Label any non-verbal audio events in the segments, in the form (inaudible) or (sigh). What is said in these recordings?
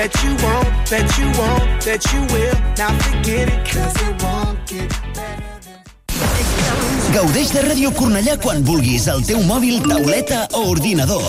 Bet you won't, bet you won't, bet you will. Now forget it, cause it won't get better. Gaudeix de Ràdio Cornellà quan vulguis al teu mòbil, tauleta o ordinador.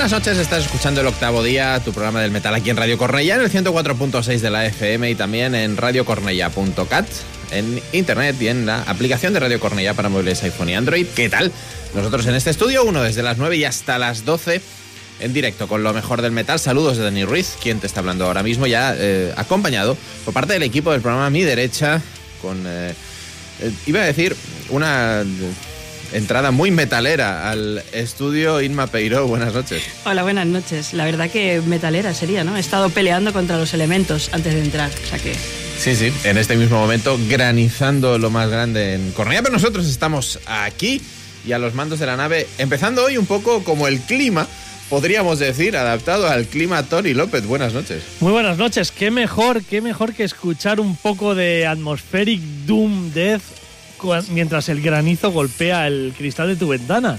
Buenas noches, estás escuchando el octavo día, tu programa del metal aquí en Radio Cornella, en el 104.6 de la FM y también en radiocornella.cat, en internet y en la aplicación de Radio Cornella para móviles iPhone y Android. ¿Qué tal? Nosotros en este estudio, uno desde las 9 y hasta las 12, en directo con lo mejor del metal. Saludos de Dani Ruiz, quien te está hablando ahora mismo, ya eh, acompañado por parte del equipo del programa mi derecha, con, eh, eh, iba a decir, una entrada muy metalera al estudio Inma Peiró. Buenas noches. Hola, buenas noches. La verdad que metalera sería, ¿no? He estado peleando contra los elementos antes de entrar, o sea que... Sí, sí, en este mismo momento granizando lo más grande en Cornellá, pero nosotros estamos aquí y a los mandos de la nave, empezando hoy un poco como el clima, podríamos decir, adaptado al clima Tony López. Buenas noches. Muy buenas noches. Qué mejor, qué mejor que escuchar un poco de Atmospheric Doom Death mientras el granizo golpea el cristal de tu ventana.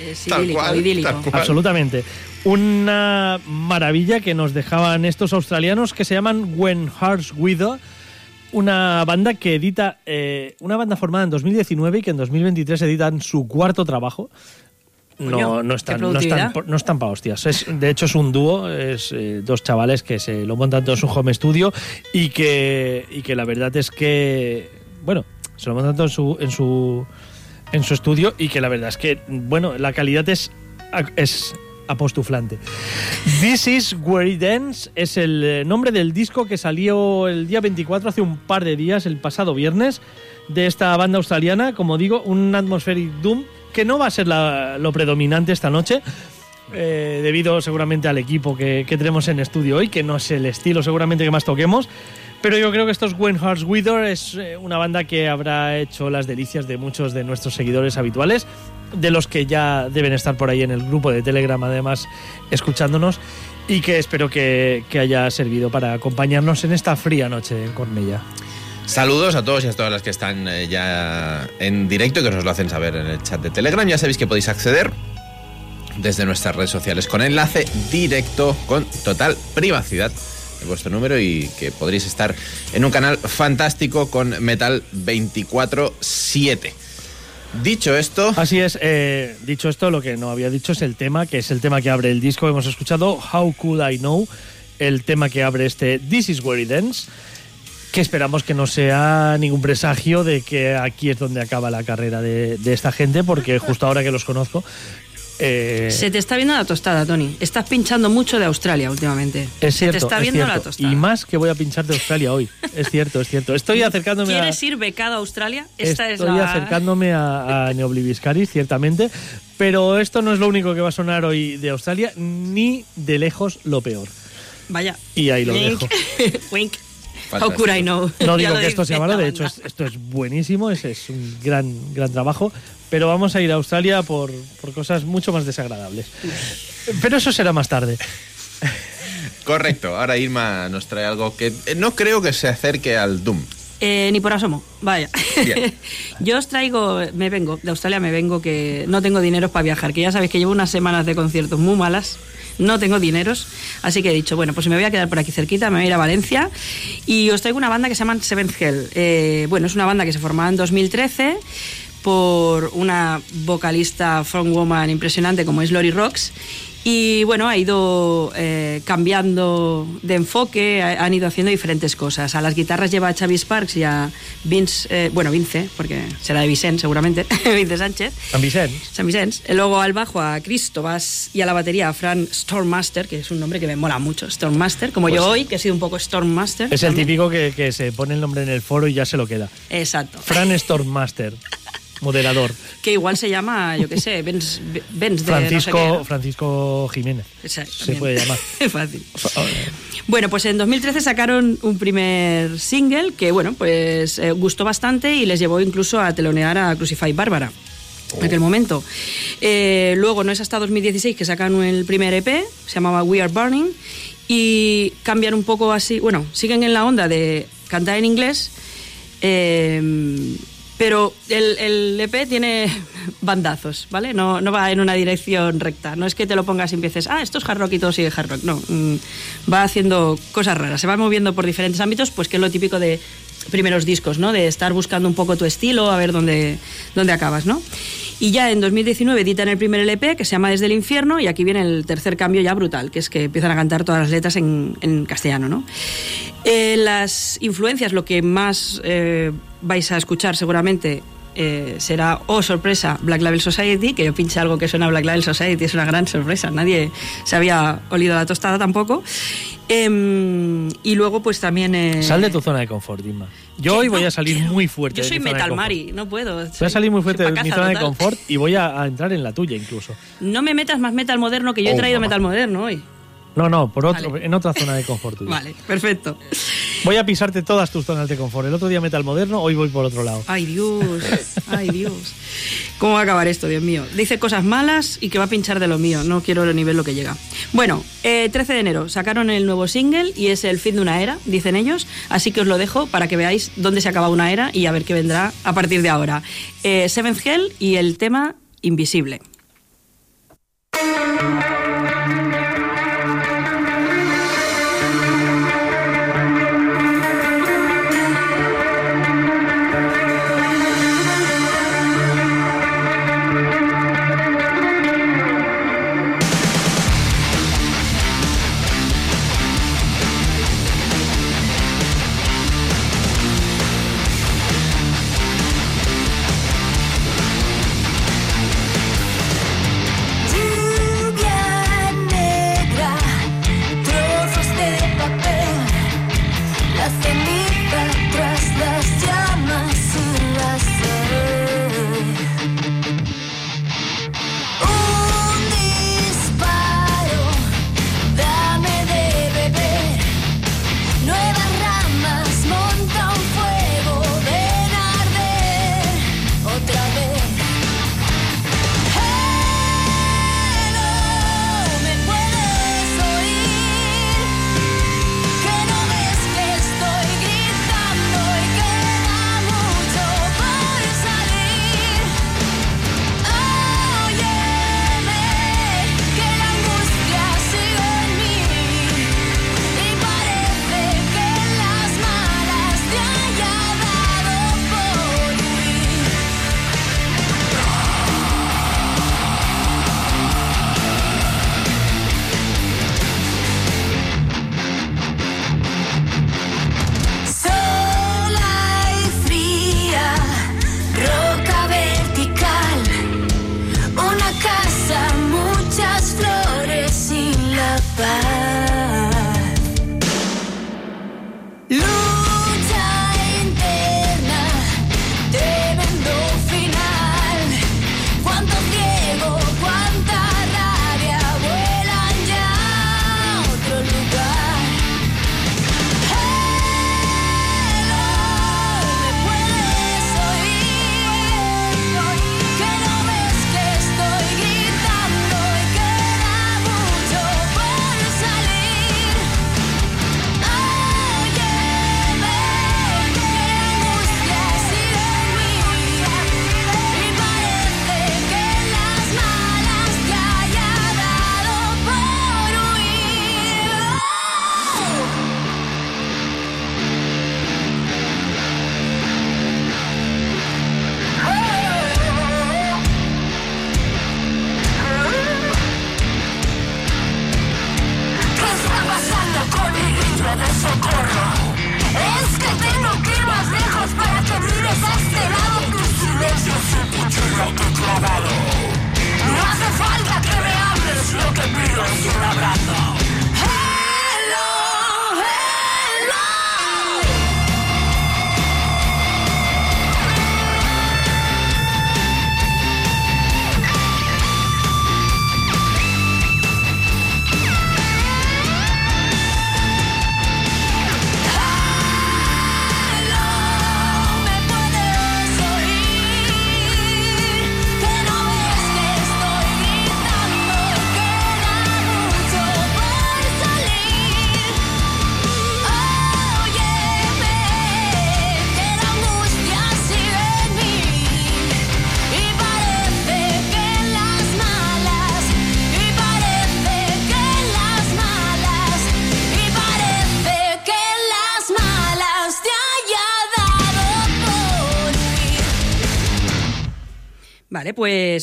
Es Tal idílico, cual, idílico. Absolutamente. Una maravilla que nos dejaban estos australianos que se llaman When Hearts Wither. Una banda que edita, eh, una banda formada en 2019 y que en 2023 editan su cuarto trabajo. No, no están, no están, no están pa' hostias. Es, de hecho, es un dúo, es eh, dos chavales que se lo montan todo en su home studio y que, y que la verdad es que, bueno, se lo montan todo en su, en su, en su estudio y que la verdad es que, bueno, la calidad es, es apostuflante. This is Where It Ends es el eh, nombre del disco que salió el día 24, hace un par de días, el pasado viernes, de esta banda australiana, como digo, un atmospheric doom que no va a ser lo predominante esta noche. eh, debido seguramente al equipo que tenemos en estudio hoy, que no es el estilo seguramente que más toquemos, pero yo creo que estos When Hearts Wither es eh, una banda que habrá hecho las delicias de muchos de nuestros seguidores habituales, de los que ya deben estar por ahí en el grupo de Telegram además escuchándonos y que espero que, haya servido para acompañarnos en esta fría noche en Cornella. Saludos a todos y a todas las que están eh, ya en directo y que nos lo hacen saber en el chat de Telegram. Ya sabéis que podéis acceder desde nuestras redes sociales con enlace directo, con total privacidad vuestro número y que podréis estar en un canal fantástico con Metal 24-7. Dicho esto, Así es, eh, dicho esto, lo que no había dicho es el tema, que es el tema que abre el disco. Hemos escuchado How Could I Know, el tema que abre este This Is Where It Ends, que esperamos que no sea ningún presagio de que aquí es donde acaba la carrera de, de esta gente, porque justo ahora que los conozco, eh, Se te está viendo la tostada, Tony. Estás pinchando mucho de Australia últimamente. es cierto, Se te está es viendo la cierto. tostada. Y más que voy a pinchar de Australia hoy. Es cierto, es cierto. Estoy acercándome a... ¿Quieres ir becado a Australia? Esta Estoy es la... acercándome a, a Neobliviscaris, ciertamente, pero esto no es lo único que va a sonar hoy de Australia, ni de lejos lo peor. Vaya. Y ahí lo Wink. dejo. (laughs) Wink. How could I know? No digo que esto sea malo, la de hecho es- esto es buenísimo, es, es un gran, gran trabajo, pero vamos a ir a Australia por, por cosas mucho más desagradables. Pero eso será más tarde. correcto, ahora Irma nos trae algo que eh, no creo que se acerque al Doom. Eh, ni por asomo, vaya. Bien. (laughs) Yo os traigo, me vengo, de Australia me vengo que no tengo dinero para viajar, que ya sabéis que llevo unas semanas de conciertos muy malas, no tengo dineros, así que he dicho, bueno, pues me voy a quedar por aquí cerquita, me voy a ir a Valencia y os traigo una banda que se llama Seventh Hell. Eh, bueno, es una banda que se formaba en 2013 por una vocalista frontwoman impresionante como es Lori Rocks y bueno, ha ido eh, cambiando de enfoque, ha- han ido haciendo diferentes cosas. A las guitarras lleva a Xavi Sparks y a Vince, eh, bueno, Vince, porque será de Vicente seguramente, (laughs) Vince Sánchez. San Vicente. San Vicens. Luego al bajo a Cristóbas y a la batería a Fran Stormmaster, que es un nombre que me mola mucho, Stormmaster, como yo hoy, que he sido un poco Stormmaster. Pues Es el típico que, que se pone el nombre en el foro y ya se lo queda. Exacto. Fran Stormmaster, (laughs) moderador. Que igual se llama, yo qué sé, Benz, Benz de no sé Francisco, qué, ¿no? Francisco Jiménez. Exacto, se puede llamar. Es (laughs) fácil. Bueno, pues en 2013 sacaron un primer single que, bueno, pues eh, gustó bastante y les llevó incluso a telonear a Crucify Bárbara. En aquel momento. Eh, luego no es hasta 2016 que sacan el primer EP, se llamaba We Are Burning, y cambian un poco así, bueno, siguen en la onda de cantar en inglés, eh, Pero el, EP tiene (laughs) bandazos, ¿vale? No, va en una dirección recta. No es que te lo pongas y empieces, ah, esto es hard rock y todo sigue hard rock. No, mm, va haciendo cosas raras. Se va moviendo por diferentes ámbitos, pues que es lo típico de primeros discos, ¿no? De estar buscando un poco tu estilo, a ver dónde, dónde acabas, ¿no? Y ya en 2019 editan el primer LP que se llama Desde el Infierno y aquí viene el tercer cambio ya brutal, que es que empiezan a cantar todas las letras en, en castellano, ¿no? Eh, las influencias, lo que más eh, vais a escuchar seguramente eh, será, oh sorpresa, Black Label Society, que yo pinche algo que suena a Black Label Society, es una gran sorpresa, nadie se había olido la tostada tampoco. Em, y luego pues también... eh, Sal de tu zona de confort, Dima. Yo hoy voy a salir quiero. muy fuerte. Yo de soy mi zona de Metal confort. Mari, no puedo. Voy a salir muy fuerte de mi zona de confort y voy a, a entrar en la tuya incluso. No me metas más metal moderno, que yo he Oh, traído mamá. metal moderno hoy. No, no, por otro, Vale. en otra zona de confort tuya. Vale, perfecto. Voy a pisarte todas tus zonas de confort. El otro día metal moderno, hoy voy por otro lado. Ay, Dios, ay, Dios. ¿Cómo va a acabar esto, Dios mío? Dice cosas malas y que va a pinchar de lo mío. No quiero el nivel lo que llega. Bueno, eh, 13 de enero sacaron el nuevo single y es el fin de una era, dicen ellos. Así que os lo dejo para que veáis dónde se acaba una era y a ver qué vendrá a partir de ahora. Eh, Seventh Hell y el tema Invisible.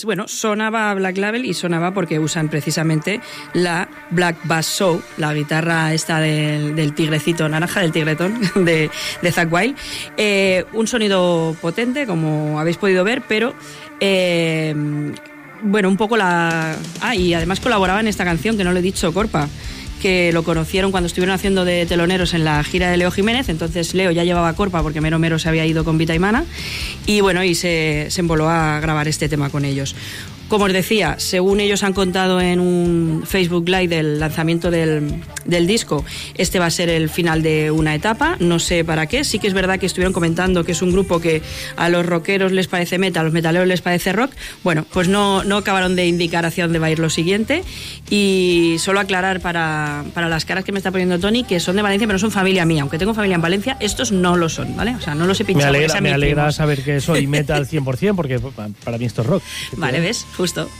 Bueno, sonaba Black Label y sonaba porque usan precisamente la Black Bass Show, la guitarra esta del, tigrecito naranja, del tigretón (laughs) de, de Zack Wild. Eh, un sonido potente, como habéis podido ver, pero eh, bueno, un poco la... Ah, y además colaboraba en esta canción, que no lo he dicho, Corpa que lo conocieron cuando estuvieron haciendo de teloneros en la gira de Leo Jiménez, entonces Leo ya llevaba Corpa porque Mero Mero se había ido con Vita y Mana y bueno, y se, se emboló a grabar este tema con ellos. Como os decía, según ellos han contado en un Facebook Live del lanzamiento del, del disco, este va a ser el final de una etapa, no sé para qué, sí que es verdad que estuvieron comentando que es un grupo que a los rockeros les parece metal, a los metaleros les parece rock, bueno, pues no, no acabaron de indicar hacia dónde va a ir lo siguiente y solo aclarar para, para las caras que me está poniendo Tony que son de Valencia pero no son familia mía, aunque tengo familia en Valencia, estos no lo son, ¿vale? O sea, no los he Me pinchado. porque alegra, me alegra saber que soy metal 100% porque para mí esto es rock. Vale, ¿ves? Justo. (laughs)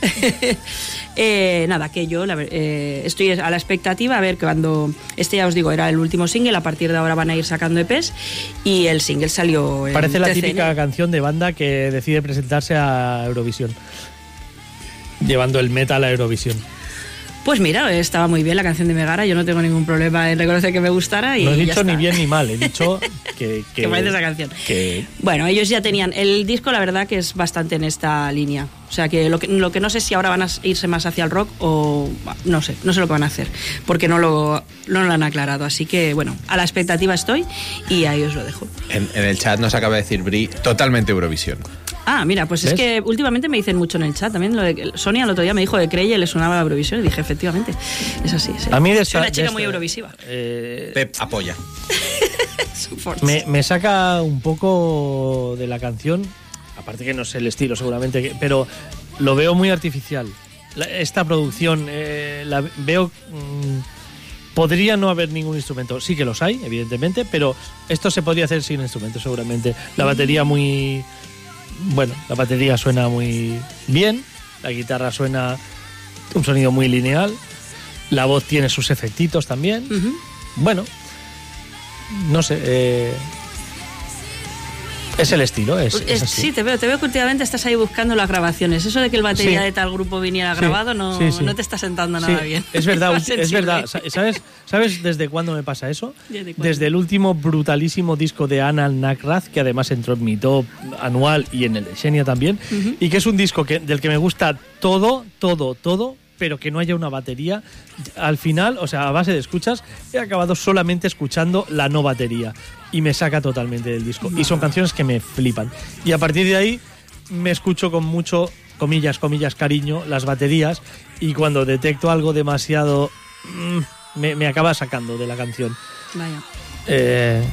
Eh, nada, que yo la eh, estoy a la expectativa a ver cuando. Este ya os digo, era el último single, a partir de ahora van a ir sacando EPs y el single salió. el Parece la 13 de típica canción de banda que decide presentarse a Eurovisión. Llevando el metal a Eurovisión. Pues mira, estaba muy bien la canción de Megara, yo no tengo ningún problema en reconocer que me gustara y No he ya dicho está. ni bien ni mal, he dicho (laughs) que. Que parece esa canción. que- Bueno, ellos ya tenían. El disco, la verdad, que es bastante en esta línea. O sea, que lo, que lo que no sé si ahora van a irse más hacia el rock o. No sé, no sé lo que van a hacer. Porque no lo, no lo han aclarado. Así que, bueno, a la expectativa estoy y ahí os lo dejo. En, en el chat nos acaba de decir Bri, totalmente Eurovisión. Ah, mira, pues es que últimamente me dicen mucho en el chat también. Lo de que Sonia el otro día me dijo que Creye le sonaba la Eurovisión y dije, efectivamente, es así. sí. A mí de Soy esta- una de chica esta- muy eurovisiva. eh, Pep apoya. (laughs) me, me saca un poco de la canción, aparte que no sé el estilo seguramente, pero lo veo muy artificial. La- esta producción eh, la veo... mm, podría no haber ningún instrumento. Sí que los hay, evidentemente, pero esto se podría hacer sin instrumentos seguramente. La batería muy... Bueno, la batería suena muy bien, la guitarra suena un sonido muy lineal, la voz tiene sus efectitos también. Bueno, no sé. eh, es el estilo, es, Pues, es así. sí, te veo, te veo que últimamente estás ahí buscando las grabaciones. Eso de que el batería Sí. de tal grupo viniera Sí, grabado no, no te está sentando nada bien. Es verdad, (laughs) es verdad. Sa- ¿Sabes, ¿Sabes desde cuándo me pasa eso? ¿Desde el último brutalísimo disco de Anna Nakraz, que además entró en mi top anual y en el de Xenia también, y que es un disco que, del que me gusta todo, todo, todo, pero que no haya una batería. Al final, o sea, a base de escuchas, he acabado solamente escuchando la no batería y me saca totalmente del disco. Y son canciones que me flipan. Y a partir de ahí me escucho con mucho, comillas, comillas, cariño, las baterías y cuando detecto algo demasiado... mm, me, me acaba sacando de la canción. Vaya. Eh,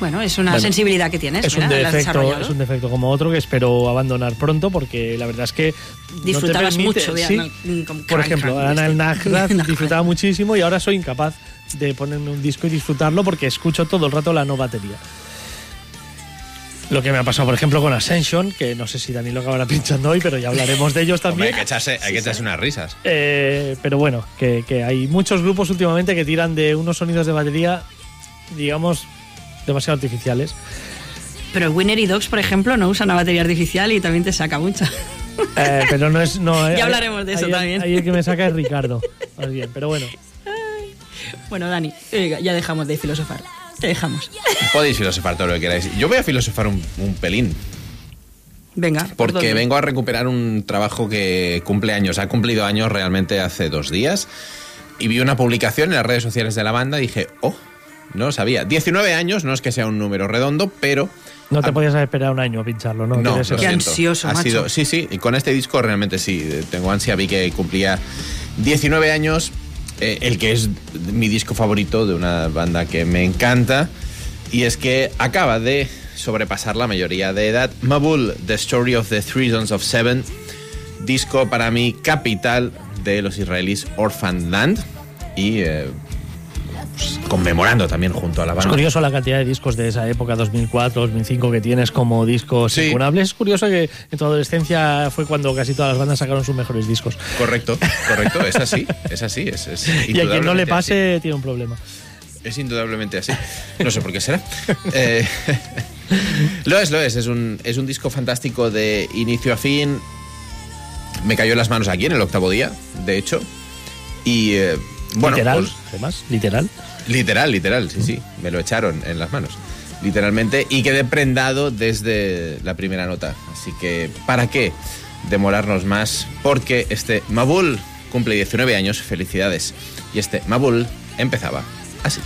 Bueno, es una Bueno, sensibilidad que tienes. es, un mira, la has defecto, es un defecto como otro que espero abandonar pronto porque la verdad es que no te Disfrutabas permite- mucho de sí, con por ejemplo, Ana el Nagraz. disfrutaba muchísimo y ahora soy incapaz de ponerme un disco y disfrutarlo porque escucho todo el rato la no batería. Lo que me ha pasado, por ejemplo, con Ascension, que no sé si Dani lo acabará (laughs) pinchando hoy, pero ya hablaremos de ellos Hombre, también. hay que echarse, hay que echarse unas risas. Eh, pero bueno, que, que hay muchos grupos últimamente que tiran de unos sonidos de batería, digamos, demasiado artificiales. Pero Winner y Dogs, por ejemplo, no usan una batería artificial y también te saca mucha. Eh, pero no es. No, (laughs) eh, Ya hablaremos de eso ahí- también. Ahí el que me saca es Ricardo. Más bien, pero bueno. Bueno, Dani, ya dejamos de filosofar. Te dejamos. Podéis filosofar todo lo que queráis. Yo voy a filosofar un, un pelín. Venga. ¿por Porque vengo a recuperar un trabajo que cumple años. Ha cumplido años realmente hace dos días. Y vi una publicación en las redes sociales de la banda y dije, oh, no lo sabía. 19 años, no es que sea un número redondo, pero No te Ah. podías esperar un año a pincharlo, ¿no? no, lo Qué ansioso, Ha macho. sido- sí, sí, y con este disco realmente sí, eh, tengo ansia, vi que cumplía 19 años, eh, el que es mi disco favorito de una banda que me encanta, y es que acaba de sobrepasar la mayoría de edad. Mabul, The Story of the Three Sons of Seven, disco para mí capital de los israelíes Orphan Land, y eh, pues, conmemorando también junto a la banda. Es curioso la cantidad de discos de esa época, 2004, 2005, que tienes como discos sí. Es curioso que en tu adolescencia fue cuando casi todas las bandas sacaron sus mejores discos. Correcto, correcto, es así, es así. Es, es (laughs) y a quien no le pase tiene un problema. Es indudablemente así. No sé por qué será. (laughs) Eh, (laughs) lo es, lo es. Es un, es un disco fantástico de inicio a fin. Me cayó las manos aquí en el octavo día, de hecho. Y eh, bueno, literal, pues, además, literal. Literal, literal, sí, sí. Me lo echaron en las manos. Literalmente. Y quedé prendado desde la primera nota. Así que, ¿para qué demorarnos más? Porque este Mabul cumple 19 años. Felicidades. Y este Mabul empezaba así.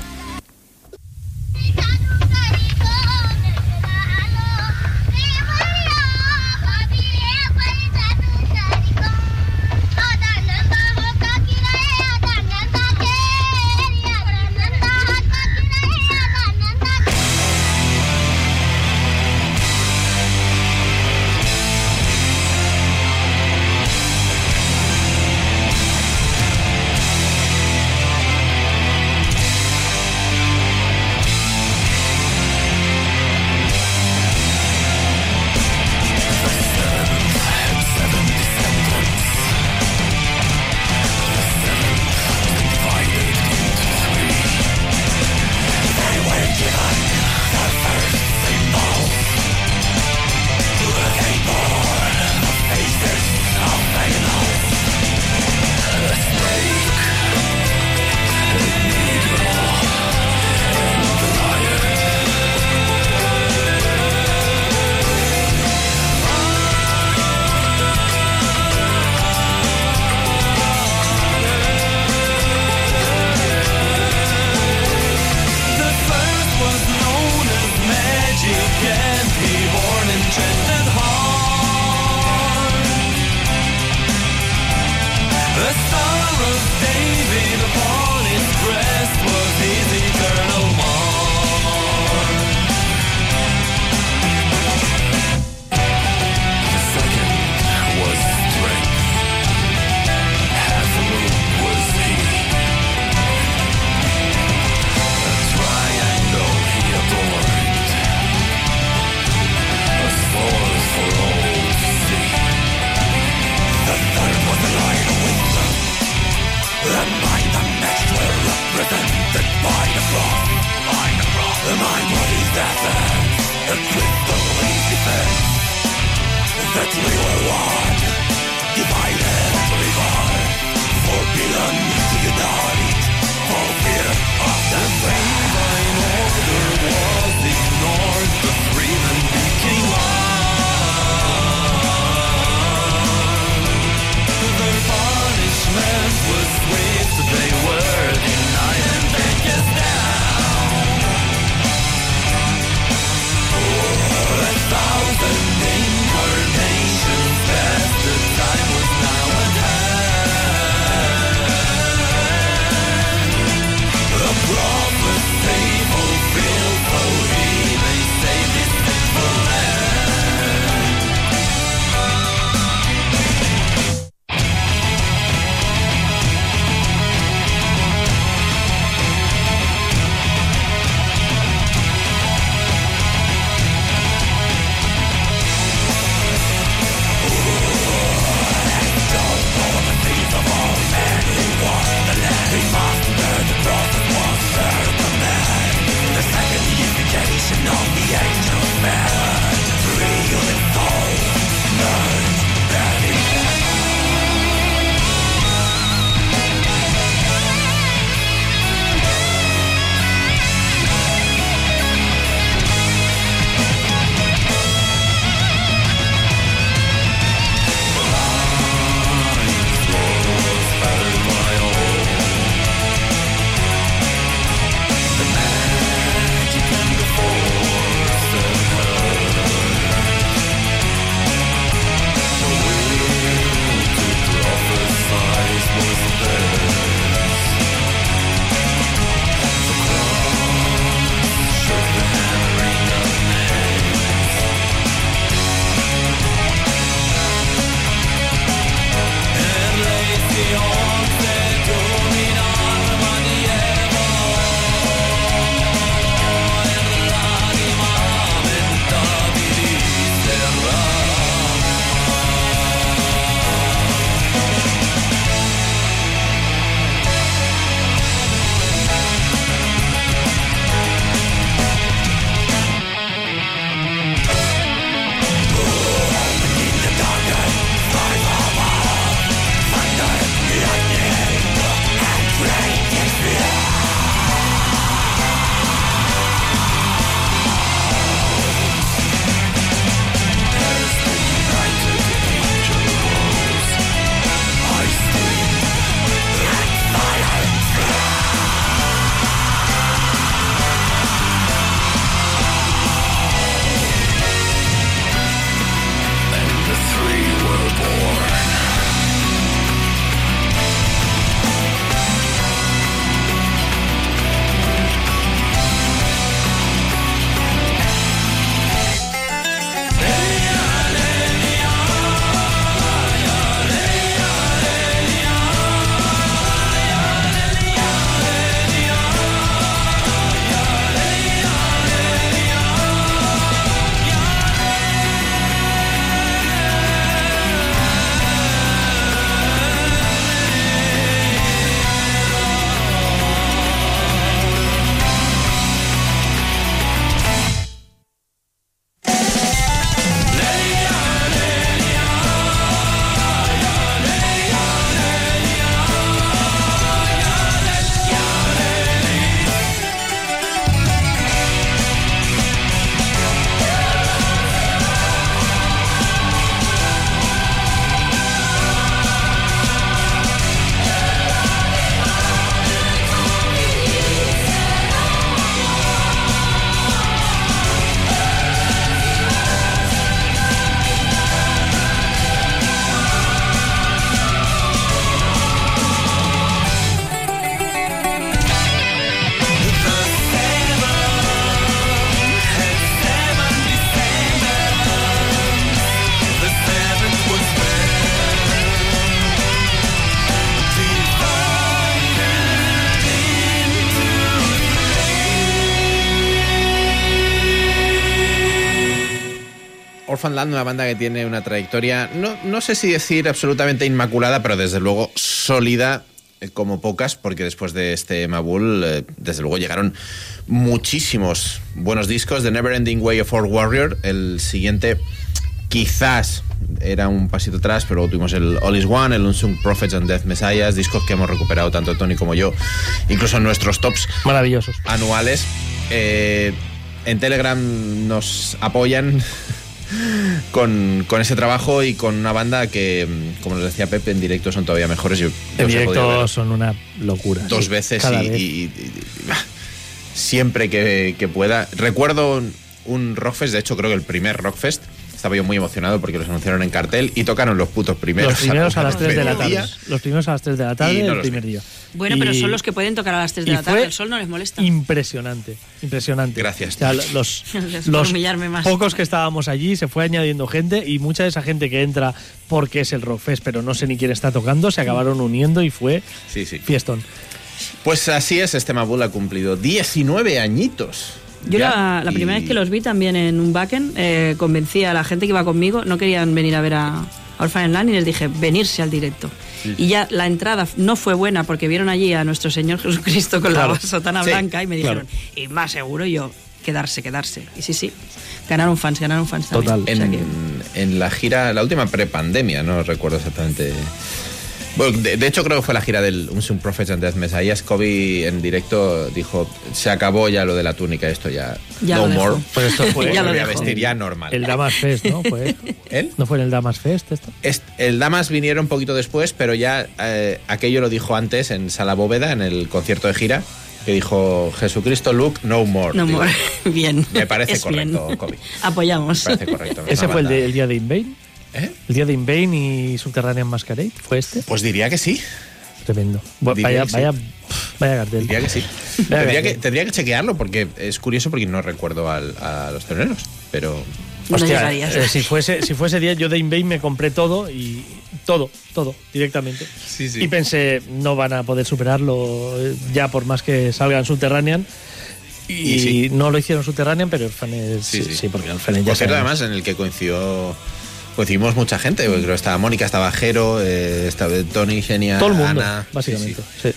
Una banda que tiene una trayectoria, no, no sé si decir absolutamente inmaculada, pero desde luego sólida eh, como pocas, porque después de este Mabul, eh, desde luego llegaron muchísimos buenos discos. The Never Ending Way of Our Warrior, el siguiente quizás era un pasito atrás, pero luego tuvimos el All Is One, el Unsung Prophets and Death Messiahs, discos que hemos recuperado tanto Tony como yo, incluso en nuestros tops Maravillosos. anuales. Eh, en Telegram nos apoyan con, con ese trabajo y con una banda que, mm, como les decía Pepe, en directo son todavía mejores. Yo, En directo son una locura. dos sí, veces y, vez. y- y- y- bah, siempre que, que pueda. Recuerdo un, un Rockfest, de hecho creo que el primer Rockfest. Estaba yo muy emocionado porque los anunciaron en cartel y tocaron los putos primeros. los primeros a las 3 de la tarde. Los primeros a las 3 de la tarde Y no el primer vi. día. Bueno, pero Y- son los que pueden tocar a las 3 de la tarde. El sol no les molesta. Impresionante, impresionante. Gracias. O sea, los, (laughs) los más. pocos que estábamos allí se fue añadiendo gente y mucha de esa gente que entra porque es el Rockfest, pero no sé ni quién está tocando, se acabaron uniendo y fue Sí, sí. fiestón. Pues así es, este Mabul ha cumplido 19 añitos. Yo la, y- primera vez que los vi también en un backend, eh, convencí a la gente que iba conmigo, no querían venir a ver a, Orphan Land y les dije, venirse al directo. Y ya la entrada no fue buena porque vieron allí a nuestro Señor (laughs) Jesucristo con Claro. la sotana Sí, blanca y me claro. dijeron, y más seguro y yo, quedarse, quedarse. Y sí, sí, ganaron fans, ganaron fans también. Total. O sea En, que- en la gira, la última prepandemia, no recuerdo exactamente. Bueno, de, de hecho creo que fue la gira del Unsung Prophets and Death Messiahs. Kobe en directo dijo, se acabó ya lo de la túnica, esto ya, Ya no lo dejó. more. Pues esto fue (laughs) Ya lo Volví a vestir ya normal. el Damas Fest, ¿no? Fue, (laughs) ¿Él? ¿No fue en el Damas Fest esto? Est- el Damas vinieron un poquito después, pero ya eh, aquello lo dijo antes en Sala Bóveda, en el concierto de gira, que dijo Jesucristo, look, no more. No Digo, more. (laughs) bien. Me parece Es correcto, bien. Kobe. Apoyamos. Me parece correcto. Es ¿Ese fue el, de- el día de Invain? ¿Eh? ¿El día de Invain y Subterranean Masquerade? ¿Fue este? Pues diría que sí. Tremendo. Diría Vaya, que sí. vaya, vaya cartel. Diría que sí. Tendría, que, venga. tendría que chequearlo porque es curioso porque no recuerdo al- a los teloneros. Pero No Hostia, llegarías. eh, si fuese si fuese día yo de Invain me compré todo y todo, todo directamente. Sí, sí. Y pensé, no van a poder superarlo eh, ya por más que salgan Subterranean. Y, Y sí. no lo hicieron Subterranean, pero Orphanes sí, Sí, sí, sí. porque Orphanes ya por cierto, además, en el que coincidió. Coincidimos mucha gente. porque Creo que estaba Mónica, estaba Jero, eh, estaba Tony, Genia, todo el mundo, Ana. básicamente. Sí, sí. sí.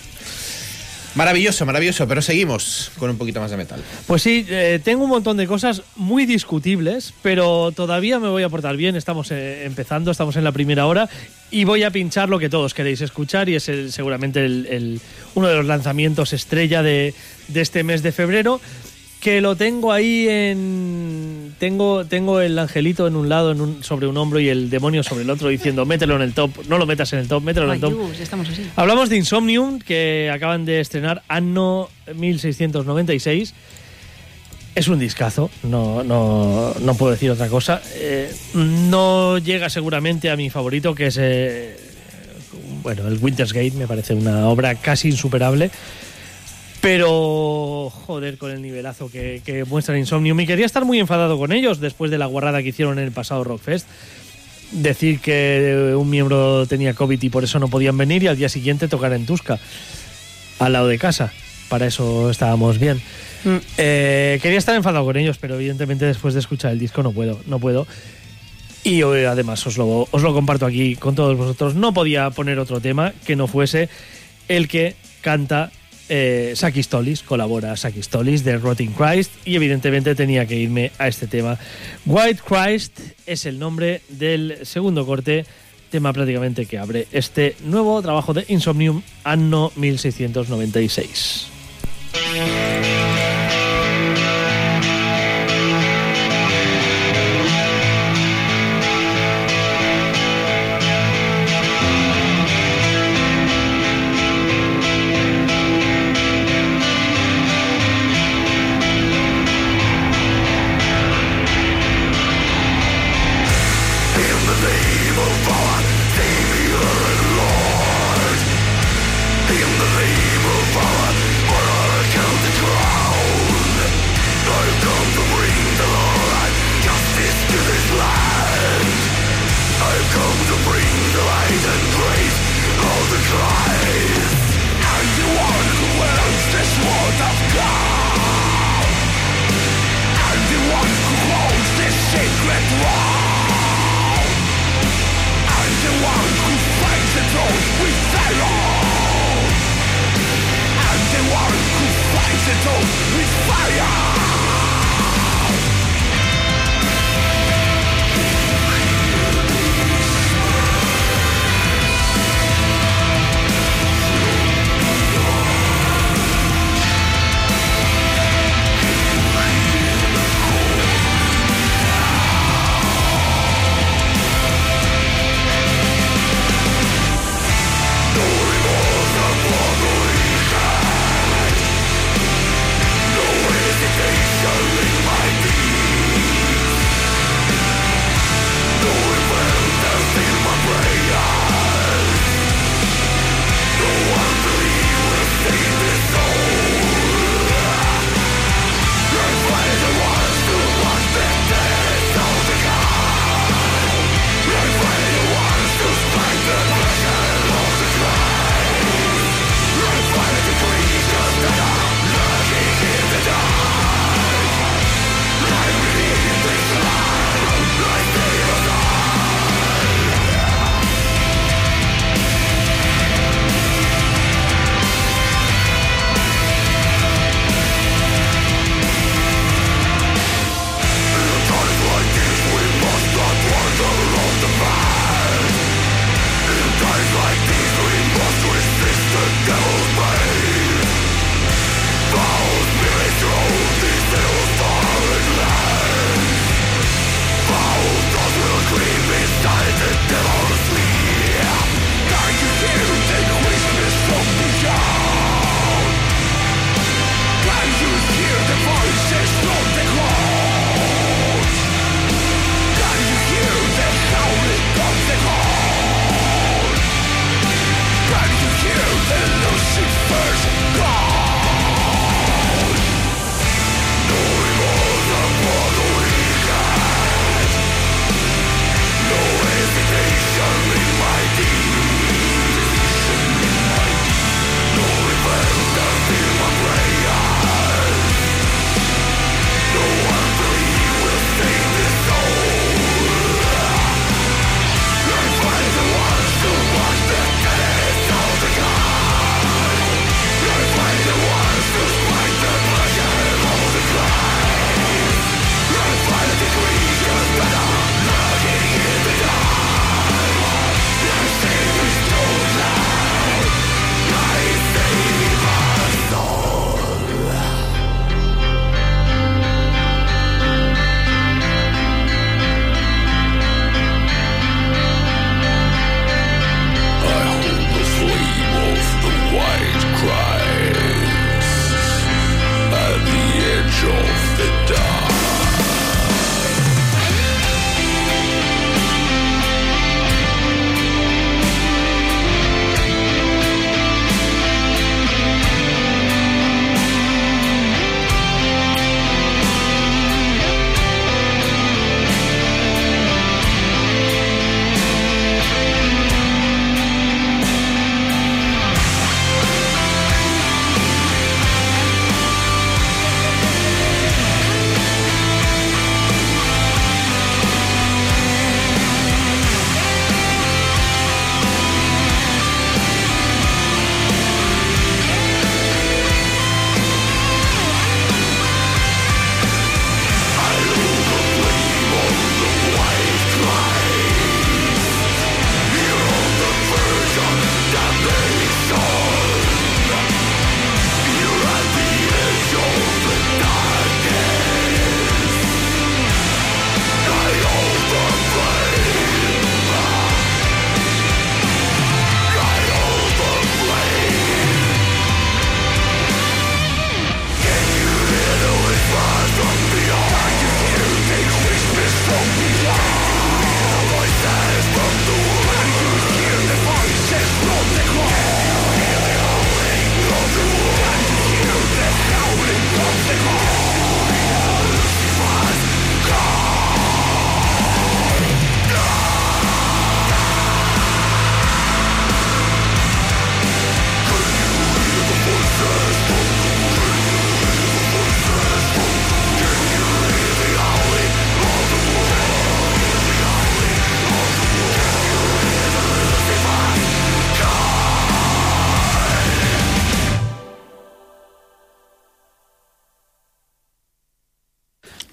Maravilloso, maravilloso. Pero seguimos con un poquito más de metal. Pues sí, eh, tengo un montón de cosas muy discutibles, pero todavía me voy a portar bien. Estamos eh, empezando, estamos en la primera hora y voy a pinchar lo que todos queréis escuchar y es el- seguramente el- el- uno de los lanzamientos estrella de, de este mes de febrero. Que lo tengo ahí en. Tengo, tengo el angelito en un lado en un- sobre un hombro y el demonio sobre el otro diciendo: mételo en el top, no lo metas en el top, mételo en el top. Ya estamos así. Hablamos de Insomnium, que acaban de estrenar Anno 1696. Es un discazo, no, no, no puedo decir otra cosa. Eh, no llega seguramente a mi favorito, que es eh, bueno, el Winter's Gate, me parece una obra casi insuperable. Pero, joder, con el nivelazo que, que muestran Insomnium. Y quería estar muy enfadado con ellos después de la guarrada que hicieron en el pasado Rockfest decir que un miembro tenía COVID y por eso no podían venir y al día siguiente tocar en Tusca, al lado de casa. Para eso estábamos bien. Mm. Eh, quería estar enfadado con ellos, pero evidentemente después de escuchar el disco no puedo, no puedo. Y hoy, además os lo, os lo comparto aquí con todos vosotros. No podía poner otro tema que no fuese el que canta eh, Tolis, colabora Sakis Tolis de Rotting Christ y evidentemente tenía que irme a este tema. White Christ es el nombre del segundo corte, tema prácticamente que abre este nuevo trabajo de Insomnium Anno 1696.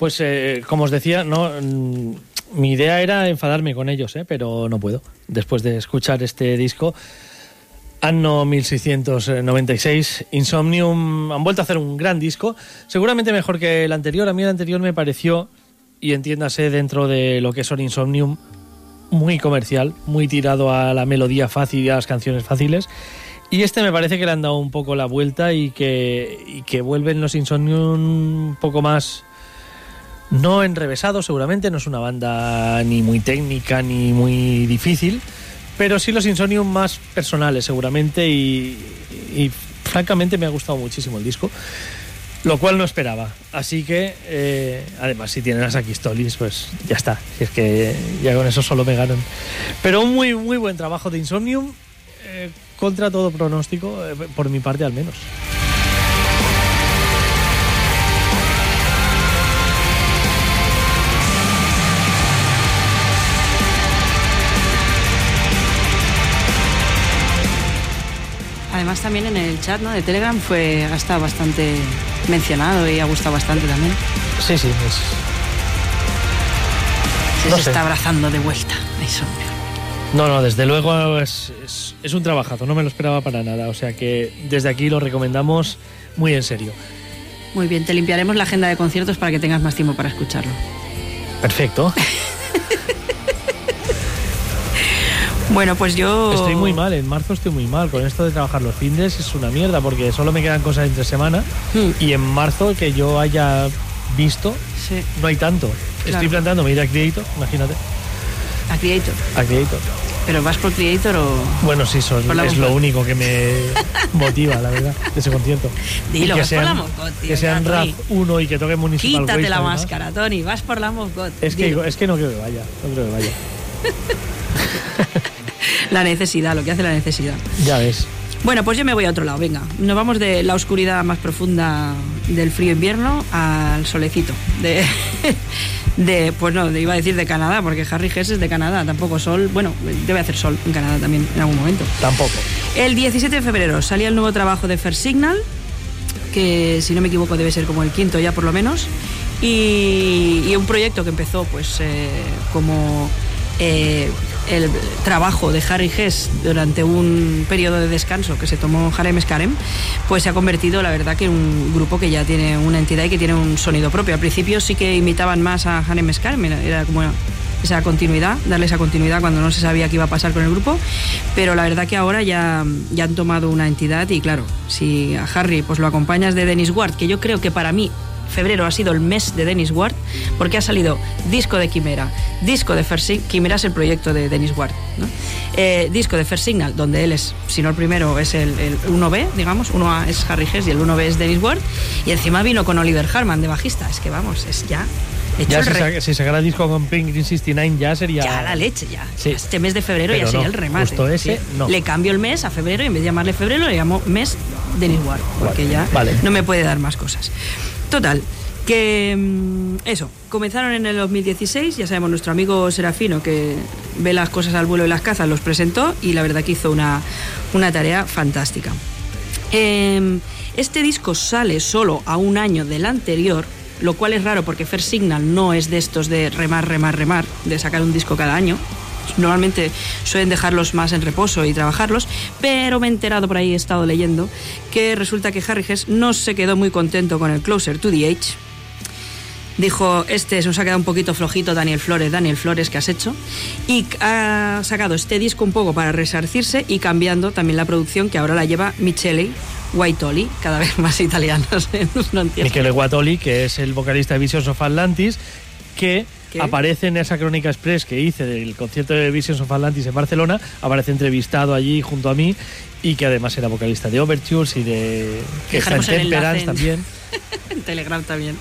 Pues eh, como os decía, no, mm, mi idea era enfadarme con ellos, ¿eh? pero no puedo. Después de escuchar este disco, Anno 1696, Insomnium han vuelto a hacer un gran disco, seguramente mejor que el anterior. A mí el anterior me pareció, y entiéndase dentro de lo que son Insomnium, muy comercial, muy tirado a la melodía fácil y a las canciones fáciles. Y este me parece que le han dado un poco la vuelta y que, y que vuelven los Insomnium un poco más no enrevesado seguramente, no es una banda ni muy técnica ni muy difícil, pero sí los Insomnium más personales seguramente y, francamente me ha gustado muchísimo el disco, lo cual no esperaba. Así que, eh, además, si tienen a Sakistolis, pues ya está, si es que ya con eso solo me ganan. Pero un muy, muy buen trabajo de Insomnium, eh, contra todo pronóstico, eh, por mi parte al menos. Además también en el chat ¿no? de Telegram fue ha estado bastante mencionado y ha gustado bastante también. Sí, sí, es, Se, No se sé. está abrazando de vuelta. Eso. No, no, desde luego es, es- es un trabajazo, no me lo esperaba para nada. O sea que desde aquí lo recomendamos muy en serio. Muy bien, te limpiaremos la agenda de conciertos para que tengas más tiempo para escucharlo. Perfecto. (laughs) Bueno, pues yo... Estoy muy mal, en marzo estoy muy mal. Con esto de trabajar los fines es una mierda porque solo me quedan cosas entre semana Hmm. y en marzo que yo haya visto Sí, no hay tanto. Claro. Estoy planteándome ir a Creator, imagínate, a Creator. a Creator. ¿Pero vas por Creator o...? Bueno, sí, eso es, Por la lo único que me (laughs) motiva, la verdad, de ese concierto. Dilo, que vas por sean, la Moscot, tío, que sean Rap Tony. 1 y que toque Municipal Quítate Waste, la además. máscara, Tony, vas por la Moscot. Es que, es que no creo que vaya, no creo que vaya. (laughs) La necesidad, lo que hace la necesidad. Ya ves. Bueno, pues yo me voy a otro lado, venga. Nos vamos de la oscuridad más profunda del frío invierno al solecito. De, (laughs) de pues no, iba a decir de Canadá, porque Harry Hess es de Canadá, tampoco sol. Bueno, debe hacer sol en Canadá también en algún momento. Tampoco. El 17 de febrero salía el nuevo trabajo de First Signal, que si no me equivoco debe ser como el quinto ya por lo menos, y, y un proyecto que empezó pues eh, como eh, el trabajo de Harry Hess durante un periodo de descanso que se tomó Harem Skarem, pues se ha convertido la verdad que en un grupo que ya tiene una entidad y que tiene un sonido propio. Al principio sí que imitaban más a Harem Skarem, era- como esa continuidad, darle esa continuidad cuando no se sabía qué iba a pasar con el grupo, pero la verdad que ahora ya, ya han tomado una entidad y claro, si a Harry pues lo acompañas de Dennis Ward, que yo creo que para mí febrero ha sido el mes de Dennis Ward, porque ha salido disco de Quimera, disco de First Signal, Quimera es el proyecto de Dennis Ward, ¿no? Eh, disco de First Signal, donde él es, si no el primero, es el, el 1B, digamos, 1A es Harry Hess y el 1B es Dennis Ward, y encima vino con Oliver Harman de bajista, es que vamos, es ya Ya si, si sacara el disco con Pink 69 ya sería... ya la leche, ya. Sí. Este mes de febrero Pero ya sería no, el remate. justo ese, Sí. no. Le cambio el mes a febrero y en vez de llamarle febrero le llamo mes Dennis Ward, porque Vale, ya vale. no me puede dar más cosas. Total, que mm, eso, comenzaron en el 2016, ya sabemos, nuestro amigo Serafino que ve las cosas al vuelo y las cazas, los presentó y la verdad que hizo una, una tarea fantástica. Eh, este disco sale solo a un año del anterior, lo cual es raro porque First Signal no es de estos de remar, remar, remar, de sacar un disco cada año. Normalmente suelen dejarlos más en reposo y trabajarlos, pero me he enterado por ahí, he estado leyendo, que resulta que Harry Hess no se quedó muy contento con el Closer to the Age, dijo, este se nos ha quedado un poquito flojito Daniel Flores, Daniel Flores, que has hecho? Y ha sacado este disco un poco para resarcirse y cambiando también la producción que ahora la lleva Michele Guaitoli, cada vez más italianos. (laughs) no entiendo. Michele Guatoli, que es el vocalista de Visions of Atlantis, que Aparece en esa crónica express que hice del concierto de Visions of Atlantis en Barcelona, aparece entrevistado allí junto a mí y que además era vocalista de Overtures y de que está en Dejaremos el Temperance también. (laughs) en Telegram también.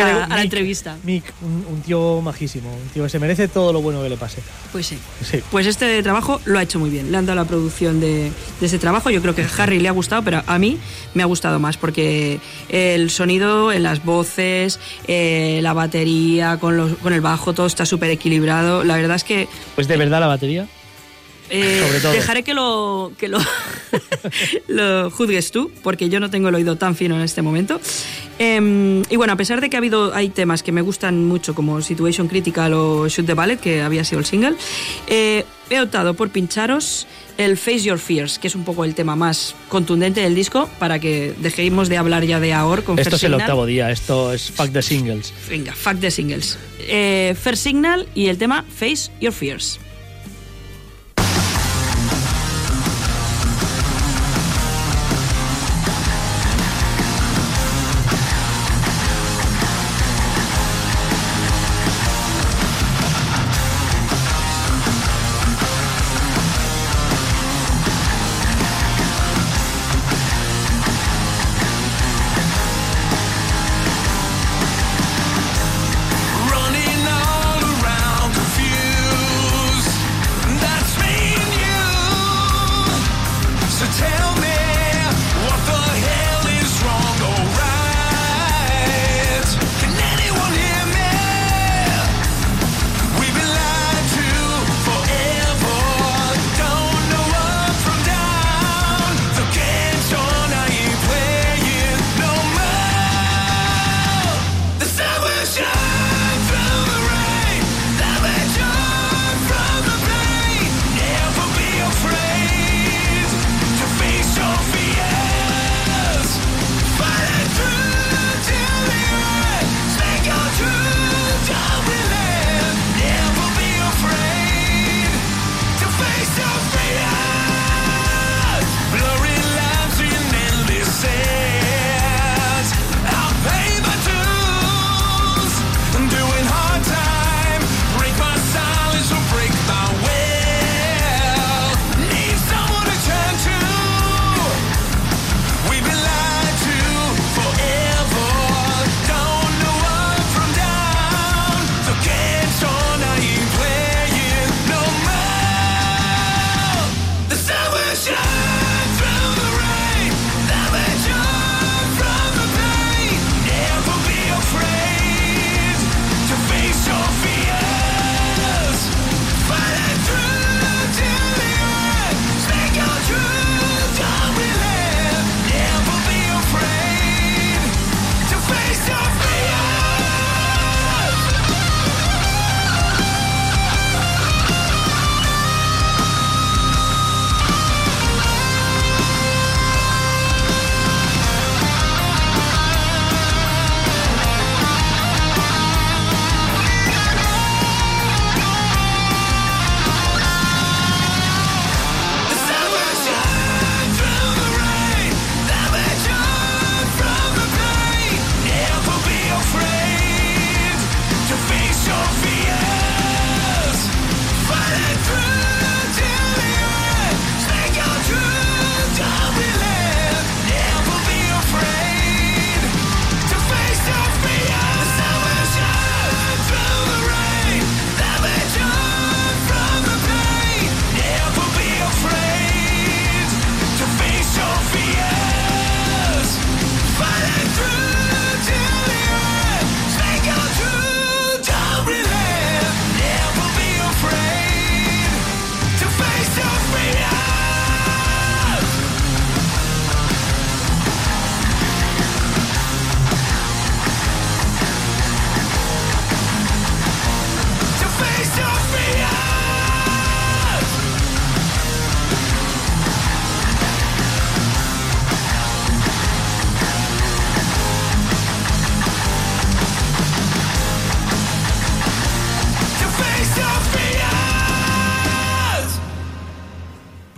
A, a la Mick- entrevista. Mick, un, un tío majísimo, un tío que se merece todo lo bueno que le pase. Pues sí. Sí. Pues este trabajo lo ha hecho muy bien. Le han dado la producción de, de ese trabajo. Yo creo que a Harry le ha gustado, pero a mí me ha gustado más porque el sonido en las voces, eh, la batería con, los, con el bajo, todo está súper equilibrado. La verdad es que Pues de verdad la batería. Eh, (laughs) Sobre todo. dejaré que lo que lo, (laughs) lo juzgues tú, porque yo no tengo el oído tan fino en este momento. Em, y bueno, a pesar de que ha habido hay temas que me gustan mucho, como Situation Critical o Shoot the Ballet, que había sido el single, eh, he optado por pincharos el Face Your Fears, que es un poco el tema más contundente del disco, para que dejemos de hablar ya de Aor con Esto First es el Signal. octavo día, esto es Fuck the Singles. Venga, fuck the singles. Eh, First Signal y el tema Face Your Fears.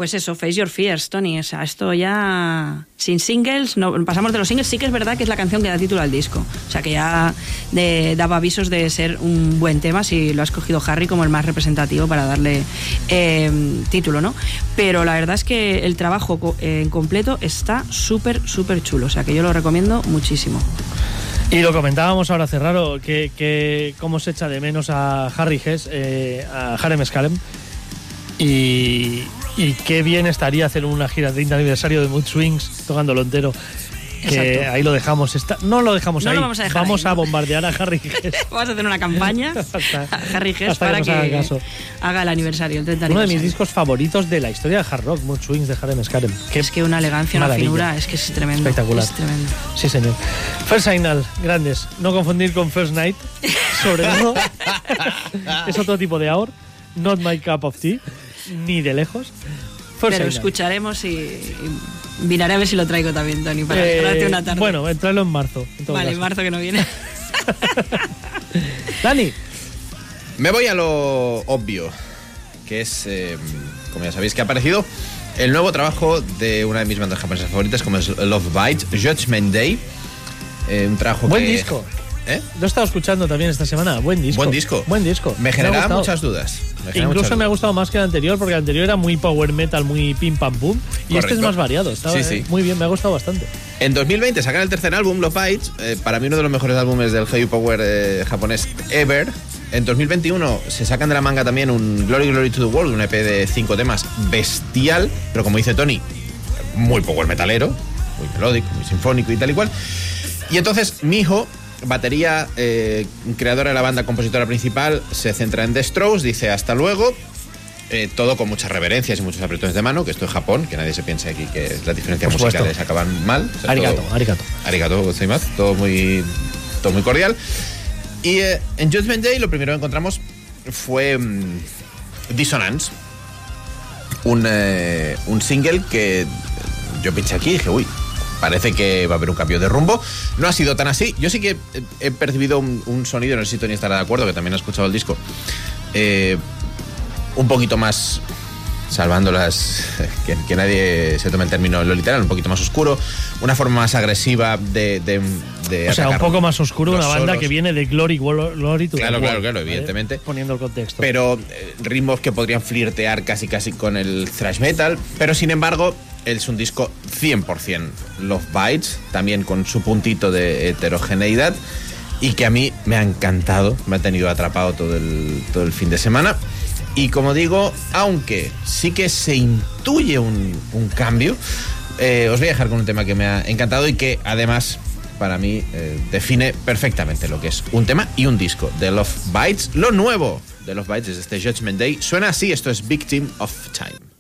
Pues eso, Face Your Fears, Tony. O sea, esto ya. Sin singles, no, pasamos de los singles. Sí que es verdad que es la canción que da título al disco. O sea, que ya daba avisos de ser un buen tema si lo ha escogido Harry como el más representativo para darle eh, título, ¿no? Pero la verdad es que el trabajo en completo está súper, súper chulo. O sea, que yo lo recomiendo muchísimo. Y lo comentábamos ahora, Cerraro, que, que cómo se echa de menos a Harry Hess, eh, a Harem Scalem. Y, y qué bien estaría hacer una gira de 30 aniversario de Mood Swings, tocándolo entero. que Exacto. ahí lo dejamos. No lo dejamos No ahí. lo vamos a dejar ahí, a ¿no? bombardear a (laughs) Harry Hess. Vamos a hacer una campaña (laughs) Hasta- a Harry Hess que para que, haga caso. haga el aniversario, el 30 Uno de mis discos favoritos de la historia de hard rock, Mood Swings de Harem Scarem. Es que una elegancia, una finura, es que es tremendo. Espectacular. Es tremendo. Sí, señor. First Signal, grandes. No confundir con First Night, sobre todo. (laughs) es otro tipo de hour. Not my cup of tea, ni de lejos. Pero escucharemos y, y miraré a ver si lo traigo también, Tony, para Eh, darte una tarde. Bueno, entrarlo en marzo. en todo vale, caso. marzo que no viene. (laughs) Dani, Me voy a lo obvio, que es, eh, como ya sabéis, que ha aparecido el nuevo trabajo de una de mis bandas japonesas favoritas, como es Love Bite, Judgment Day. Eh, un trabajo buen que- disco. ¿Eh? Lo he estado escuchando también esta semana. Buen disco. Buen disco. Buen disco. Me generaba gustado. muchas dudas. Me Incluso muchas me ha dudas. gustado más que el anterior, porque el anterior era muy power metal, muy pim pam pum. Y este es Correcto. más variado. Estaba Sí, sí. eh, muy bien, me ha gustado bastante. En 2020 sacan el tercer álbum, Love Bites, eh, para mí uno de los mejores álbumes del heavy power eh, japonés ever. En 2021 se sacan de la manga también un Glory Glory to the World, un EP de cinco temas bestial, pero como dice Tony, muy power metalero, muy melódico, muy sinfónico y tal y cual. Y entonces mi hijo, batería, eh, creadora de la banda, compositora principal, se centra en The Strokes, dice hasta luego. eh, todo con muchas reverencias y muchos apretones de mano, que esto es Japón, que nadie se piense aquí que las diferencias musicales acaban mal. O sea, Arigato, todo- arigato. Arigato gozaimasu, todo muy, todo muy cordial. Y eh, en Judgment Day lo primero que encontramos fue mm, Dissonance, un, eh, un single que yo pinché aquí y dije, uy, parece que va a haber un cambio de rumbo. No ha sido tan así. Yo sí que he, he percibido un, un sonido, no sé si Tony estará de acuerdo, que también ha escuchado el disco, eh, un poquito más salvando las (laughs) que, que nadie se tome el término lo literal, un poquito más oscuro, una forma más agresiva de, de, de O sea, un poco más oscuro, una banda solos. que viene de Glory, Glory to Claro, claro, claro, ¿vale? evidentemente. Poniendo el contexto. pero eh, ritmos que podrían flirtear casi casi con el thrash metal, pero sin embargo es un disco 100% Love Bites, también con su puntito de heterogeneidad y que a mí me ha encantado, me ha tenido atrapado todo el, fin de semana. Y como digo, aunque sí que se intuye un, cambio, eh, os voy a dejar con un tema que me ha encantado y que además para mí eh, define perfectamente lo que es un tema y un disco de Love Bites. Lo nuevo de Love Bites es este Judgment Day. Suena así, esto es Victim of Time.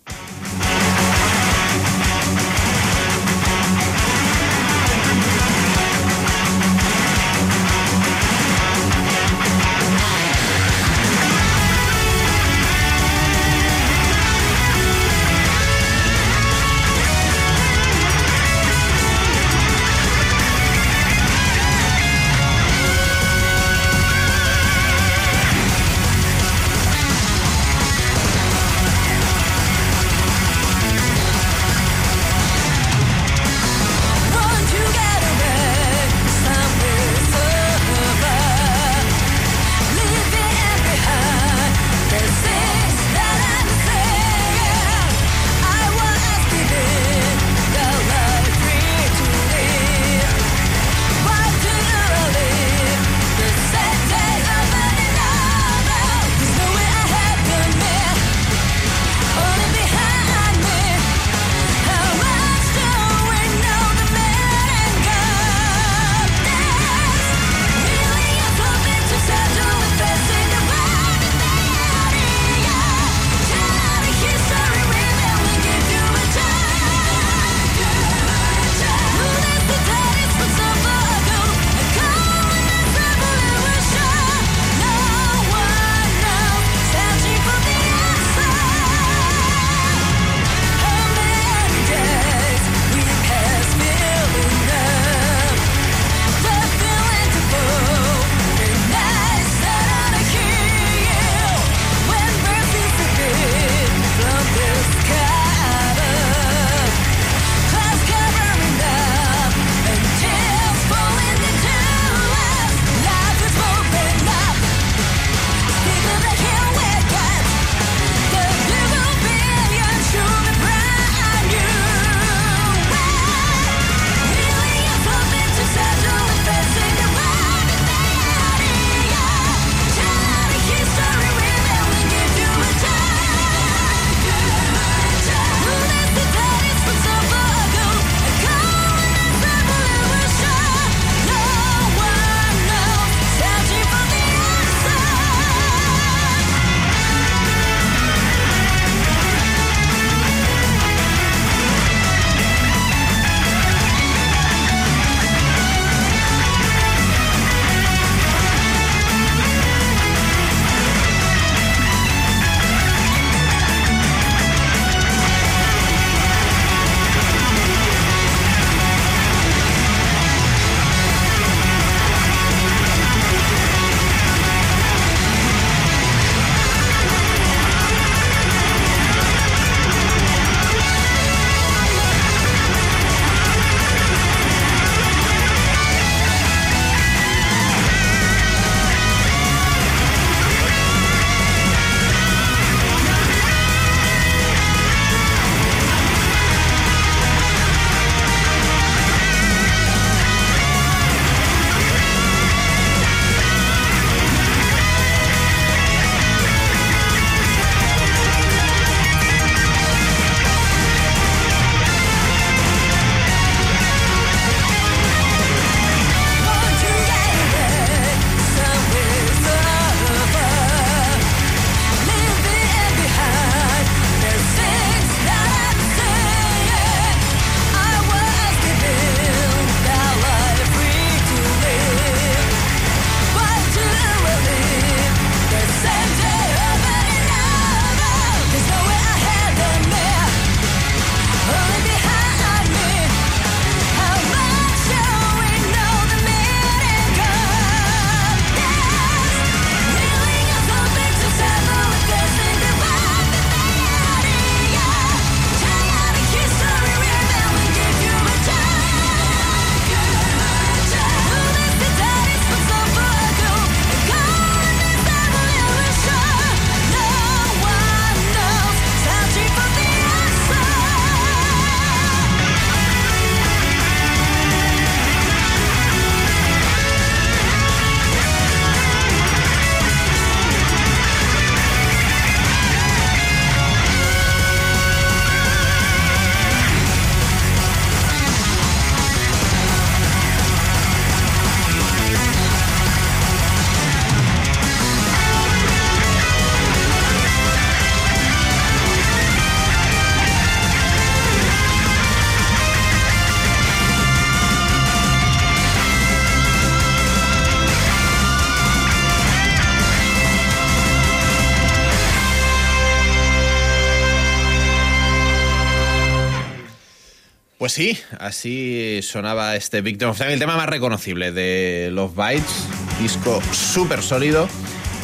Sí, así sonaba este Victim of Time, el tema más reconocible de Los Bytes, disco súper sólido,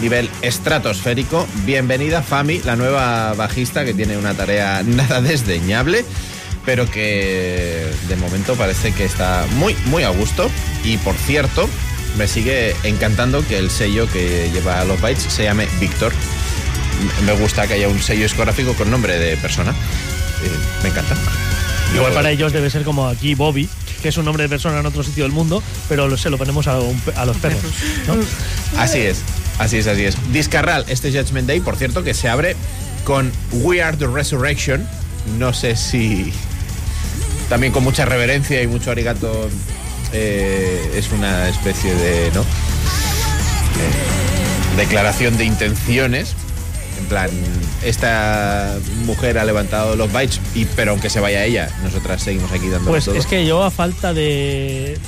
nivel estratosférico. Bienvenida Fami, la nueva bajista que tiene una tarea (laughs) nada desdeñable, pero que de momento parece que está muy, muy a gusto. Y por cierto, me sigue encantando que el sello que lleva Los Bytes se llame Víctor. Me gusta que haya un sello discográfico con nombre de persona. Eh, me encanta. Igual para ellos debe ser como aquí Bobby, que es un nombre de persona en otro sitio del mundo, pero se lo ponemos a, los perros. Así es, así es, así es. Discarral, este Judgment Day, por cierto, que se abre con We Are the Resurrection. No sé si también con mucha reverencia y mucho arigato eh, es una especie de ¿no? Eh, declaración de intenciones. En plan, esta mujer ha levantado los bytes, y, pero aunque se vaya ella, nosotras seguimos aquí dando Pues todo. es que yo, a falta de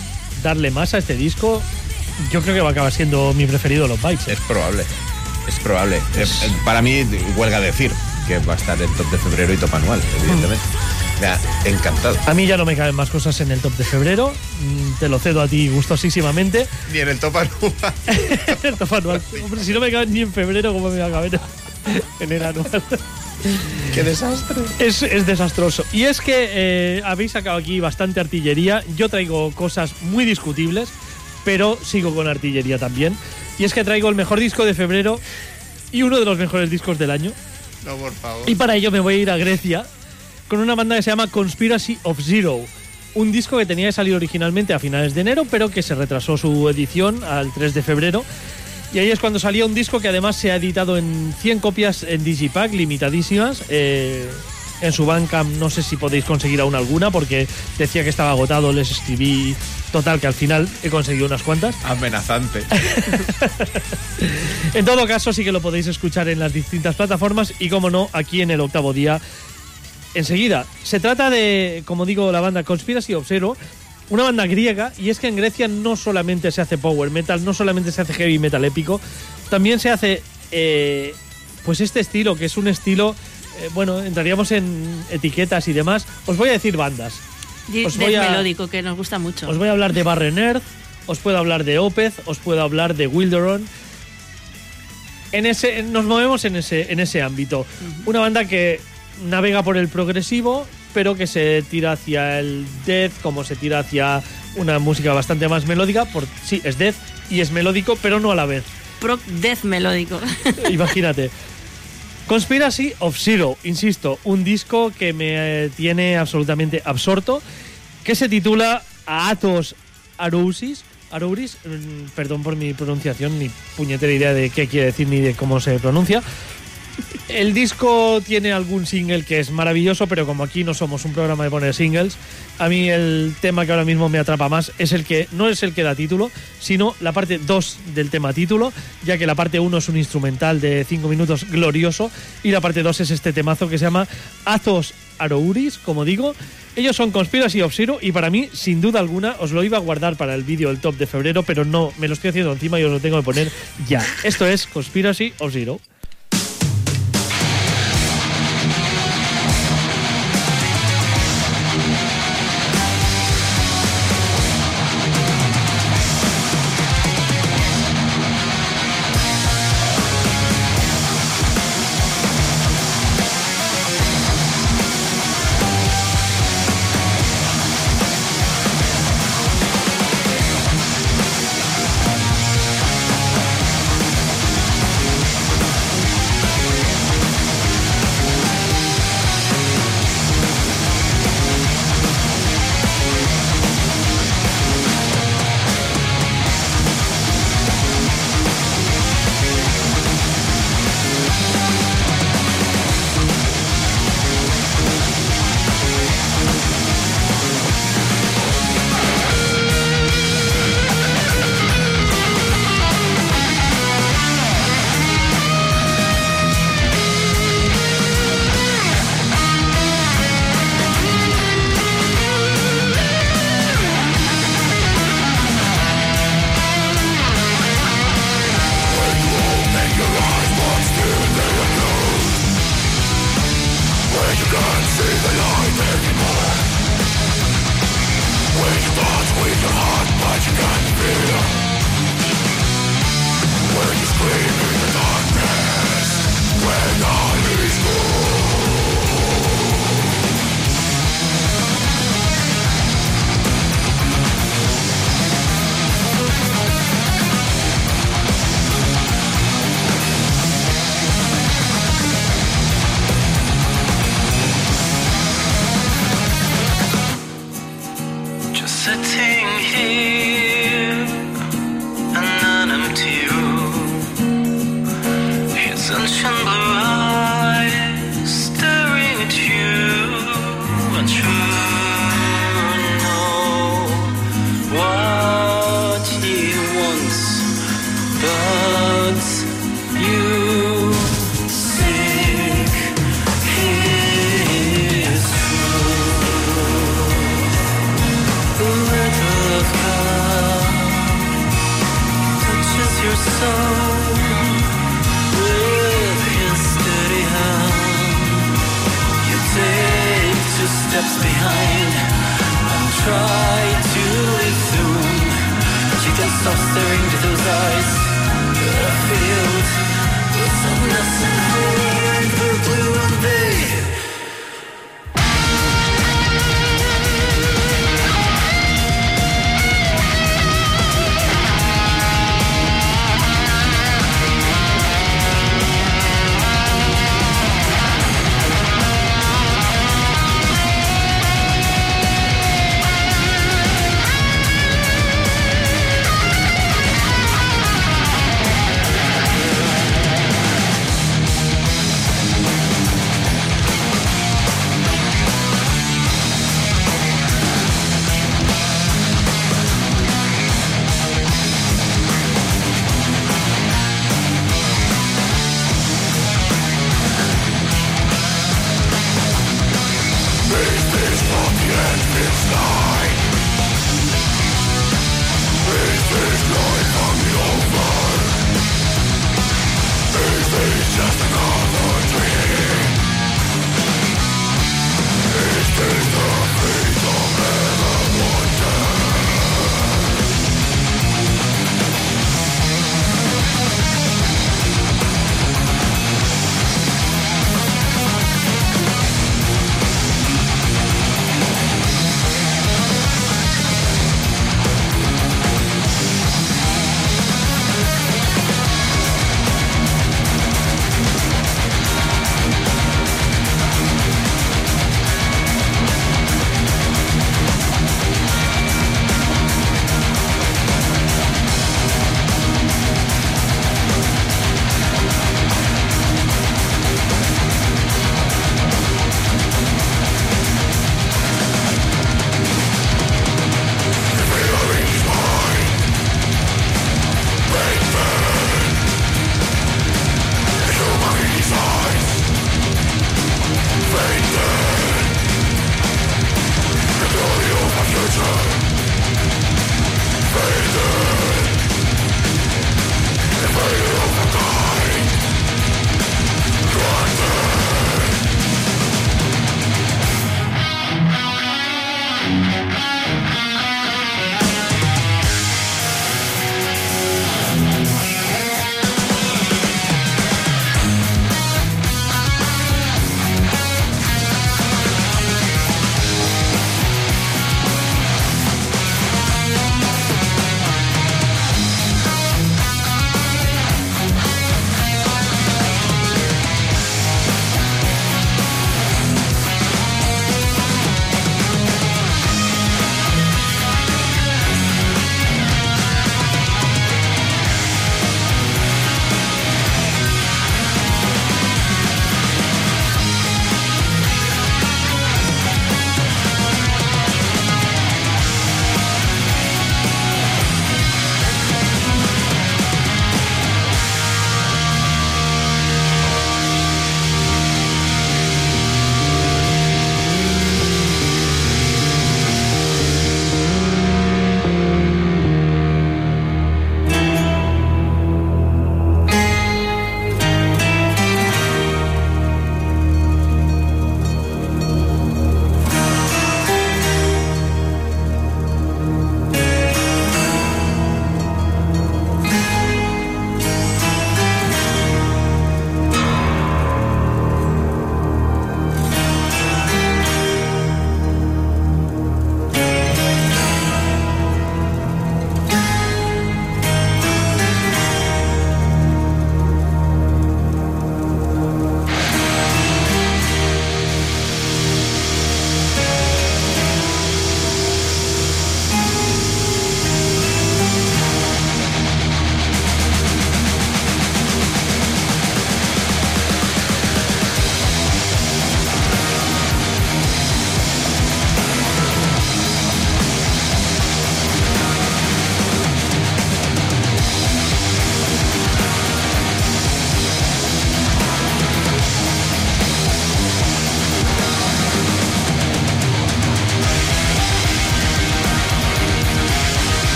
darle más a este disco, yo creo que va a acabar siendo mi preferido los Bytes. Es probable. Es probable. Eh, eh, Para mí, huelga decir que va a estar en top de febrero y top anual, evidentemente. Me ha encantado. A mí ya no me caben más cosas en el top de febrero. Mm, Te lo cedo a ti gustosísimamente. Ni en el top anual. (laughs) el top anual. Hombre, si no me caben ni en febrero, ¿cómo me va a caber (laughs) en el anual? (laughs) ¡Qué desastre! Es, es desastroso. Y es que eh, habéis sacado aquí bastante artillería. Yo traigo cosas muy discutibles, pero sigo con artillería también. Y es que traigo el mejor disco de febrero y uno de los mejores discos del año. No, por favor. Y para ello me voy a ir a Grecia con una banda que se llama Conspiracy of Zero. Un disco que tenía que salir originalmente a finales de enero, pero que se retrasó su edición al 3 de febrero. Y ahí es cuando salía un disco que además se ha editado en 100 copias en Digipack, limitadísimas. Eh, en su banca no sé si podéis conseguir aún alguna, porque decía que estaba agotado, les escribí. Total, que al final he conseguido unas cuantas. Amenazante. (laughs) En todo caso, sí que lo podéis escuchar en las distintas plataformas y, como no, aquí en el octavo día. Enseguida, se trata de, como digo, la banda Conspiracy of Zero, una banda griega, y es que en Grecia no solamente se hace power metal, no solamente se hace heavy metal épico, también se hace, eh, pues este estilo, que es un estilo, eh, bueno, entraríamos en etiquetas y demás. Os voy a decir bandas. Os voy a- melódico, que nos gusta mucho. Os voy a hablar de Barren Earth, os puedo hablar de Opeth, os puedo hablar de Wilderon. En ese, nos movemos en ese, en ese ámbito. Una banda que navega por el progresivo, pero que se tira hacia el death, como se tira hacia una música bastante más melódica. Por, sí, es death y es melódico, pero no a la vez. Proc death melódico. (laughs) Imagínate. Conspiracy of Zero, insisto, un disco que me eh, tiene absolutamente absorto, que se titula Athos Arousis. Arouris, mm, perdón por mi pronunciación, ni puñetera idea de qué quiere decir ni de cómo se pronuncia. El disco tiene algún single que es maravilloso, pero como aquí no somos un programa de poner singles, a mí el tema que ahora mismo me atrapa más es el que no es el que da título, sino la parte 2 del tema título, ya que la parte 1 es un instrumental de 5 minutos glorioso y la parte 2 es este temazo que se llama Athos Arouris, como digo. Ellos son Conspiracy of Zero y para mí, sin duda alguna, os lo iba a guardar para el vídeo del top de febrero, pero no, me lo estoy haciendo encima y os lo tengo que poner ya. Esto es Conspiracy of Zero.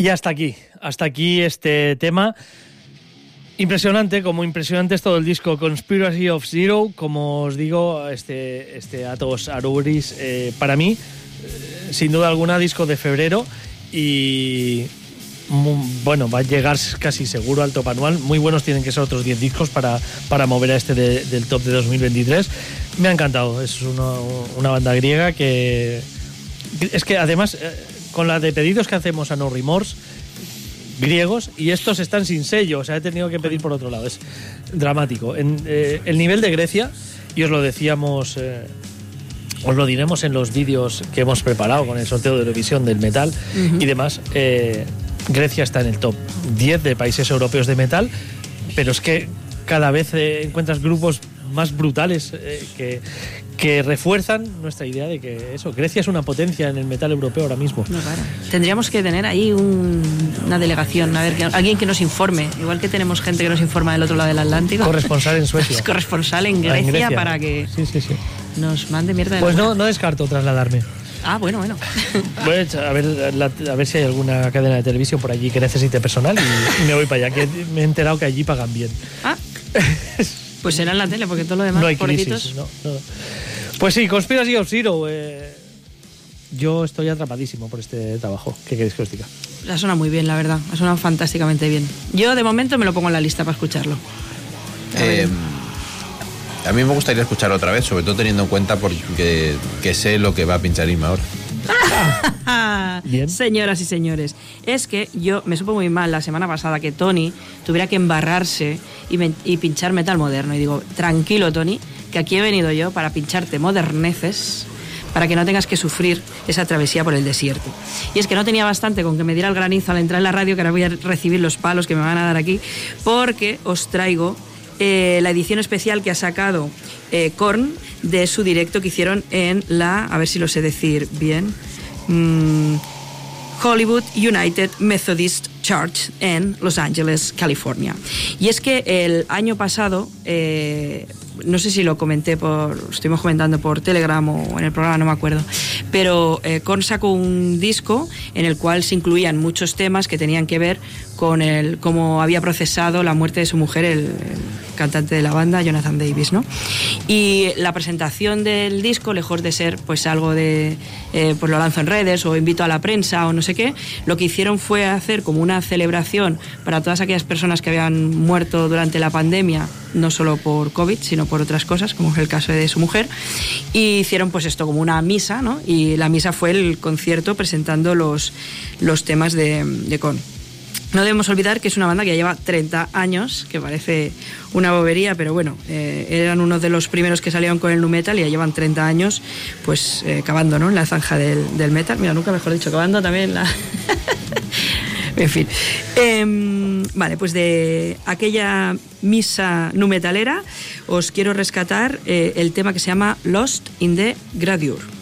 Y hasta aquí, hasta aquí este tema. Impresionante, como impresionante es todo el disco Conspiracy of Zero, como os digo, este, este Atos Aruris, eh, para mí, eh, sin duda alguna, disco de febrero y bueno, va a llegar casi seguro al top anual. Muy buenos tienen que ser otros 10 discos para, para mover a este de- del top de 2023. Me ha encantado, es una, una banda griega que... Es que además, eh, con la de pedidos que hacemos a No Remorse, griegos y estos están sin sello, o sea, he tenido que pedir por otro lado, es dramático. En, eh, el nivel de Grecia, y os lo decíamos, eh, os lo diremos en los vídeos que hemos preparado con el sorteo de Eurovisión del metal y demás, eh, Grecia está en el top 10 de países europeos de metal, pero es que cada vez encuentras grupos más brutales que, que refuerzan nuestra idea de que eso, Grecia es una potencia en el metal europeo ahora mismo. No, claro. Tendríamos que tener ahí un- una delegación, a ver, que- alguien que nos informe, igual que tenemos gente que nos informa del otro lado del Atlántico. Corresponsal en (laughs) Suecia. Es corresponsal en Ah, Grecia, para que Sí, sí, sí. nos mande mierda de Pues no, no descarto trasladarme. Ah, bueno, bueno. (laughs) A, ver, la- a ver si hay alguna cadena de televisión por allí que necesite personal y, y me voy para allá, que me he enterado que allí pagan bien. Ah, (laughs) pues será en la tele, porque todo lo demás, no hay crisis. No, no. Pues sí, Conspiracy of Zero. eh, yo estoy atrapadísimo por este trabajo. ¿Qué queréis que os diga? Ha sonado muy bien, la verdad. Ha sonado fantásticamente bien. Yo, de momento, me lo pongo en la lista para escucharlo. Eh, a mí me gustaría escuchar otra vez, sobre todo teniendo en cuenta porque que sé lo que va a pinchar Irma ahora. (laughs) Bien. Señoras y señores, es que yo me supo muy mal la semana pasada que Tony tuviera que embarrarse y pinchar metal moderno. Y digo, tranquilo, Tony, que aquí he venido yo para pincharte moderneces para que no tengas que sufrir esa travesía por el desierto. Y es que no tenía bastante con que me diera el granizo al entrar en la radio, que ahora voy a recibir los palos que me van a dar aquí, porque os traigo eh, la edición especial que ha sacado eh, Korn de su directo que hicieron en la, a ver si lo sé decir bien, mm, Hollywood United Methodist Church en Los Ángeles, California. Y es que el año pasado, eh, no sé si lo comenté por, estuvimos comentando por Telegram o en el programa, no me acuerdo, pero eh, Korn sacó un disco en el cual se incluían muchos temas que tenían que ver con el cómo había procesado la muerte de su mujer, el, el cantante de la banda, Jonathan Davis, ¿no? Y la presentación del disco, lejos de ser pues algo de, eh, pues lo lanzo en redes o invito a la prensa o no sé qué, lo que hicieron fue hacer como una celebración para todas aquellas personas que habían muerto durante la pandemia, no solo por COVID, sino por otras cosas, como es el caso de su mujer, y hicieron pues esto como una misa, ¿no? Y la misa fue el concierto presentando los, los temas de, de Con. No debemos olvidar que es una banda que ya lleva 30 años, que parece una bobería, pero bueno, eh, eran uno de los primeros que salieron con el nu metal y ya llevan 30 años, pues eh, cavando, ¿no? En la zanja del, del metal. Mira, nunca mejor dicho, cavando también la. (laughs) en fin. Em, vale, pues de aquella misa nu metalera os quiero rescatar eh, el tema que se llama Lost in the Gradure.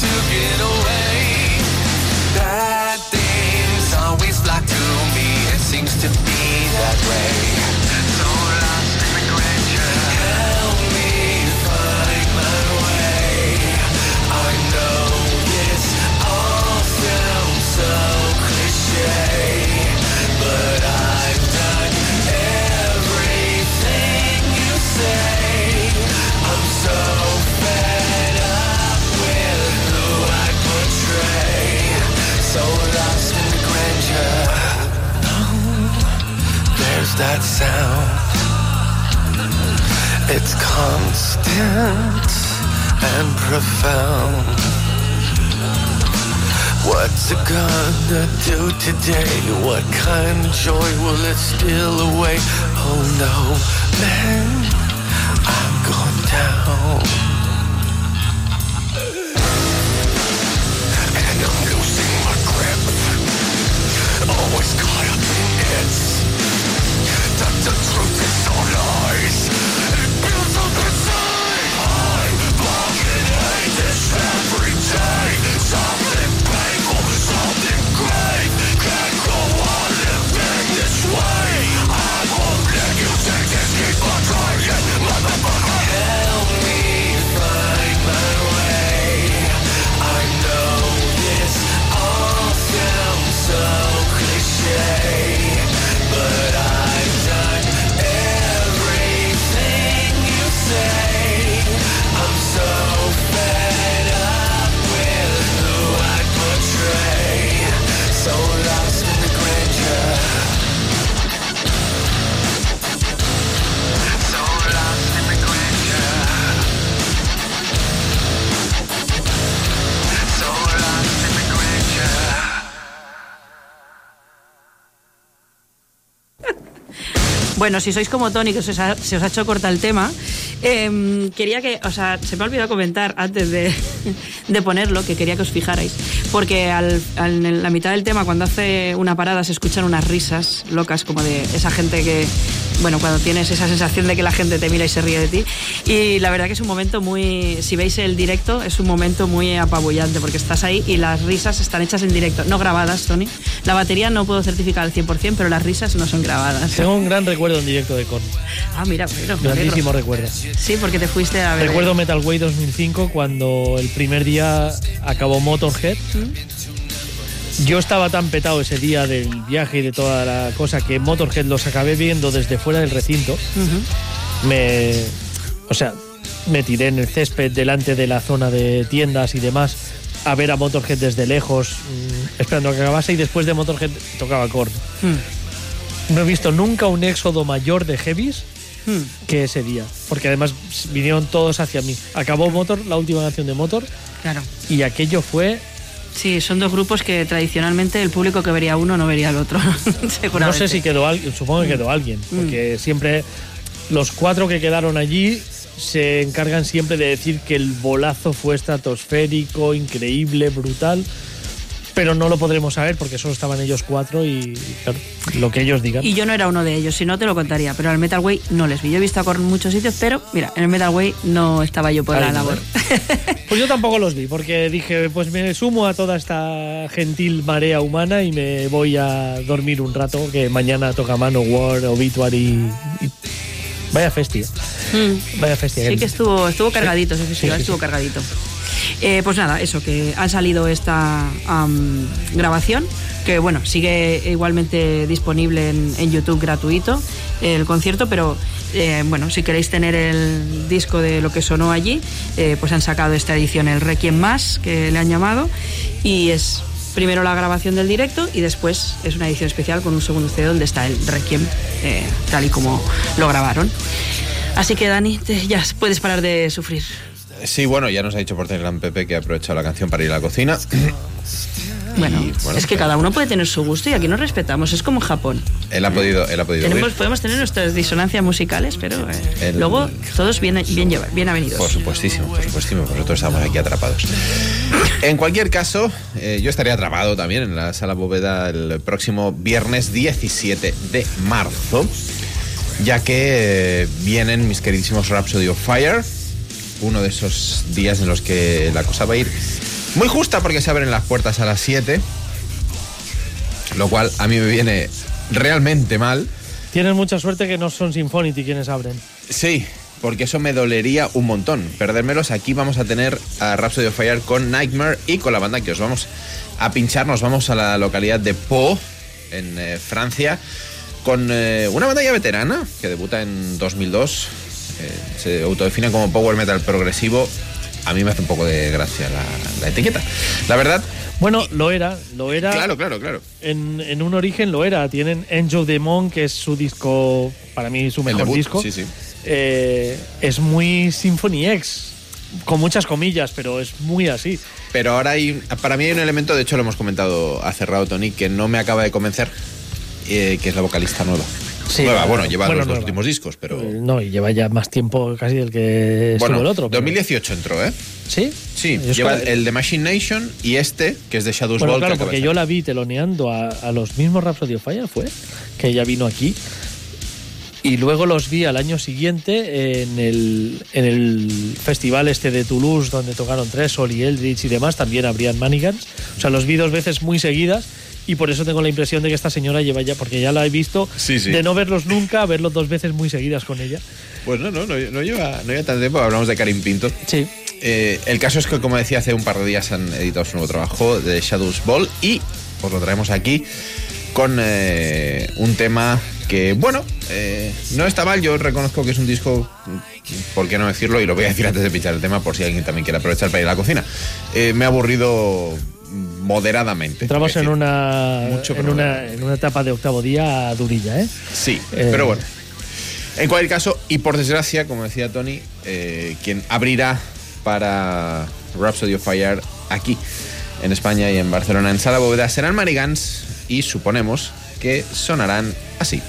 To get that sound. It's constant and profound. What's it gonna do today? What kind of joy will it steal away? Oh no, man, I'm going down. Bueno, si sois como Tony, que se os ha, hecho corta el tema, eh, quería que, o sea, se me ha olvidado comentar antes de, (laughs) ponerlo, que quería que os fijarais, porque en la mitad del tema, cuando hace una parada, se escuchan unas risas locas, como de esa gente que, bueno, cuando tienes esa sensación de que la gente te mira y se ríe de ti. Y la verdad que es un momento muy, si veis el directo, es un momento muy apabullante, porque estás ahí y las risas están hechas en directo, no grabadas, Tony. La batería no puedo certificar al 100%, pero las risas no son grabadas. Tengo un gran recuerdo en directo de Korn. Ah, mira, me Grandísimo recuerdo. Sí, porque te fuiste a ver. Recuerdo Metal Way 2005 cuando el primer día acabó Motorhead. Yo estaba tan petado ese día del viaje y de toda la cosa que Motorhead los acabé viendo desde fuera del recinto. Me. O sea, me tiré en el césped delante de la zona de tiendas y demás a ver a Motorhead desde lejos, mm, esperando a que acabase y después de Motorhead tocaba Korn. No he visto nunca un éxodo mayor de heavies que ese día, porque además vinieron todos hacia mí. Acabó Motor, la última canción de Motor, Claro. y aquello fue, Sí, son dos grupos que tradicionalmente el público que vería uno no vería al otro. (laughs) Seguramente. no sé si quedó alguien, supongo que quedó alguien, porque siempre los cuatro que quedaron allí se encargan siempre de decir que el bolazo fue estratosférico, increíble, brutal. Pero no lo podremos saber porque solo estaban ellos cuatro y claro, lo que ellos digan. Y yo no era uno de ellos, si no te lo contaría, pero al Metal Way no les vi. Yo he visto a Korn en muchos sitios, pero mira, en el Metal Way no estaba yo por Ahí la no, labor. (laughs) Pues yo tampoco los vi, porque dije, pues me sumo a toda esta gentil marea humana y me voy a dormir un rato, que mañana toca Manowar, Obituary y... y- Vaya festia. Mm. Vaya festia. Sí que estuvo, estuvo cargadito ese festival, sí, estuvo sí. cargadito. Eh, pues nada, eso, que ha salido esta grabación, que bueno, sigue igualmente disponible en, YouTube gratuito el concierto, pero eh, bueno, si queréis tener el disco de lo que sonó allí, eh, pues han sacado esta edición, el Requiem Más, que le han llamado, y es primero la grabación del directo y después es una edición especial con un segundo CD donde está el Requiem, tal y como lo grabaron. Así que Dani, te- ya puedes parar de sufrir. Sí, bueno, ya nos ha dicho por Telegram Pepe que ha aprovechado la canción para ir a la cocina. Bueno, Y, bueno, es que cada uno puede tener su gusto y aquí nos respetamos. Es como Japón. Él ha podido, él ha podido Tenemos, podemos tener nuestras disonancias musicales, pero eh, El- luego todos bien, bien, lleva- bien avenidos. Por supuestísimo, por supuestísimo. Nosotros estamos aquí atrapados. En cualquier caso, eh, yo estaría atrapado también en la sala bóveda el próximo viernes 17 de marzo, ya que eh, vienen mis queridísimos Rhapsody of Fire, uno de esos días en los que la cosa va a ir muy justa porque se abren las puertas a las 7, lo cual a mí me viene realmente mal. Tienes mucha suerte que no son Symphonity quienes abren. Sí, porque eso me dolería un montón. Perdérmelos. Aquí vamos a tener a Rhapsody of Fire con Nightmare y con la banda que os vamos a pinchar. Nos vamos a la localidad de Po, en eh, Francia, con eh, una banda ya veterana que debuta en 2002. Se autodefine como power metal progresivo. A mí me hace un poco de gracia la, la etiqueta. La verdad, Bueno, lo era, lo era. claro, claro, claro. En, en un origen lo era. Tienen Angel Demon, que es su disco, para mí su mejor debut, disco. Sí, sí. Eh, es muy Symphony X, con muchas comillas, pero es muy así. Pero ahora hay, para mí hay un elemento, de hecho lo hemos comentado hace rato, Tony, que no me acaba de convencer, eh, que es la vocalista nueva. Sí, nueva, la- bueno, lleva bueno, los dos últimos discos, pero... Eh, No, y lleva ya más tiempo casi del que estuvo bueno, el otro. pero- 2018 entró, ¿eh? ¿Sí? Sí, lleva el de Machine Nation y este, que es de Shadows Bueno, Ball. claro, porque yo la vi teloneando a, a los mismos Rhapsody of Fire, fue, que ella vino aquí. Y luego los vi al año siguiente en el, en el festival este de Toulouse, donde tocaron Tresol y Eldritch y demás, también habrían Manigans. O sea, los vi dos veces muy seguidas y por eso tengo la impresión de que esta señora lleva ya, porque ya la he visto, Sí, sí. de no verlos nunca, a verlos dos veces muy seguidas con ella. Pues no, no, no, no lleva, no lleva tanto tiempo, hablamos de Karim Pinto. Sí. Eh, el caso es que, como decía, hace un par de días han editado su nuevo trabajo de Shadows Ball y os lo traemos aquí con eh, un tema que, bueno, eh, no está mal. Yo reconozco que es un disco, ¿por qué no decirlo? Y lo voy a decir antes de pinchar el tema por si alguien también quiere aprovechar para ir a la cocina. Eh, me ha aburrido moderadamente. Entramos en una, mucho, en, una, en una etapa de octavo día durilla, ¿eh? Sí, Eh, pero bueno. En cualquier caso, y por desgracia, como decía Tony, eh, quien abrirá para Rhapsody of Fire aquí, en España y en Barcelona, en Sala Bóveda, serán Marigans y suponemos que sonarán así.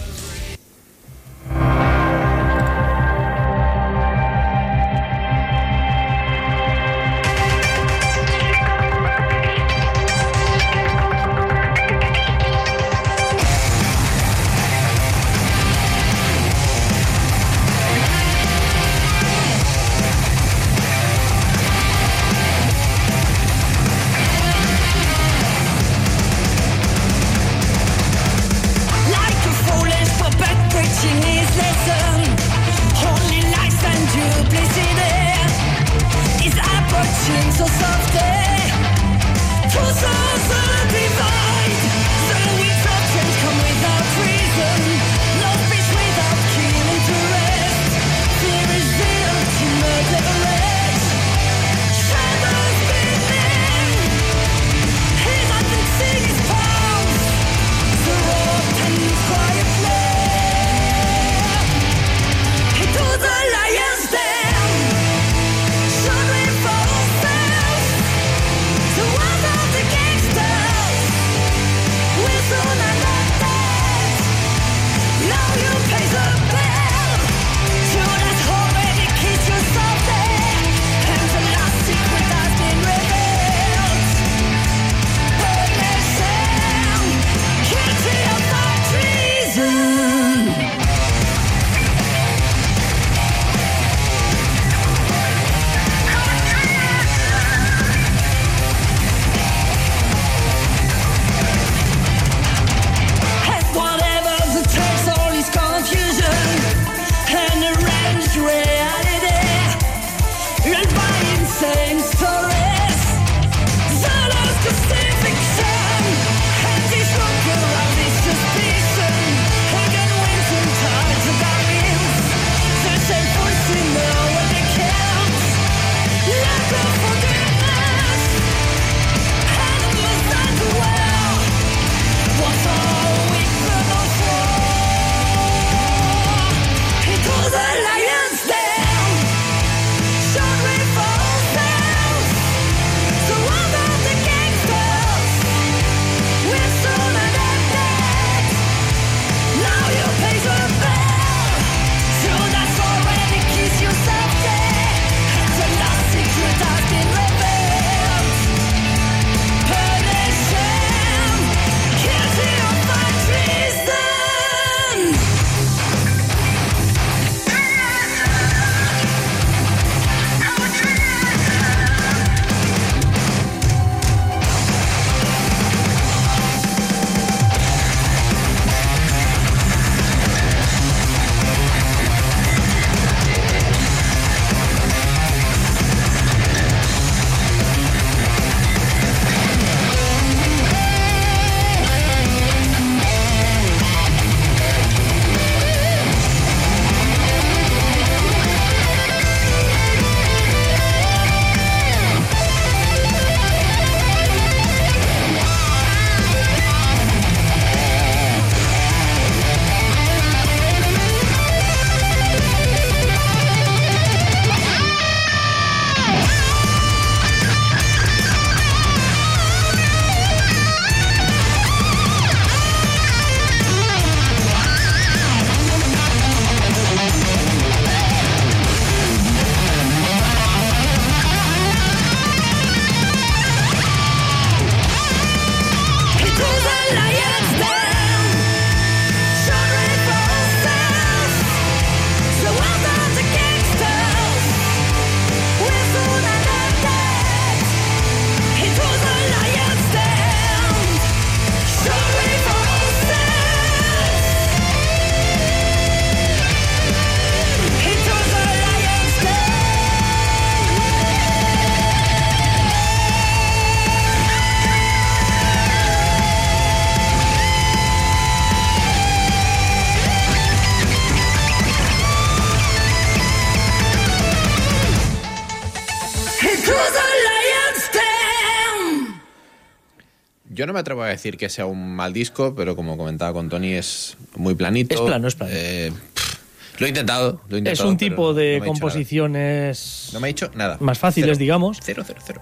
No me atrevo a decir que sea un mal disco, pero como comentaba con Tony, es muy planito. Es plano, es plano. Eh, pff, lo he intentado, lo he Es intentado, un pero tipo de no composiciones. No me ha dicho nada. más fáciles, Cero. digamos. Cero, cero, cero.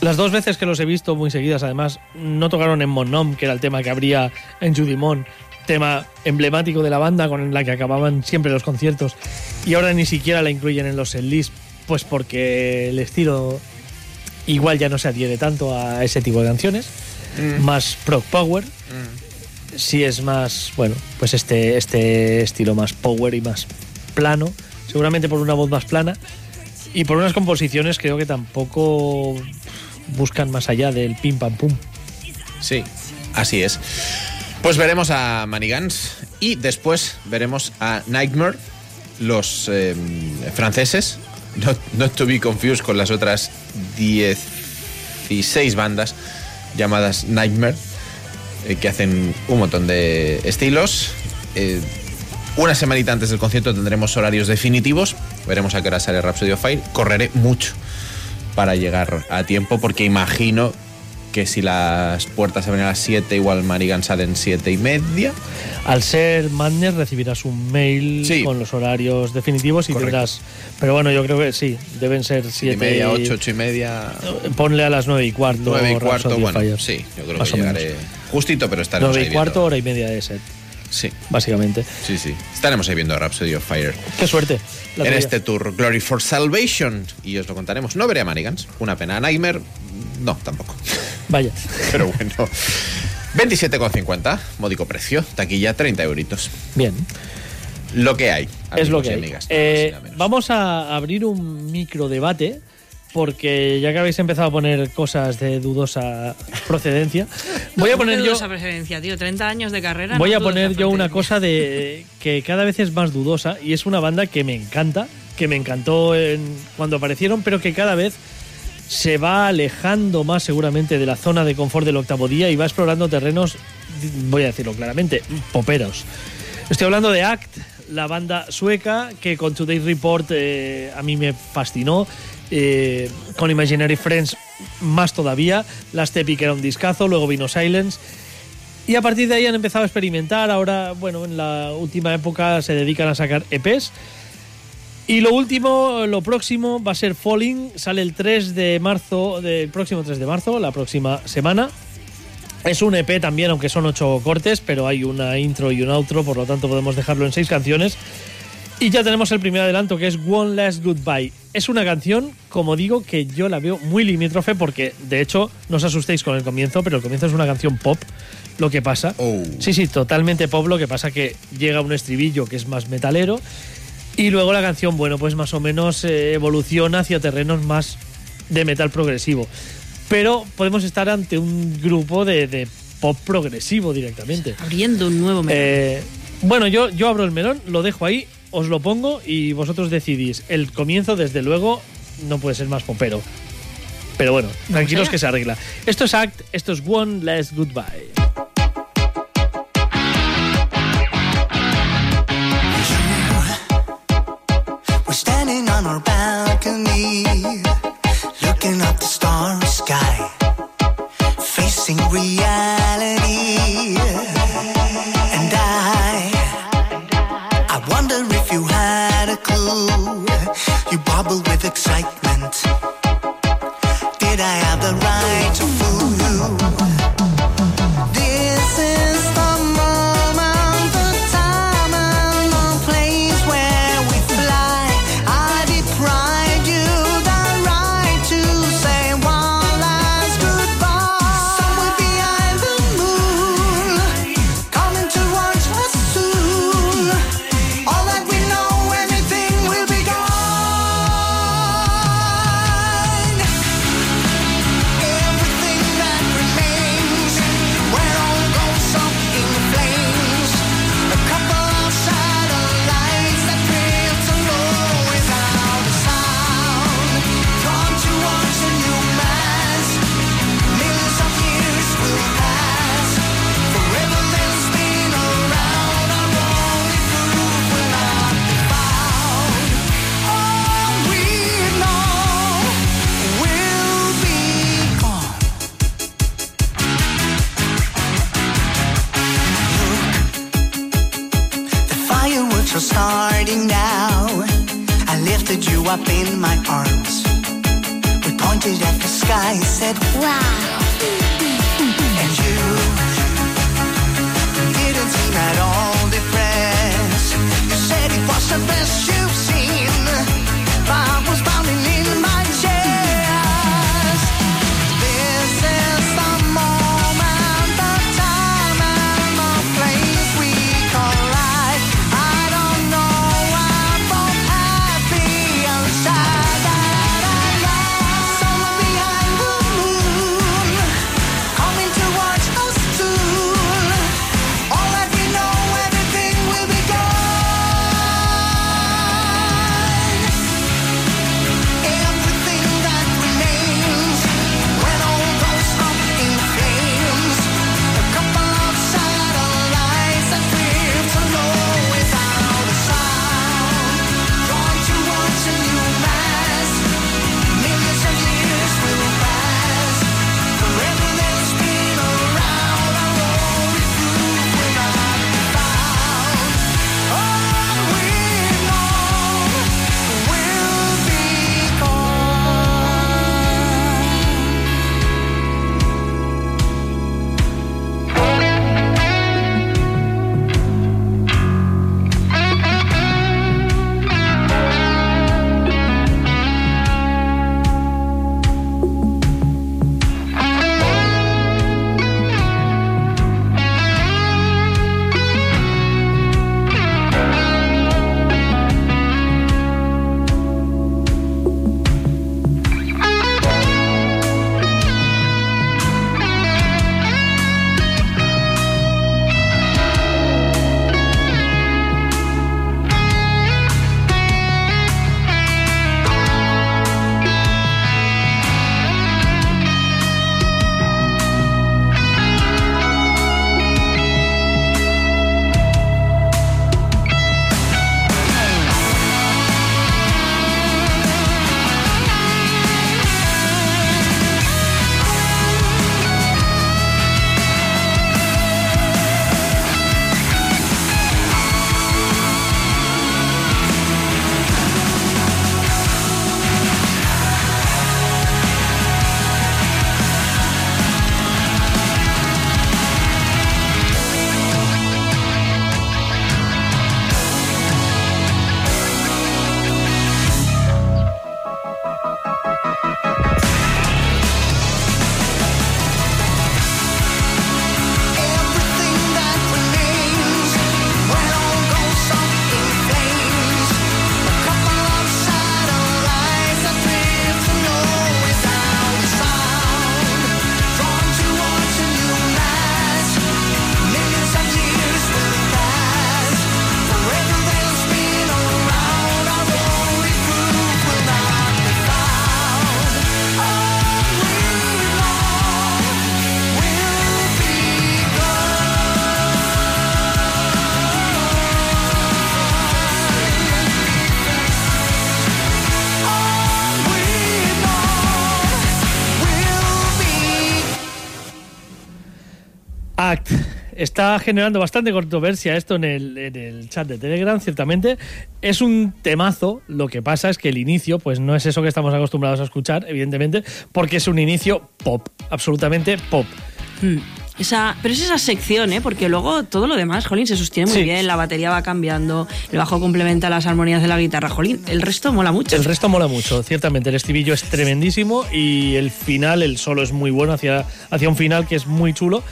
Las dos veces que los he visto muy seguidas, además, no tocaron en Mon Nom, que era el tema que habría en Judimon, tema emblemático de la banda con la que acababan siempre los conciertos. Y ahora ni siquiera la incluyen en los setlists, pues porque el estilo igual ya no se adhiere tanto a ese tipo de canciones. Más prog power. Sí es más, bueno, pues este, este estilo más power y más plano. Seguramente por una voz más plana. Y por unas composiciones creo que tampoco buscan más allá del pim pam pum. Sí, así es. Pues veremos a Manigans y después veremos a Nightmare, los eh, franceses. Not, not to be confused con las otras 16 bandas llamadas Nightmare, eh, que hacen un montón de estilos. Eh, una semanita antes del concierto tendremos horarios definitivos. Veremos a qué hora sale Rhapsody of Fire. Correré mucho para llegar a tiempo porque imagino que si las puertas se abren a las 7, igual Marigan salen 7 y media. Al ser Madness recibirás un mail Sí. con los horarios definitivos y Correcto. tendrás. Pero bueno, yo creo que sí, deben ser 7 y media, 8, 8 y media, Ponle a las nueve y cuarto. 9 y cuarto. Rhapsody Bueno, Fire. sí, yo creo Más que llegaré justito, pero estaremos Nueve ahí y cuarto, viendo. hora y media de set, Sí, básicamente. sí, sí. Estaremos ahí viendo Rhapsody of Fire. Qué suerte. En este tour Glory for Salvation y os lo contaremos. No veré a Manigans, una pena. A Nightmare, no, tampoco. Vaya. Pero bueno. 27,50, módico precio, taquilla 30 euritos. Bien. Lo que hay. es lo que y hay. amigas, Eh, vamos a abrir un micro debate porque ya que habéis empezado a poner cosas de dudosa procedencia, voy a ¿Cómo poner yo dudosa preferencia, tío? 30 años de carrera. voy no a poner yo una cosa de que cada vez es más dudosa y es una banda que me encanta, que me encantó en- cuando aparecieron, pero que cada vez se va alejando más seguramente de la zona de confort del octavo día y va explorando terrenos, voy a decirlo claramente, poperos. Estoy hablando de Act, la banda sueca que con Today's Report eh, a mí me fascinó. Eh, con Imaginary Friends más todavía. Last Epic era un discazo, luego vino Silence. Y a partir de ahí han empezado a experimentar. Ahora, bueno, en la última época se dedican a sacar EPs. Y lo último, lo próximo va a ser Falling. Sale el 3 de marzo, del próximo 3 de marzo, la próxima semana. Es un EP también, aunque son ocho cortes, pero hay una intro y un outro, por lo tanto podemos dejarlo en seis canciones. Y ya tenemos el primer adelanto, que es One Last Goodbye. Es una canción, como digo, que yo la veo muy limítrofe porque, de hecho, no os asustéis con el comienzo, pero el comienzo es una canción pop, lo que pasa. Oh. Sí, sí, totalmente pop, lo que pasa que llega un estribillo que es más metalero y luego la canción, bueno, pues más o menos eh, evoluciona hacia terrenos más de metal progresivo. Pero podemos estar ante un grupo de, de pop progresivo directamente. Abriendo un nuevo melón. Eh, bueno, yo, yo abro el melón, lo dejo ahí, os lo pongo y vosotros decidís. El comienzo, desde luego, no puede ser más popero. Pero bueno, tranquilos allá. que se arregla. Esto es Act, esto es One Last Goodbye. We're standing on our balcony, looking up the starry sky, facing reality. You bubble with excitement. Did I have the right to fool you? Está generando bastante controversia esto en el, en el chat de Telegram, ciertamente. Es un temazo, lo que pasa es que el inicio, pues no es eso que estamos acostumbrados a escuchar, evidentemente, porque es un inicio pop, absolutamente pop. Mm. Esa, pero es esa sección, ¿eh? porque luego todo lo demás, Jolín, se sostiene muy Sí. bien, la batería va cambiando, el bajo complementa las armonías de la guitarra, Jolín, el resto mola mucho. El resto mola mucho, ciertamente. El estribillo es tremendísimo y el final, el solo es muy bueno, hacia, hacia un final que es muy chulo.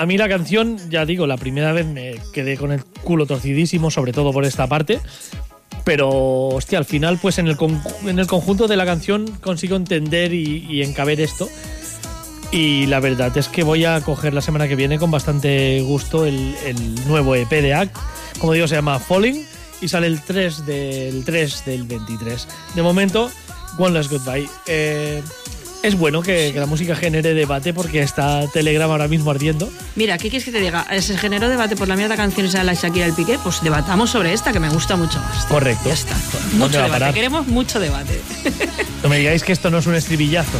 A mí la canción, ya digo, la primera vez me quedé con el culo torcidísimo, sobre todo por esta parte. Pero, hostia, al final, pues en el, en el conjunto de la canción consigo entender y, y encaber esto. Y la verdad es que voy a coger la semana que viene con bastante gusto el, el nuevo EP de Act. Como digo, se llama Falling y sale el 3 del 3 del 23. De momento, One Last Goodbye. Eh, es bueno que, que la música genere debate porque está Telegram ahora mismo ardiendo. Mira, ¿qué quieres que te diga? Se generó debate por la mierda canción esa de la Shakira y el Piqué, pues debatamos sobre esta que me gusta mucho más. Correcto. Ya está. ¿Dónde Mucho debate, queremos mucho debate. (laughs) No me digáis que esto no es un estribillazo.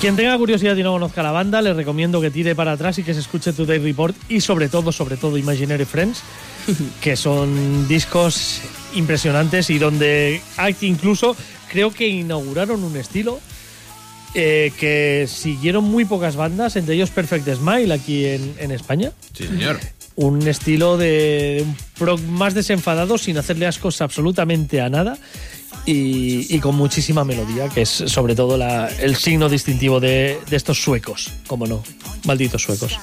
Quien tenga curiosidad y no conozca la banda, les recomiendo que tire para atrás y que se escuche Today Report y sobre todo, sobre todo Imaginary Friends, (laughs) que son discos impresionantes y donde hay- incluso creo que inauguraron un estilo eh, que siguieron muy pocas bandas, entre ellos Perfect Smile aquí en, en España. Sí, señor. Un estilo de, de un prog más desenfadado, sin hacerle ascos absolutamente a nada y, y con muchísima melodía, que es sobre todo la- el signo distintivo de, de estos suecos, como no, malditos suecos.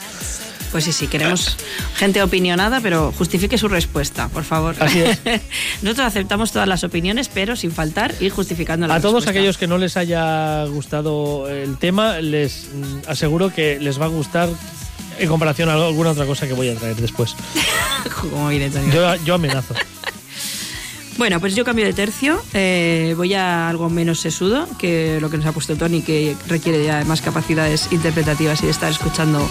Pues sí, sí, queremos gente opinionada, pero justifique su respuesta, por favor. Así es. (laughs) Nosotros aceptamos todas las opiniones, pero sin faltar ir justificando la A todos respuesta. aquellos que no les haya gustado el tema, les aseguro que les va a gustar en comparación a alguna otra cosa que voy a traer después. (laughs) Como yo amenazo. Bueno, pues yo cambio de tercio. eh, voy a algo menos sesudo que lo que nos ha puesto Tony, que requiere ya más capacidades interpretativas y de estar escuchando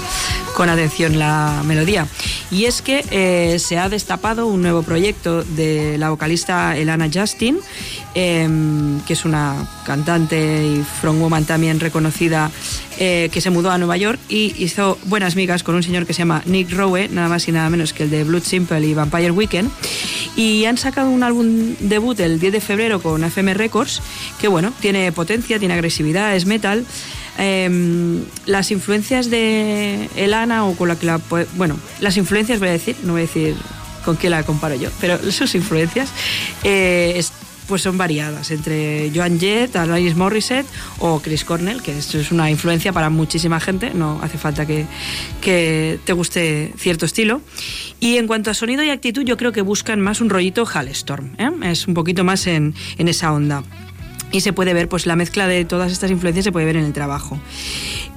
con atención la melodía. Y es que eh, se ha destapado un nuevo proyecto de la vocalista Elana Justin, em, que es una cantante y frontwoman también reconocida, eh, que se mudó a Nueva York y hizo buenas migas con un señor que se llama Nick Rowe, nada más y nada menos que el de Blood Simple y Vampire Weekend. Y han sacado un álbum debut el 10 de febrero con FM Records, que bueno, tiene potencia, tiene agresividad, es metal. Em, las influencias de Elana o con la que la... Bueno, las influencias voy a decir, no voy a decir con qué la comparo yo, pero (laughs) sus influencias eh, pues son variadas, entre Joan Jett, Alanis Morissette o Chris Cornell, que esto es una influencia para muchísima gente, no hace falta que, que te guste cierto estilo. Y en cuanto a sonido y actitud, yo creo que buscan más un rollito Halestorm, ¿eh? es un poquito más en, en esa onda. Y se puede ver, pues la mezcla de todas estas influencias se puede ver en el trabajo.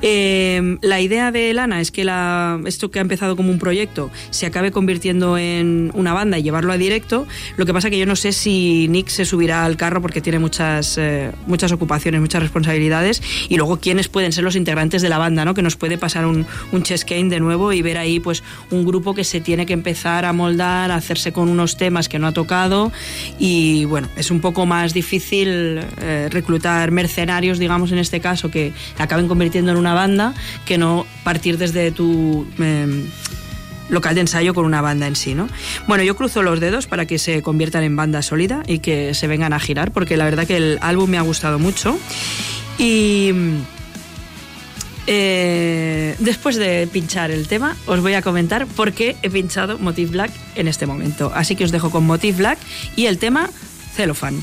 Eh, la idea de Lana es que la, esto que ha empezado como un proyecto se acabe convirtiendo en una banda y llevarlo a directo. Lo que pasa que yo no sé si Nick se subirá al carro porque tiene muchas, eh, muchas ocupaciones, muchas responsabilidades. Y luego quiénes pueden ser los integrantes de la banda, ¿no? Que nos puede pasar un, un Chess de nuevo y ver ahí pues un grupo que se tiene que empezar a moldar, a hacerse con unos temas que no ha tocado. Y bueno, es un poco más difícil eh, reclutar mercenarios, digamos en este caso, que acaben convirtiendo en una banda, que no partir desde tu eh, local de ensayo con una banda en sí, ¿no? Bueno, yo cruzo los dedos para que se conviertan en banda sólida y que se vengan a girar, porque la verdad que el álbum me ha gustado mucho. Y eh, después de pinchar el tema, os voy a comentar por qué he pinchado Motive Black en este momento. Así que os dejo con Motive Black y el tema Cellophane.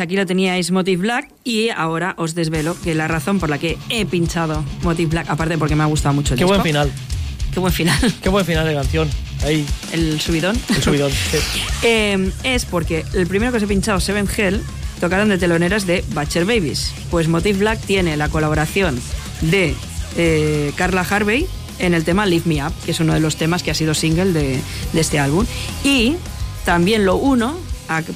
Pues aquí lo teníais Motive Black y ahora os desvelo que la razón por la que he pinchado Motive Black, aparte porque me ha gustado mucho el Qué disco. buen final. Qué buen final. Qué buen final de canción. Ahí, El subidón. el subidón. sí. (laughs) Eh, es porque el primero que os he pinchado, Seven Hell, tocaron de teloneras de Butcher Babies. Pues Motive Black tiene la colaboración de eh, Carla Harvey en el tema Lift Me Up, que es uno de los temas que ha sido single de, de este álbum. Y también lo uno,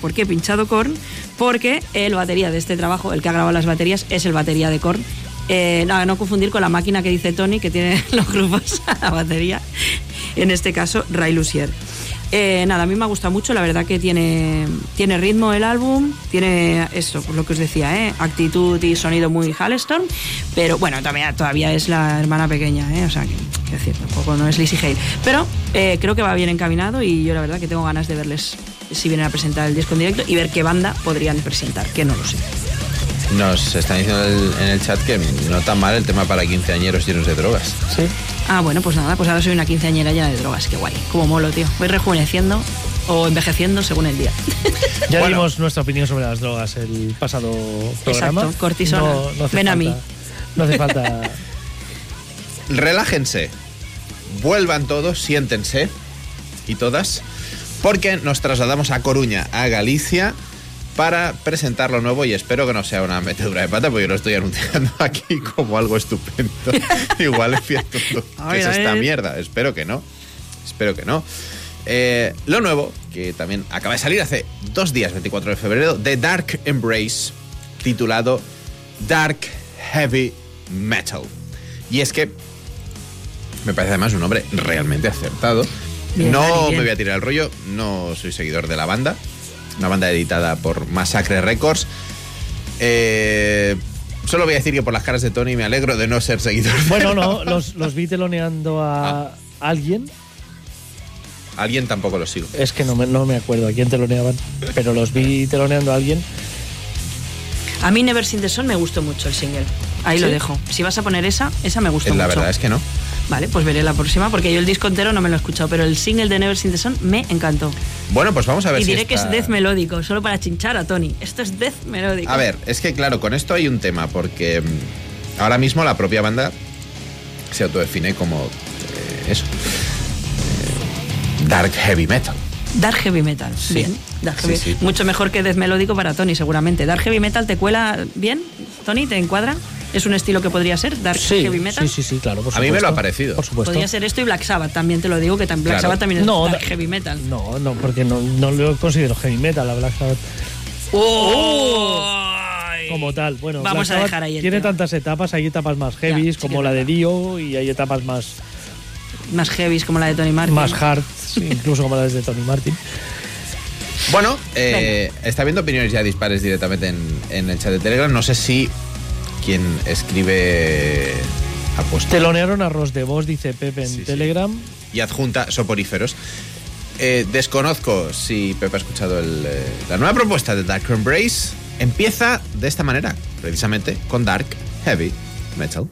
¿por qué he pinchado Korn? Porque el batería de este trabajo, el que ha grabado las baterías, es el batería de Korn. Eh, no, confundir con la máquina que dice Tony, que tiene (laughs) los grupos a la batería. En este caso, Ray Lucier. Eh, nada, a mí me ha gustado mucho, la verdad que tiene, tiene ritmo el álbum, tiene eso, lo que os decía, ¿eh? actitud y sonido muy Halestorm, pero bueno, todavía, todavía es la hermana pequeña, ¿eh? o sea, que, tampoco no es Lizzie Hale, pero creo que va bien encaminado y yo la verdad que tengo ganas de verles si vienen a presentar el disco en directo y ver qué banda podrían presentar, que no lo sé. Nos están diciendo en el chat que no tan mal el tema para quinceañeros llenos de drogas. Sí. Ah, bueno, pues nada, pues ahora soy una quinceañera llena de drogas, qué guay, como molo, tío. Voy rejuveneciendo o envejeciendo según el día. (laughs) Ya Bueno. dimos nuestra opinión sobre las drogas el pasado programa. Exacto, cortisona. No, no hace Ven a mí. No hace falta. (laughs) Relájense, vuelvan todos, siéntense y todas, porque nos trasladamos a Coruña, a Galicia, para presentar lo nuevo y espero que no sea una metedura de pata, porque yo lo estoy anunciando (laughs) aquí como algo estupendo. (laughs) Igual es cierto que es esta mierda, espero que no. Espero que no. Eh, lo nuevo, que también acaba de salir hace dos días, 24 de febrero, de Dark Embrace, titulado Dark Heavy Metal. Y es que me parece además un nombre realmente acertado. Bien, no bien. me voy a tirar el rollo, no soy seguidor de la banda. Una banda editada por Massacre Records. Eh, solo voy a decir que por las caras de Tony me alegro de no ser seguidor. Bueno, la no, los, los vi teloneando a alguien. Alguien tampoco lo sigo. Es que no me, no me acuerdo a quién teloneaban, pero los vi teloneando a alguien. A mí Never Seen the Sun me gustó mucho el single. Ahí lo dejo. Si vas a poner esa, esa me gustó Eh, La mucho. verdad es que no. Vale, pues veré la próxima, porque yo el disco entero no me lo he escuchado, pero el single de Never Seen the Sun me encantó. Bueno, pues vamos a ver Y si diré que es death melódico, solo para chinchar a Tony. Esto es death melódico. A ver, es que claro, con esto hay un tema, porque mm, ahora mismo la propia banda se autodefine como eh, eso. eh, dark heavy metal. Dark Heavy Metal. Sí. Bien. Dark Sí, heavy- sí. Mucho mejor que Death Melódico para Tony, seguramente. Dark Heavy Metal te cuela bien, Tony, ¿te encuadra? ¿Es un estilo que podría ser? Dark Sí, Heavy Metal. sí, sí, sí, claro. Por A mí me lo ha parecido. Por supuesto. Podría ser esto y Black Sabbath, también te lo digo, que Black Claro. Sabbath también es No, Dark da- Heavy Metal. No, no, porque no, no lo considero heavy metal a Black Sabbath ¡Oh! como tal. Bueno, Vamos Black a dejar ahí el Tiene tema. tantas etapas, hay etapas más heavy, Ya, sí que como la de. Dio, y hay etapas más, Más heavy como la de Tony Martin. más hard, (laughs) incluso como las de Tony Martin. Bueno, eh, está viendo opiniones ya dispares directamente en, en el chat de Telegram. No sé si quien escribe ha puesto Telonearon a Ros de Vos, dice Pepe en Sí, sí. Telegram. y adjunta soporíferos. Eh, desconozco si Pepe ha escuchado el, eh, la nueva propuesta de Dark Embrace. Empieza de esta manera, precisamente con Dark Heavy Metal.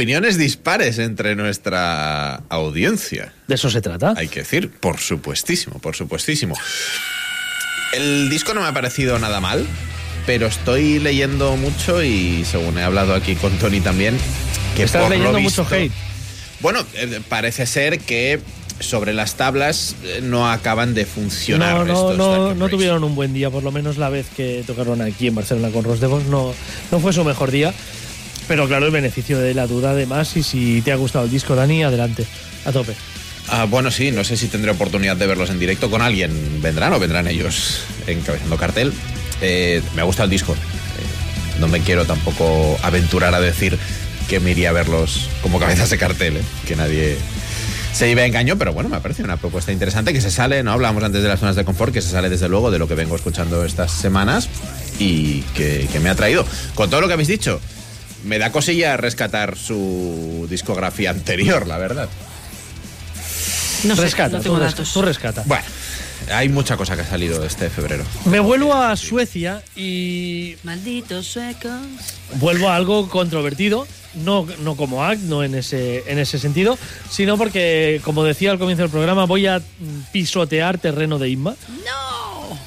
Opiniones dispares entre nuestra audiencia. De eso se trata. Hay que decir, por supuestísimo, por supuestísimo. El disco no me ha parecido nada mal, pero estoy leyendo mucho y según he hablado aquí con Tony también, que Estás por lo leyendo visto- mucho hate. Bueno, eh, parece ser que sobre las tablas eh, no acaban de funcionar. No, no, estos no, no tuvieron un buen día, por lo menos la vez que tocaron aquí en Barcelona con Ros Devos no, no fue su mejor día. Pero claro, el beneficio de la duda además, y si te ha gustado el disco, Dani, adelante, a tope. Ah, bueno, sí, no sé si tendré oportunidad de verlos en directo con alguien. ¿Vendrán o vendrán ellos encabezando cartel? Eh, me ha gustado el disco. Eh, no me quiero tampoco aventurar a decir que me iría a verlos como cabezas de cartel, eh, que nadie se lleve a engaño, pero bueno, me parece una propuesta interesante que se sale, ¿no? Hablábamos antes de las zonas de confort, que se sale desde luego de lo que vengo escuchando estas semanas y que, que me ha traído. Con todo lo que habéis dicho, me da cosilla rescatar su discografía anterior, la verdad. No sé, rescata, no tengo tú, datos. tú rescata. Bueno, hay mucha cosa que ha salido este febrero. Me vuelvo a Suecia y Malditos suecos. vuelvo a algo controvertido. No, no como act, no en ese, en ese sentido, sino porque, como decía al comienzo del programa, voy a pisotear terreno de Inma. ¡No!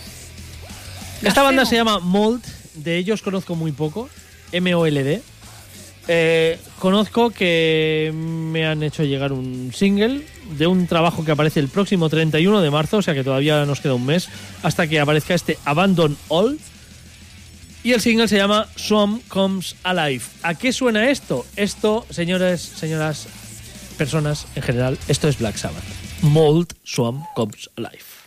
Esta banda se llama Mold, de ellos conozco muy poco, M-O-L-D. Eh, conozco que me han hecho llegar un single de un trabajo que aparece el próximo 31 de marzo, o sea que todavía nos queda un mes hasta que aparezca este Abandon All. Y el single se llama Swam Comes Alive. ¿A qué suena esto? Esto, señores, señoras, personas en general, esto es Black Sabbath. Mold Swam Comes Alive.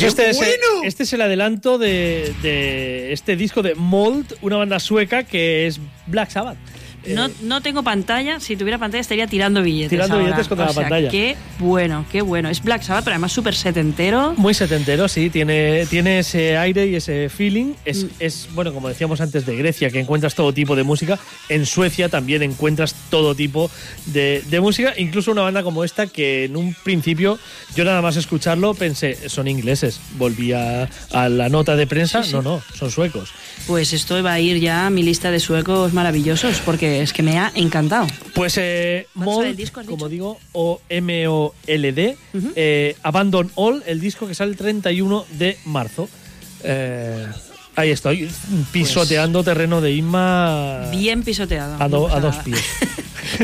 Pues ¡Qué este es, el, bueno! este es el adelanto de, de este disco de Mold, una banda sueca que es Black Sabbath. No, no tengo pantalla. Si tuviera pantalla estaría tirando billetes. Tirando ahora. billetes contra O la sea, pantalla. Qué bueno, qué bueno. Es Black Sabbath, pero además súper setentero. Muy setentero, sí, tiene, tiene ese aire y ese feeling. Es, Mm. es, bueno, como decíamos antes de Grecia, que encuentras todo tipo de música. En Suecia también encuentras todo tipo de, de música, incluso una banda como esta que en un principio yo nada más escucharlo pensé, son ingleses. Volví a, a la nota de prensa, Sí, sí. no, no, son suecos. Pues esto va a ir ya a mi lista de suecos maravillosos, porque es que me ha encantado. Pues eh, ¿Cuánto Mold, sale el disco, has como digo, o M-O-L-D, eh, Abandon All, el disco que sale el 31 de marzo. Eh, ahí estoy, pisoteando terreno de Inma Bien pisoteado. a, do- O sea, a dos (laughs) pies.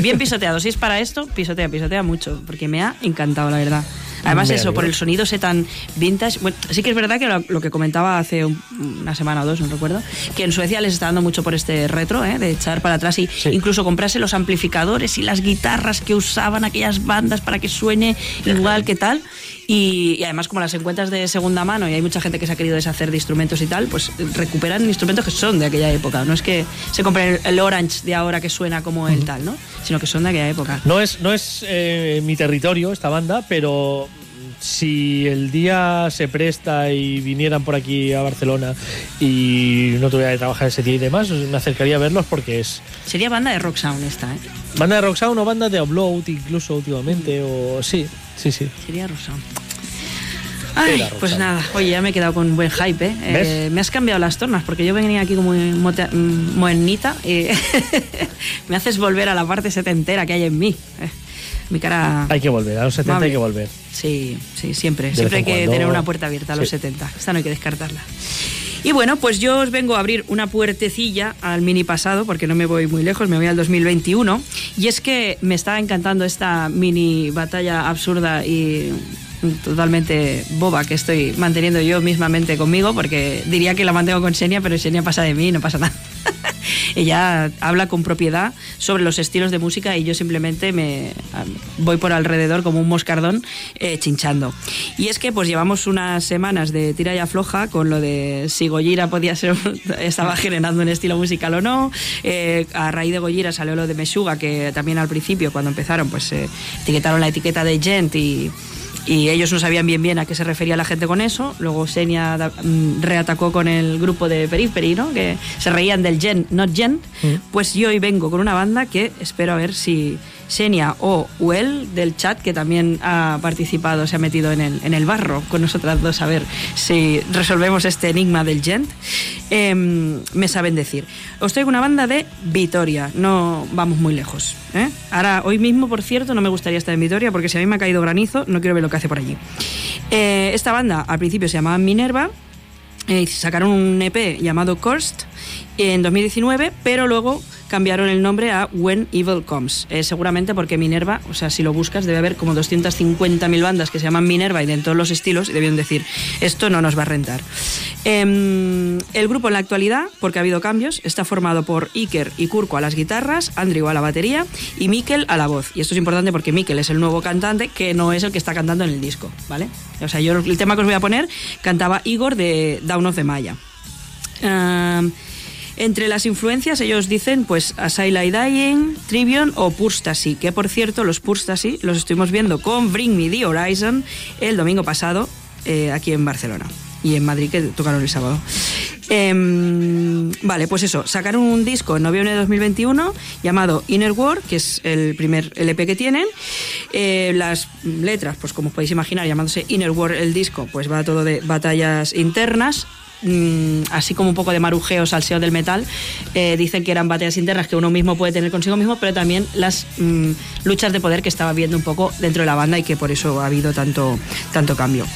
Bien pisoteado. Si es para esto, pisotea, pisotea mucho, porque me ha encantado, la verdad. Además, Me eso, por el sonido ese tan vintage. Bueno, sí que es verdad que lo, lo que comentaba hace un- una semana o dos, no recuerdo, que en Suecia les está dando mucho por este retro, ¿eh? de echar para atrás y incluso comprarse los amplificadores y las guitarras que usaban aquellas bandas para que suene igual que tal. Y, y además, como las encuentras de segunda mano y hay mucha gente que se ha querido deshacer de instrumentos y tal, pues recuperan instrumentos que son de aquella época. No es que se compren el, el Orange de ahora que suena como el tal, ¿no? Sino que son de aquella época. No es, no es eh, mi territorio esta banda, pero si el día se presta y vinieran por aquí a Barcelona y no tuviera que trabajar ese día y demás, me acercaría a verlos porque es Sería banda de rock sound esta, ¿eh? banda de rock sound o banda de upload incluso últimamente o sí, sí, sí. Sería rock sound. Ay, pues nada, oye, ya me he quedado con buen hype, ¿eh? Eh, me has cambiado las tornas, porque yo venía aquí como mm, modernita y (laughs) me haces volver a la parte setentera que hay en mí. Eh, mi cara... Hay que volver, a los 70 Amable. hay que volver. Sí, sí, siempre. De siempre hay que cuando. tener una puerta abierta a los Sí. 70. Esta no hay que descartarla. Y bueno, pues yo os vengo a abrir una puertecilla al mini pasado, porque no me voy muy lejos, me voy al 2021. Y es que me está encantando esta mini batalla absurda y totalmente boba que estoy manteniendo yo mismamente conmigo, porque diría que la mantengo con Xenia, pero Xenia pasa de mí y no pasa nada. (laughs) Ella habla con propiedad sobre los estilos de música y yo simplemente me ah, voy por alrededor como un moscardón eh, chinchando. Y es que pues llevamos unas semanas de tira y afloja con lo de si Gojira podía ser (laughs) estaba generando un estilo musical o no. Eh, a raíz de Gojira salió lo de Meshuga que también al principio cuando empezaron pues eh, etiquetaron la etiqueta de gent y y ellos no sabían bien bien a qué se refería la gente con eso. Luego Senia da- mm, reatacó con el grupo de Periphery, ¿no? que se reían del Gen, not Gen. Pues yo hoy vengo con una banda que espero a ver si Senia o Well del chat, que también ha participado, se ha metido en el, en el barro con nosotras dos, a ver si resolvemos este enigma del Gent, em, me saben decir. Os traigo una banda de Vitoria, no vamos muy lejos. ¿eh? Ahora, hoy mismo, por cierto, no me gustaría estar en Vitoria porque si a mí me ha caído granizo, no quiero ver lo que hace por allí. Eh, esta banda al principio se llamaba Minerva, eh, sacaron un EP llamado Cursed en 2019, pero luego cambiaron el nombre a When Evil Comes. Eh, seguramente porque Minerva, o sea, si lo buscas, debe haber como 250.000 bandas que se llaman Minerva y de todos los estilos, y debieron decir, esto no nos va a rentar. Em, el grupo en la actualidad, porque ha habido cambios, está formado por Iker y Kurko a las guitarras, Andrew a la batería y Mikel a la voz. Y esto es importante porque Mikel es el nuevo cantante, que no es el que está cantando en el disco, ¿vale? O sea, yo el tema que os voy a poner cantaba Igor de Down of the Maya. Um, entre las influencias ellos dicen pues Asylum Dying, Trivion o Purstasi, que por cierto los Purstasi los estuvimos viendo con Bring Me the Horizon el domingo pasado eh, aquí en Barcelona y en Madrid que tocaron el sábado. Em, vale, pues eso, sacaron un disco en noviembre de 2021 llamado Inner War, que es el primer LP que tienen. Eh, las letras, pues como podéis imaginar, llamándose Inner War el disco, pues va todo de batallas internas, mm, así como un poco de marujeo, salseo del metal, eh, dicen que eran batallas internas que uno mismo puede tener consigo mismo, pero también las mm, luchas de poder que estaba viendo un poco dentro de la banda y que por eso ha habido tanto, tanto cambio.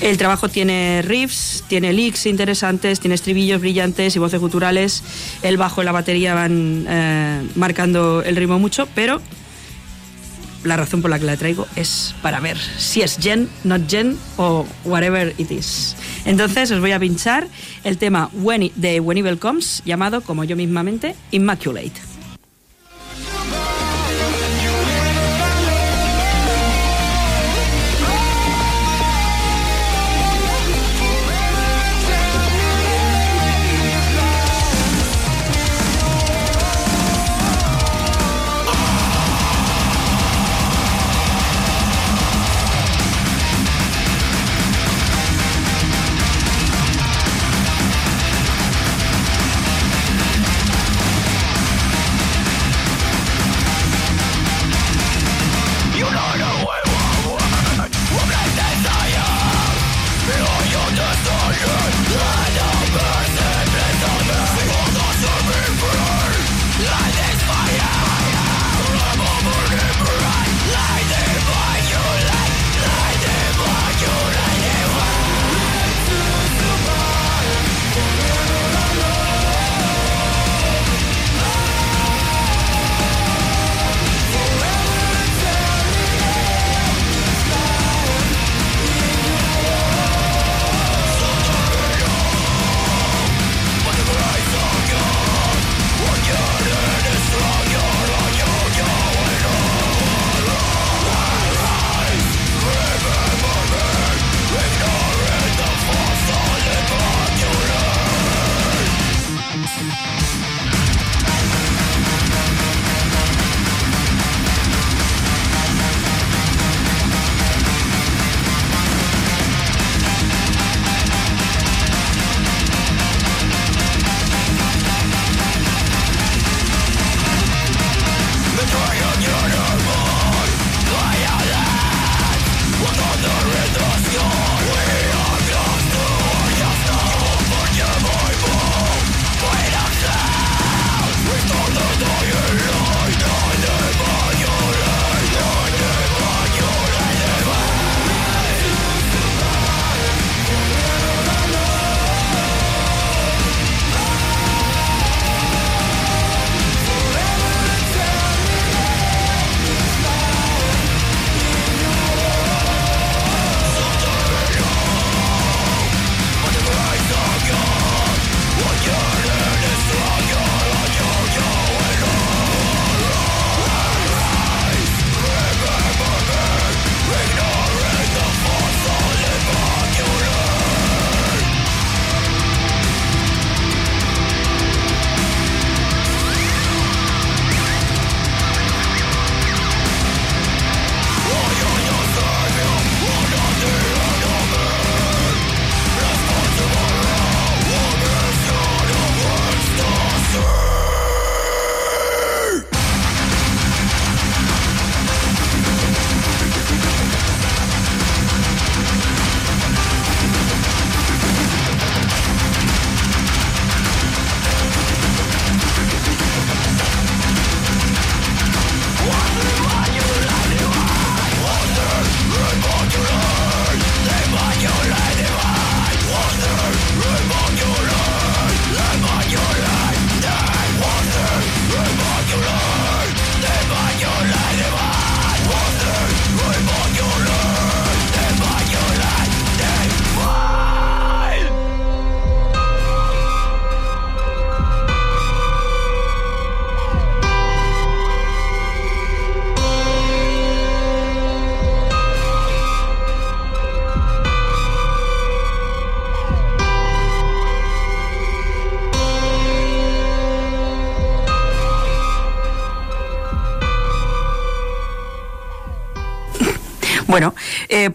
El trabajo tiene riffs, tiene leaks interesantes, tiene estribillos brillantes y voces guturales. El bajo y la batería van eh, marcando el ritmo mucho, pero la razón por la que la traigo es para ver si es Gen, not Gen o whatever it is. Entonces os voy a pinchar el tema de When Evil Comes, llamado, como yo mismamente, Immaculate.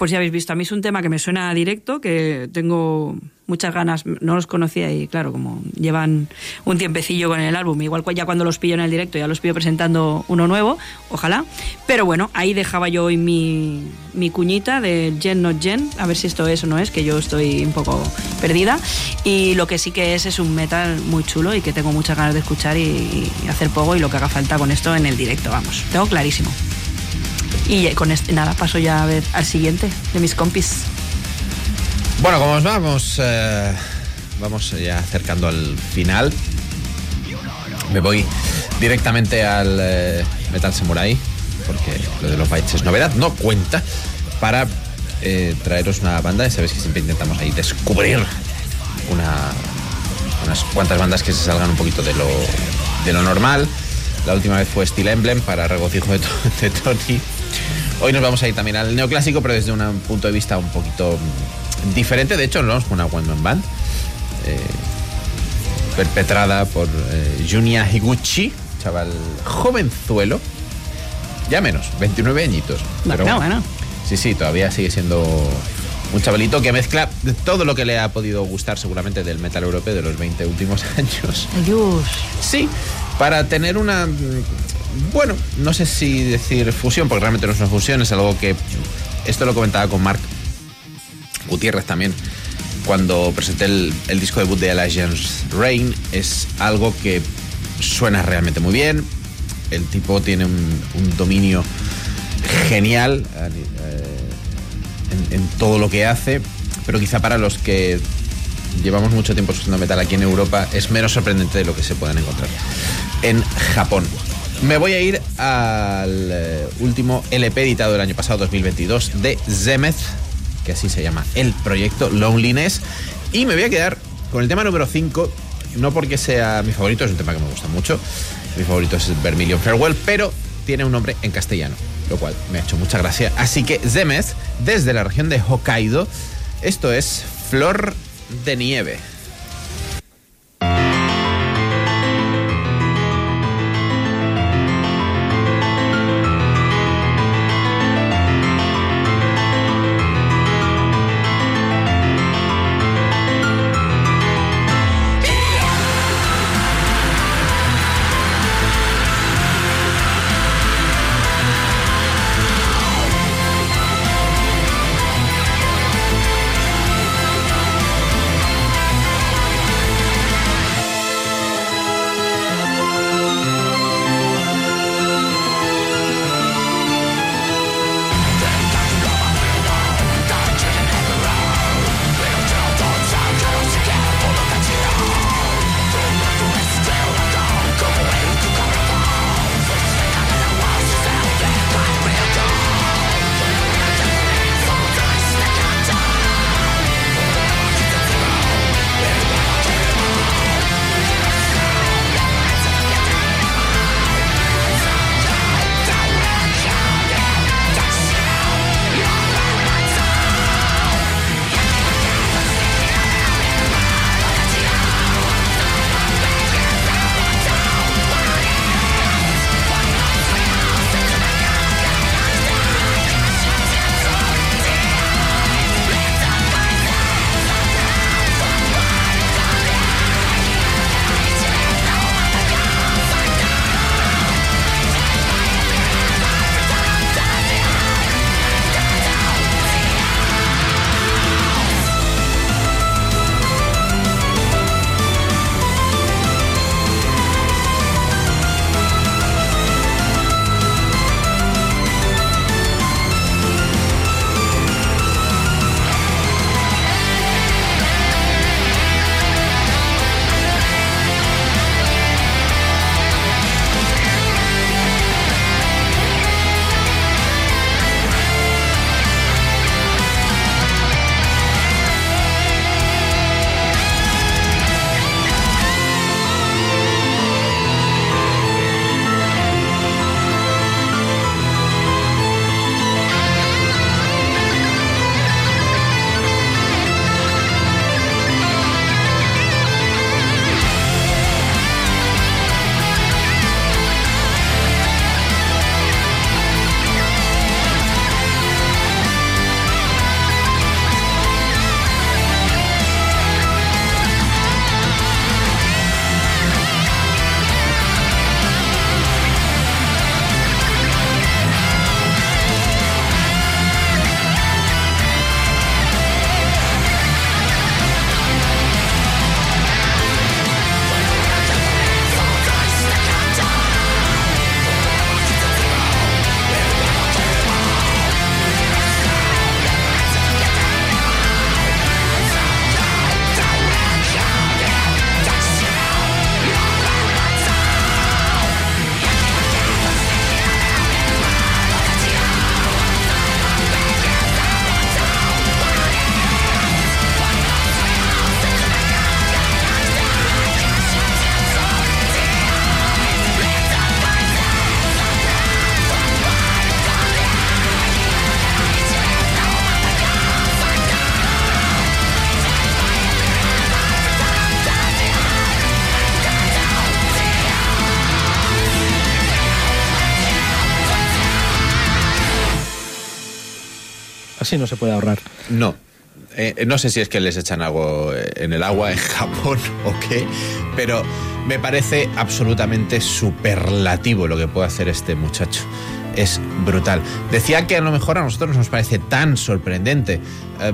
Pues ya habéis visto, a mí es un tema que me suena directo, que tengo muchas ganas, no los conocía y claro, como llevan un tiempecillo con el álbum, igual ya cuando los pillo en el directo ya los pillo presentando uno nuevo, ojalá. Pero bueno, ahí dejaba yo hoy mi, mi cuñita de Gen Not Gen, a ver si esto es o no es, que yo estoy un poco perdida. Y lo que sí que es es un metal muy chulo y que tengo muchas ganas de escuchar y, y hacer poco y lo que haga falta con esto en el directo, vamos, tengo clarísimo. Y con este, nada, paso ya a ver al siguiente de mis compis. Bueno, como nos vamos, eh, vamos ya acercando al final. Me voy directamente al eh, Metal Samurai, porque lo de los bytes es novedad, no cuenta, para eh, traeros una banda. Sabéis que siempre intentamos ahí descubrir una, unas cuantas bandas que se salgan un poquito de lo, de lo normal. La última vez fue Steel Emblem para regocijo de, to- (laughs) de Tony. Hoy nos vamos a ir también al neoclásico, pero desde un punto de vista un poquito diferente. De hecho, nos vamos con una one man band eh, perpetrada por eh, Junya Higuchi, chaval jovenzuelo, ya menos, 29 añitos. Pero bueno. Sí, sí, todavía sigue siendo un chavalito que mezcla todo lo que le ha podido gustar seguramente del metal europeo de los 20 últimos (laughs) años. Adiós. Sí, para tener una. Bueno, no sé si decir fusión, porque realmente no es una fusión, es algo que. Esto lo comentaba con Mark Gutiérrez también, cuando presenté el, el disco debut de Allegiance Rain. Es algo que suena realmente muy bien. El tipo tiene un, un dominio genial eh, en, en todo lo que hace, pero quizá para los que llevamos mucho tiempo escuchando metal aquí en Europa, es menos sorprendente de lo que se pueden encontrar en Japón. Me voy a ir al eh, último LP editado el año pasado, 2022, de Zemeth, que así se llama el proyecto Loneliness. Y me voy a quedar con el tema número 5, no porque sea mi favorito, es un tema que me gusta mucho. Mi favorito es Vermilion Farewell, pero tiene un nombre en castellano, lo cual me ha hecho mucha gracia. Así que Zemeth, desde la región de Hokkaido, esto es Flor de Nieve. Leche no se puede ahorrar. No. Eh, no sé si es que les echan algo eh, en el agua en Japón (laughs) o qué, pero me parece absolutamente superlativo lo que puede hacer este muchacho. Es brutal. Decía que a lo mejor a nosotros nos parece tan sorprendente. Eh,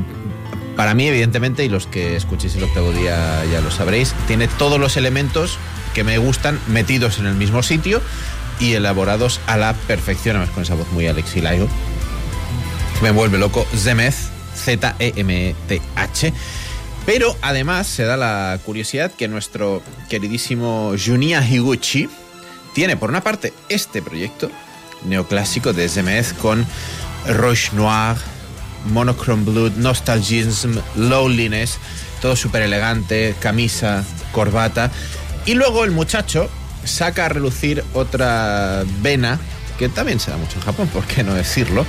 para mí, evidentemente, y los que escuchéis el octavo día ya lo sabréis, tiene todos los elementos que me gustan metidos en el mismo sitio y elaborados a la perfección, además con esa voz muy Alexi Laigo me vuelve loco. Zemeth, Z-E-M-E-T-H. Pero además se da la curiosidad que nuestro queridísimo Junia Higuchi tiene por una parte este proyecto neoclásico de Zemeth con Roche Noir, Monochrome Blood, Nostalgism, Lowliness, todo súper elegante, camisa, corbata. Y luego el muchacho saca a relucir otra vena que también se da mucho en Japón, ¿por qué no decirlo?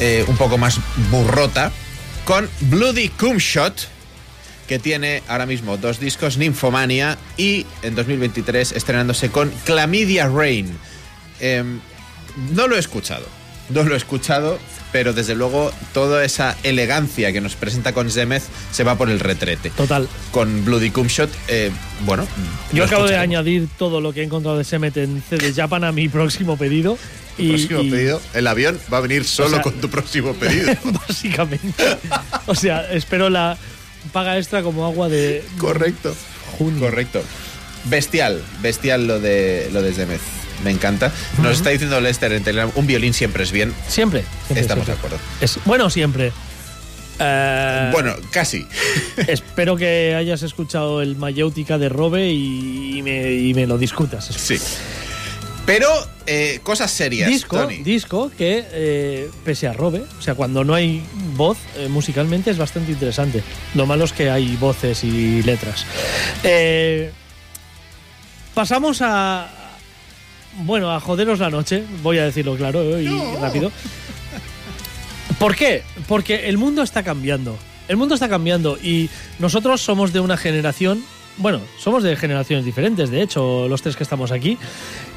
Eh, un poco más burrota, con Bloody Cum Shot, que tiene ahora mismo dos discos, Nymphomania, y en 2023 estrenándose con Chlamydia Rain. Em, no lo he escuchado, no lo he escuchado, pero desde luego toda esa elegancia que nos presenta con Zemeth se va por el retrete. Total. Con Bloody Cum Shot, eh, bueno. Yo acabo de añadir todo lo que he encontrado de Semet en CD Japan a mi próximo pedido. Tu próximo y- pedido, el avión va a venir solo O sea- con tu próximo (laughs) pedido. Básicamente. o sea, espero la paga extra como agua de. Correcto. Correcto. Bestial, bestial lo de lo de Zemeth. Me encanta. Nos está diciendo Lester en Telegram, un violín siempre es bien. Siempre. siempre, Estamos siempre. de acuerdo. Es, bueno, siempre. Eh, Bueno, casi. (laughs) Espero que hayas escuchado el Mayéutica de Robe y, y me, y me lo discutas. Sí. Pero eh, cosas serias, disco, Tony. disco que, eh, pese a Robe, o sea, cuando no hay voz, eh, musicalmente es bastante interesante. Lo malo es que hay voces y letras. Eh, pasamos a. Bueno, a joderos la noche, voy a decirlo claro eh, y rápido. ¿Por qué? Porque el mundo está cambiando. El mundo está cambiando y nosotros somos de una generación. Bueno, somos de generaciones diferentes, de hecho, los tres que estamos aquí.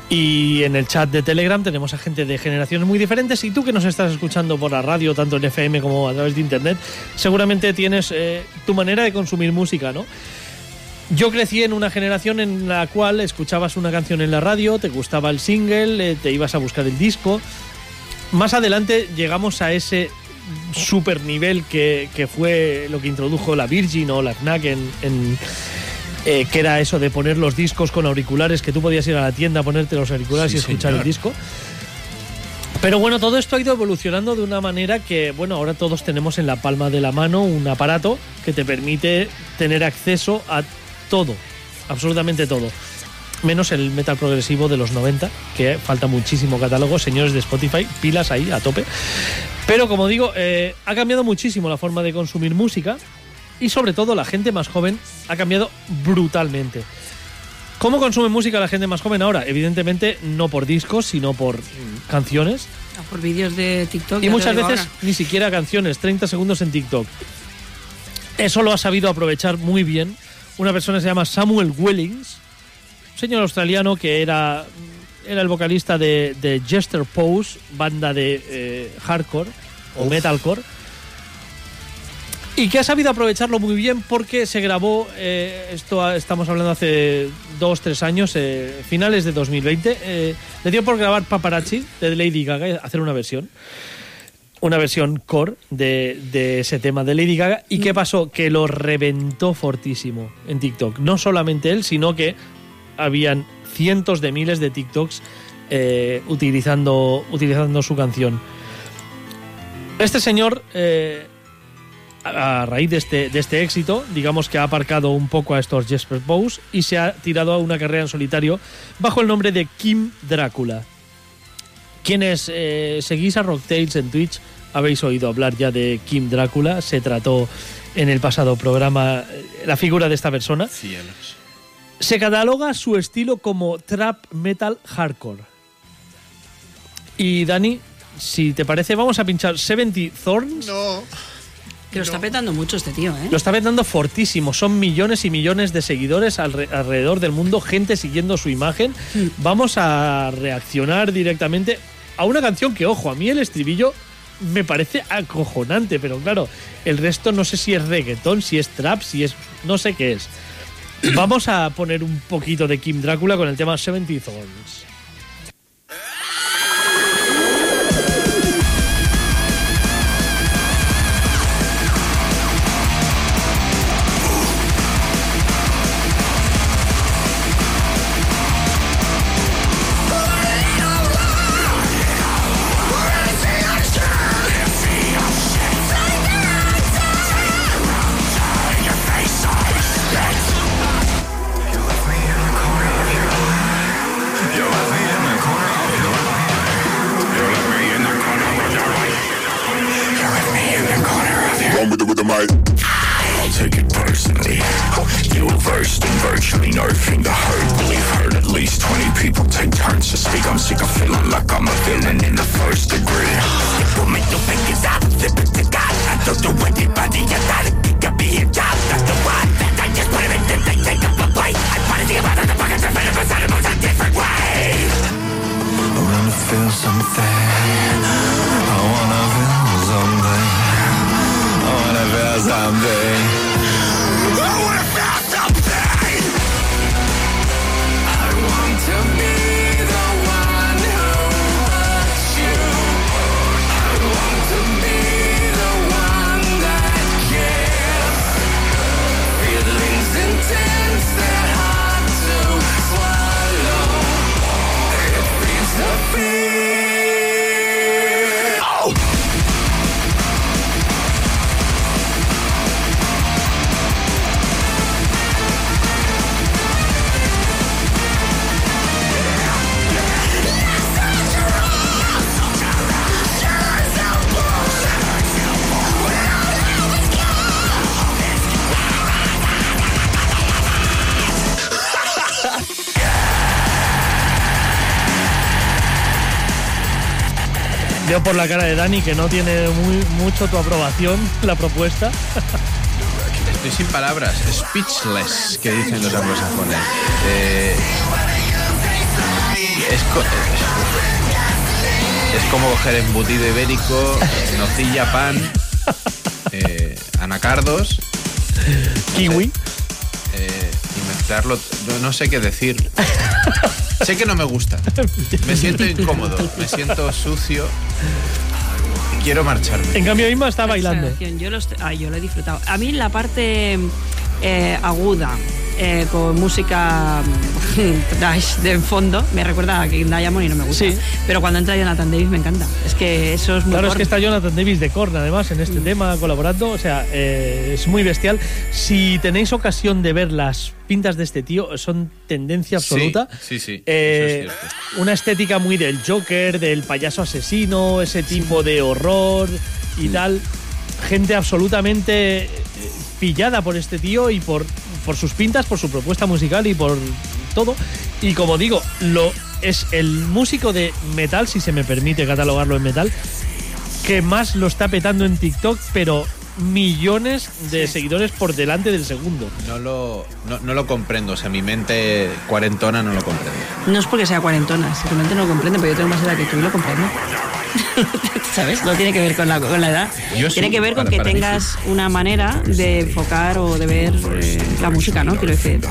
Y en el chat de Telegram tenemos a gente de generaciones muy diferentes. Y tú que nos estás escuchando por la radio, tanto en FM como a través de internet, seguramente tienes eh, tu manera de consumir música, ¿no? Yo crecí en una generación en la cual escuchabas una canción en la radio, te gustaba el single, eh, te ibas a buscar el disco. Más adelante llegamos a ese super nivel que, que fue lo que introdujo la Virgin o la FNAC en, en, eh, que era eso de poner los discos con auriculares, que tú podías ir a la tienda, ponerte los auriculares Sí, y escuchar señor. el disco. Pero bueno, todo esto ha ido evolucionando de una manera que, bueno, ahora todos tenemos en la palma de la mano un aparato que te permite tener acceso a todo, absolutamente todo. Menos el metal progresivo de los 90, que falta muchísimo catálogo. Señores de Spotify, pilas ahí a tope. Pero como digo, eh, ha cambiado muchísimo la forma de consumir música y sobre todo la gente más joven ha cambiado brutalmente. ¿Cómo consume música la gente más joven ahora? Evidentemente no por discos, sino por canciones. Ah, Por vídeos de TikTok. Y muchas veces ahora. ni siquiera canciones, 30 segundos en TikTok. Eso lo ha sabido aprovechar muy bien una persona que se llama Samuel Wellings, un señor australiano que era, era el vocalista de, de Jester Pose, banda de eh, hardcore o metalcore. Y que ha sabido aprovecharlo muy bien porque se grabó, eh, esto estamos hablando hace dos, tres años, eh, finales de 2020, eh, le dio por grabar Paparazzi de Lady Gaga, hacer una versión una versión core de, ese tema de Lady Gaga. ¿Y qué pasó? Que lo reventó fortísimo en TikTok. No solamente él, sino que habían cientos de miles de TikToks eh, utilizando, utilizando su canción. Este señor, eh, a raíz de este, de este éxito, digamos que ha aparcado un poco a estos Jesper Pose y se ha tirado a una carrera en solitario bajo el nombre de Kim Drácula. Quienes eh, seguís a Rocktails en Twitch habéis oído hablar ya de Kim Drácula. Se trató en el pasado programa eh, la figura de esta persona. Cielos. Se cataloga su estilo como trap metal hardcore. Y Dani, si te parece, vamos a pinchar 70 Thorns. No. Que lo está petando mucho este tío, ¿eh? Lo está vetando fortísimo. Son millones y millones de seguidores alre- alrededor del mundo, gente siguiendo su imagen. Vamos a reaccionar directamente a una canción que, ojo, a mí el estribillo me parece acojonante, pero claro, el resto no sé si es reggaetón, si es trap, si es. no sé qué es. Vamos a poner un poquito de Kim Drácula con el tema 70 Thorns. Por la cara de Dani que no tiene muy, mucho tu aprobación la propuesta. Estoy sin palabras, speechless, que dicen los anglosajones. Eh, es, co- es como coger embutido ibérico, nocilla, pan, eh, anacardos. Kiwi. eh, y mezclarlo. No, no sé qué decir. Sé que no me gusta. Me siento incómodo, me siento sucio. Quiero marcharme. En cambio, Inma está bailando. Yo lo, est- ay, yo lo he disfrutado. A mí la parte eh, aguda, eh, con música (laughs) trash de fondo, me recuerda a King Diamond y no me gusta. Sí. Pero cuando entra Jonathan Davis me encanta. Es que eso es muy Claro, es que está Jonathan Davis de Korn, además, en Mm. este tema, colaborando. O sea, eh, es muy bestial. Si tenéis ocasión de ver las pintas de este tío, son tendencia absoluta. Sí, sí. Eh, eso es cierto. una estética muy del Joker, del payaso asesino, ese tipo de horror Mm. y tal. Gente absolutamente eh, pillada por este tío y por, por sus pintas, por su propuesta musical y por todo. Y como digo, lo es el músico de metal, si se me permite catalogarlo en metal, que más lo está petando en TikTok, pero millones de seguidores por delante del segundo. No lo, no, no lo comprendo, o sea, mi mente cuarentona no lo comprende. No es porque sea cuarentona, simplemente no lo comprende, pero yo tengo más edad que tú y lo comprendo. (laughs) ¿Sabes? No tiene que ver con la, con la edad. Yo tiene sí, que ver con para- que para mí tengas una manera de enfocar o de ver eh, la música, ¿no? Quiero decir.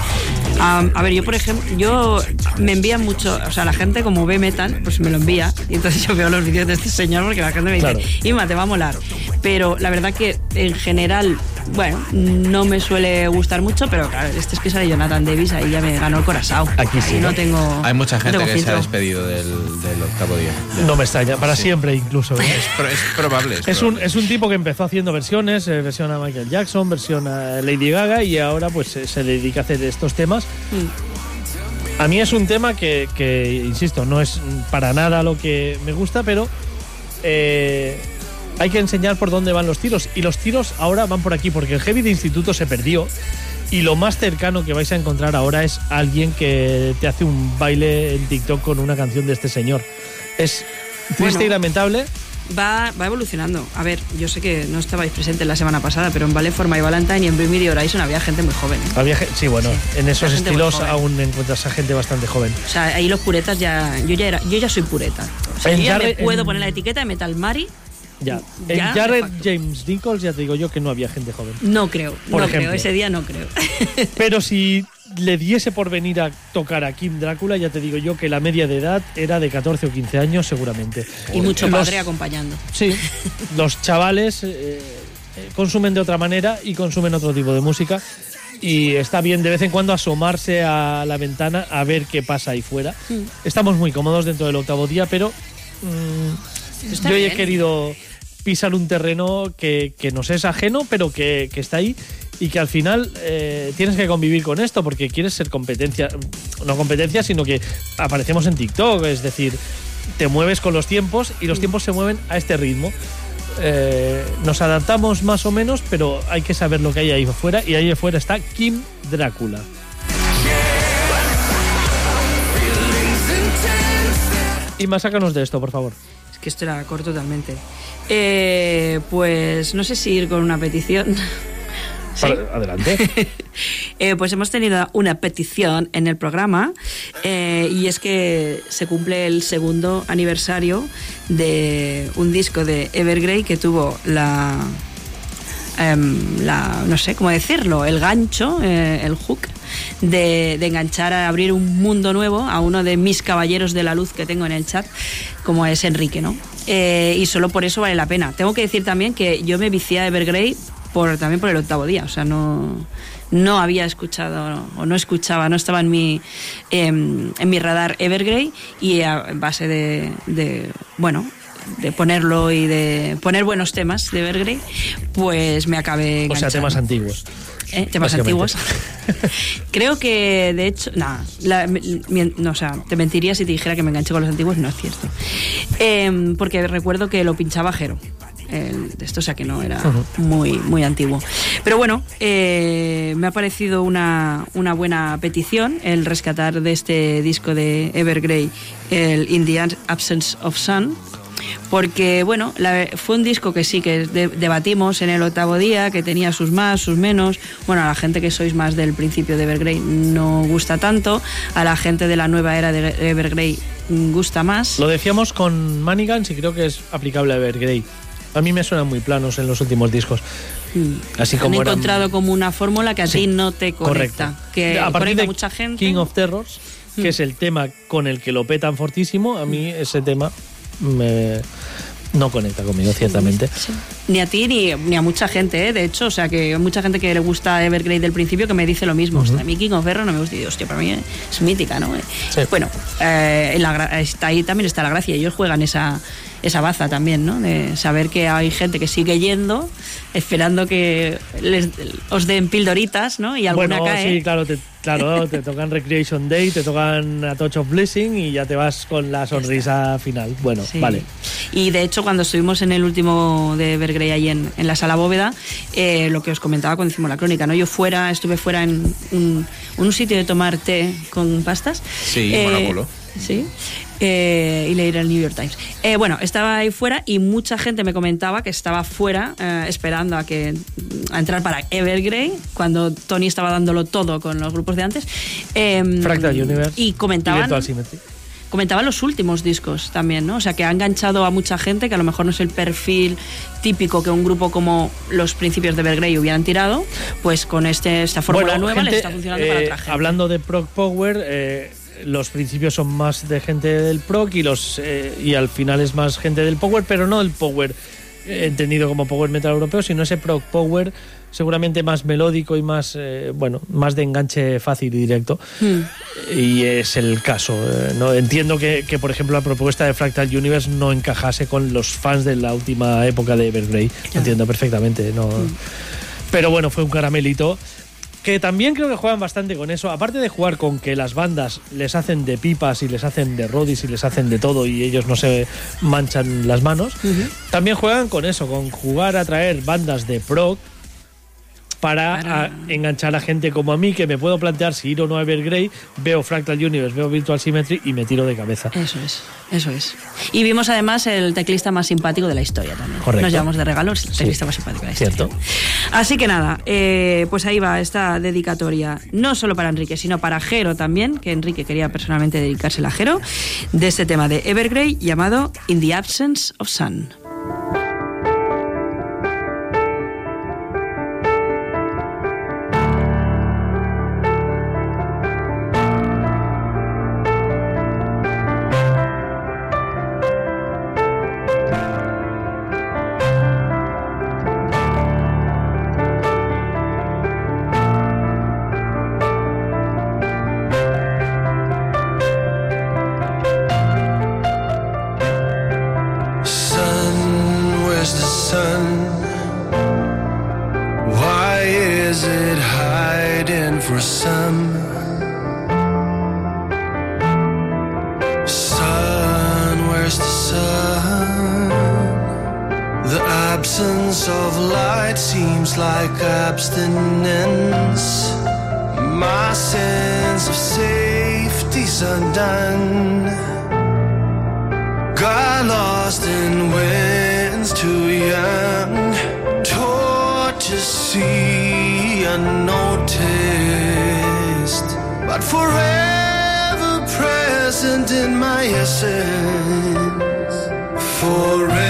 A ver, yo por ejemplo, yo me envían mucho, o sea, la gente como ve metal, pues me lo envía. Y entonces yo veo los vídeos de este señor porque la gente me dice, Claro. Ima, te va a molar. Pero la verdad que en general, bueno, no me suele gustar mucho, pero claro, este es que sale Jonathan Davis, ahí ya me ganó el corazón. Aquí sí, Ahí no ¿no? tengo. Hay mucha gente que se ha despedido del, del octavo día. No me extraña, para Sí. siempre incluso. ¿eh? Es, pro- es probable. Es un, probable. es un tipo que empezó haciendo versiones, eh, versión a Michael Jackson, versión a Lady Gaga y ahora pues eh, se dedica a hacer estos temas. Mm. A mí es un tema que, que, insisto, no es para nada lo que me gusta, pero eh, hay que enseñar por dónde van los tiros. Y los tiros ahora van por aquí, porque el heavy de instituto se perdió. Y lo más cercano que vais a encontrar ahora es alguien que te hace un baile en TikTok con una canción de este señor. Es triste Bueno. y lamentable. Va, va evolucionando. A ver, yo sé que no estabais presentes la semana pasada, pero en Ballet for My Valentine y en Me the Horizon había gente muy joven. ¿eh? Había sí, bueno, en esos estilos aún encuentras a gente bastante joven. O sea, ahí los puretas ya. Yo ya era, yo ya soy pureta. O sea, yo ya me puedo en- poner la etiqueta de Metal Mari Ya. En Ya, Jared. James Nichols ya te digo yo que no había gente joven. No creo, Por no ejemplo. creo, ese día no creo. (laughs) Pero si le diese por venir a tocar a Kim Drácula, ya te digo yo que la media de edad era de 14 o 15 años seguramente. y mucho Los- padre acompañando. Sí, (laughs) los chavales eh, eh, consumen de otra manera y consumen otro tipo de música. Y está bien de vez en cuando asomarse a la ventana a ver qué pasa ahí fuera. Mm. Estamos muy cómodos dentro del octavo día, pero mm, Yo he querido pisar un terreno que, que nos es ajeno, pero que, que está ahí y que al final eh, tienes que convivir con esto porque quieres ser competencia, no competencia, sino que aparecemos en TikTok, es decir, te mueves con los tiempos y los tiempos se mueven a este ritmo. Eh, nos adaptamos más o menos, pero hay que saber lo que hay ahí afuera y ahí afuera está Kim Drácula. Y más sácanos de esto, por favor. Es que esto era corto totalmente. Eh, pues no sé si ir con una petición. (laughs) Sí. Adelante. (laughs) Eh, pues hemos tenido una petición en el programa eh, y es que se cumple el segundo aniversario de un disco de Evergrey que tuvo la, em, la no sé cómo decirlo, el gancho, eh, el hook de, enganchar a abrir un mundo nuevo a uno de mis caballeros de la luz que tengo en el chat, como es Enrique, ¿no? Eh, y solo por eso vale la pena. Tengo que decir también que yo me vicié a Evergrey por, también por el octavo día, o sea, no, no había escuchado o no escuchaba, no estaba en mi, em, en mi radar Evergrey y a base de, de, bueno, de ponerlo y de poner buenos temas de Evergrey, pues me acabé O sea, temas antiguos. ¿Eh? temas antiguos. (laughs) Creo que, de hecho, nada, no, o sea, te mentiría si te dijera que me enganché con los antiguos, no es cierto. Em, porque recuerdo que lo pinchaba Jero. el esto, o sea que no era muy, muy antiguo. Pero bueno, eh, me ha parecido una, una buena petición el rescatar de este disco de Evergrey el In the Absence of Sun. Porque, bueno, la- fue un disco que sí que de- debatimos en el octavo día, que tenía sus más, sus menos. Bueno, a la gente que sois más del principio de Evergrey no gusta tanto, a la gente de la nueva era de Evergrey mm, gusta más. Lo decíamos con Manigans y creo que es aplicable a Evergrey. A mí me suenan muy planos en los últimos discos. Así Han como eran- encontrado como una fórmula que a Sí, ti no te conecta. correcto. Que a partir de mucha gente. King of Terrors, que Mm. es el tema con el que lo petan fortísimo, a mí ese tema me- no conecta conmigo, ciertamente. Ni a ti ni, ni a mucha gente, ¿eh? de hecho. O sea, que mucha gente que le gusta Evergrey del principio que me dice lo mismo. Ujú. Hostia, a mí King of Ferro no me gusta. Y digo, hostia, para mí es mítica, ¿no? Sí. Bueno, eh, la está ahí también está la gracia. Ellos juegan esa, esa baza también, ¿no? De saber que hay gente que sigue yendo, esperando que les, os den pildoritas, ¿no? Y alguna bueno, cae. sí, claro, te, claro, (laughs) te tocan Recreation Day, te tocan A Touch of Blessing y ya te vas con la sonrisa final. Bueno, Sí. vale. Y de hecho, cuando estuvimos en el último de Evergrey ahí en, en la sala bóveda, eh, lo que os comentaba cuando hicimos la crónica, ¿no? Yo fuera, estuve fuera en un, un sitio de tomar té con pastas. Sí, Eh, Monóculo. Sí. Eh, y leer el New York Times. Eh, bueno, estaba ahí fuera y mucha gente me comentaba que estaba fuera eh, esperando a que a entrar para Evergrey cuando Tony estaba dándolo todo con los grupos de antes. Em, Fractal Universe y comentaban los últimos discos también, ¿no? O sea, que ha enganchado a mucha gente que a lo mejor no es el perfil típico que un grupo como los principios de Evergrey hubieran tirado, pues con este, esta fórmula Bueno, nueva gente, está funcionando para otra gente. Hablando de Proc Power, los principios son más de gente del Proc y, los, eh, y al final es más gente del Power, pero no el Power eh, entendido como Power Metal europeo, sino ese Proc Power seguramente más melódico y más, eh, bueno, más de enganche fácil y directo. Hmm. Y es el caso. eh, ¿no? Entiendo que, que, por ejemplo, la propuesta de Fractal Universe no encajase con los fans de la última época de Evergrey. Entiendo perfectamente. ¿no? Pero bueno, fue un caramelito. Que también creo que juegan bastante con eso. Aparte de jugar con que las bandas les hacen de pipas y les hacen de rodis y les hacen de todo y ellos no se manchan las manos. También juegan con eso, con jugar a traer bandas de proc para, a- enganchar a gente como a mí que me puedo plantear si ir o no a Evergrey, veo Fractal Universe, veo Virtual Symmetry y me tiro de cabeza. Eso es, eso es. Y vimos además el teclista más simpático de la historia también. Correcto. Nos llevamos de regalo el teclista más simpático de la historia. Cierto. Así que nada, eh, pues ahí va esta dedicatoria, no solo para Enrique, sino para Jero también, que Enrique quería personalmente dedicársela a Jero, de este tema de Evergrey llamado In the Absence of Sun. Like abstinence. My sense of safety's undone. Got lost in winds too young. Taught to see unnoticed, but forever present in my essence. Forever.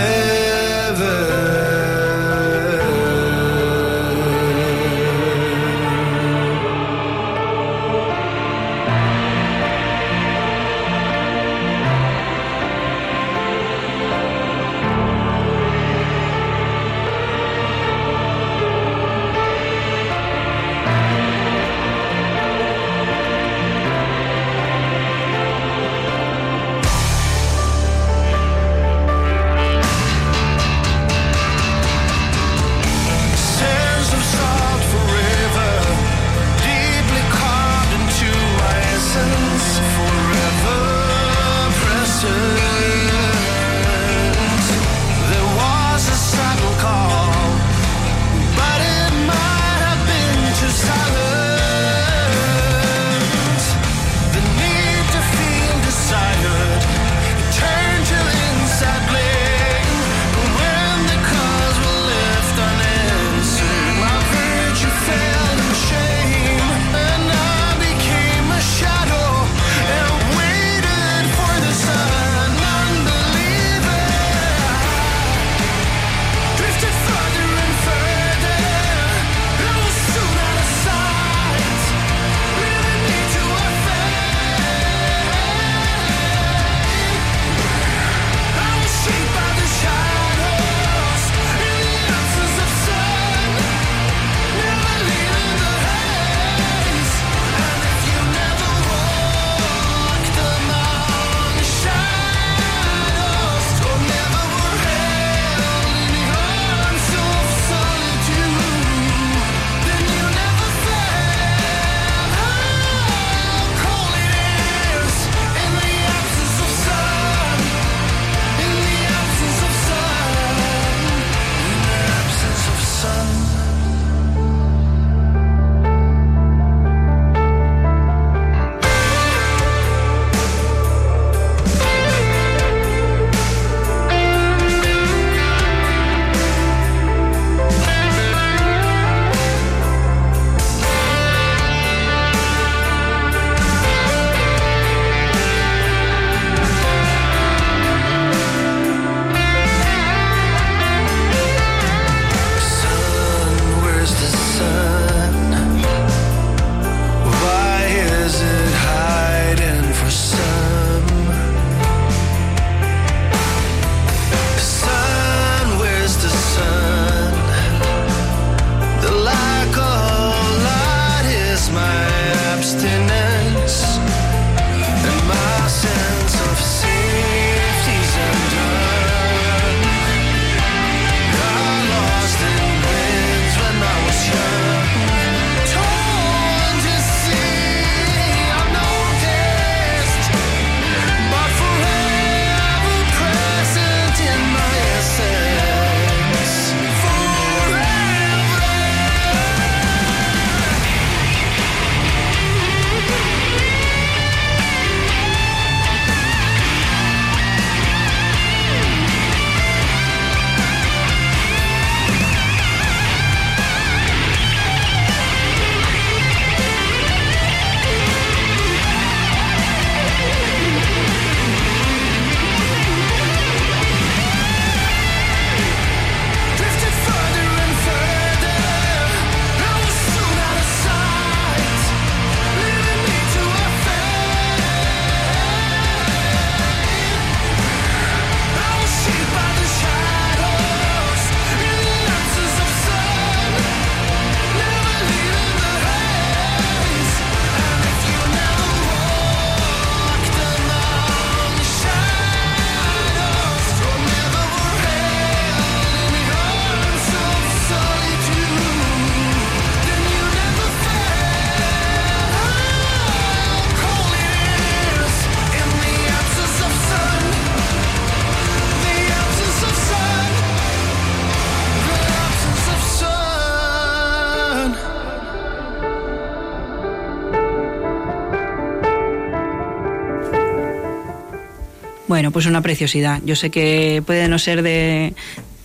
Bueno, pues una preciosidad. Yo sé que puede no ser de,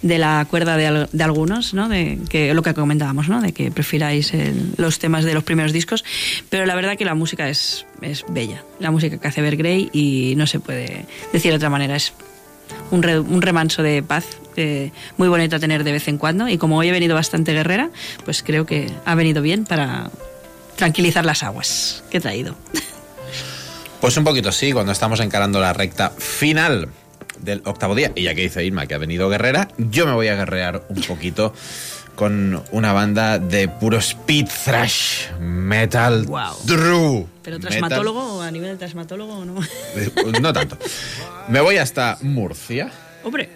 de la cuerda de, de algunos, ¿no? De que lo que comentábamos, ¿no? De que prefiráis el- los temas de los primeros discos, pero la verdad que la música es, es bella. La música que hace Grey y no se puede decir de otra manera. Es un, re- un remanso de paz eh, muy bonito a tener de vez en cuando y como hoy he venido bastante guerrera, pues creo que ha venido bien para tranquilizar las aguas que he traído. (laughs) Pues un poquito sí, cuando estamos encarando la recta final del octavo día. Y ya que dice Irma que ha venido guerrera, yo me voy a guerrear un poquito con una banda de puro speed thrash metal true. ¿Pero metal. trasmatólogo o a nivel de trasmatólogo o no? Eh, No tanto. Me voy hasta Murcia Hombre,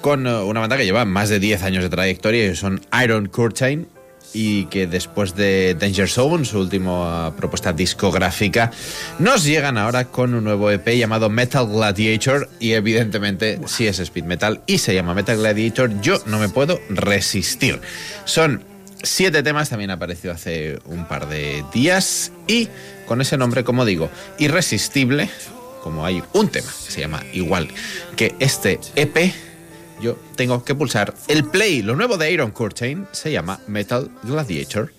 con eh, una banda que lleva más de 10 años de trayectoria y son Iron Curtain y que después de Danger Zone, su última propuesta discográfica, nos llegan ahora con un nuevo EP llamado Metal Gladiator y evidentemente si es speed metal y se llama Metal Gladiator, yo no me puedo resistir. Son siete temas, también apareció hace un par de días y con ese nombre, como digo, irresistible, como hay un tema que se llama igual que este EP, yo tengo que pulsar el play. Lo nuevo de Iron Curtain se llama Metal Gladiator.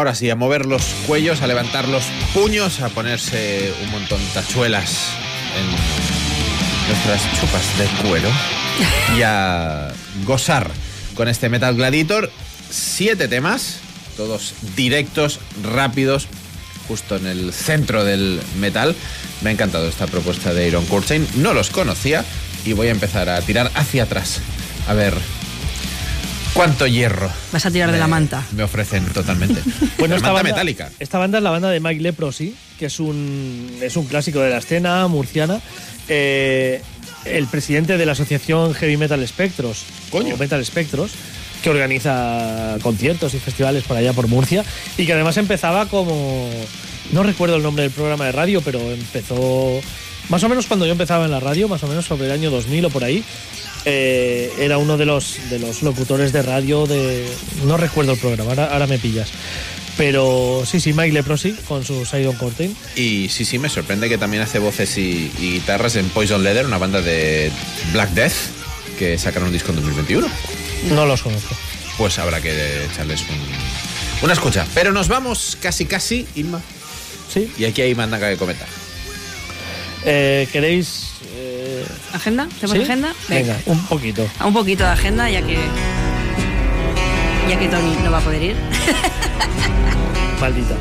Ahora sí, a mover los cuellos, a levantar los puños, a ponerse un montón tachuelas en nuestras chupas de cuero y a gozar con este Metal Gladiator. Siete temas, todos directos, rápidos, justo en el centro del metal. Me ha encantado esta propuesta de Iron Curtain. No los conocía y voy a empezar a tirar hacia atrás. A ver cuánto hierro Vas a tirar de la manta. me ofrecen totalmente. (laughs) Bueno, La esta banda, metálica. esta banda es la banda de Mike Leprosy, que es un, es un clásico de la escena murciana. Eh, el presidente de la asociación Heavy Metal Spectros, Coño. o Metal Spectros, que organiza conciertos y festivales por allá por Murcia, y que además empezaba como. No recuerdo el nombre del programa de radio, pero empezó. Más o menos cuando yo empezaba en la radio, más o menos sobre el año 2000 o por ahí, eh, era uno de los, de los locutores de radio de... No recuerdo el programa, ahora, ahora me pillas. Pero sí, sí, Mike Leprosy con su Sidon Curtain. Y sí, sí, me sorprende que también hace voces y, y guitarras en Poison Leather, una banda de Black Death, que sacaron un disco en 2021. No los conozco. Pues habrá que echarles un- una escucha. Pero nos vamos casi, casi, Inma. Sí. Y aquí hay mandanga que comentar. Eh, ¿Queréis...? eh, ¿Agenda? ¿Tenemos ¿sí? agenda? Venga, un poquito. Un poquito de agenda, ya que. Ya que Tony no va a poder ir. Maldita.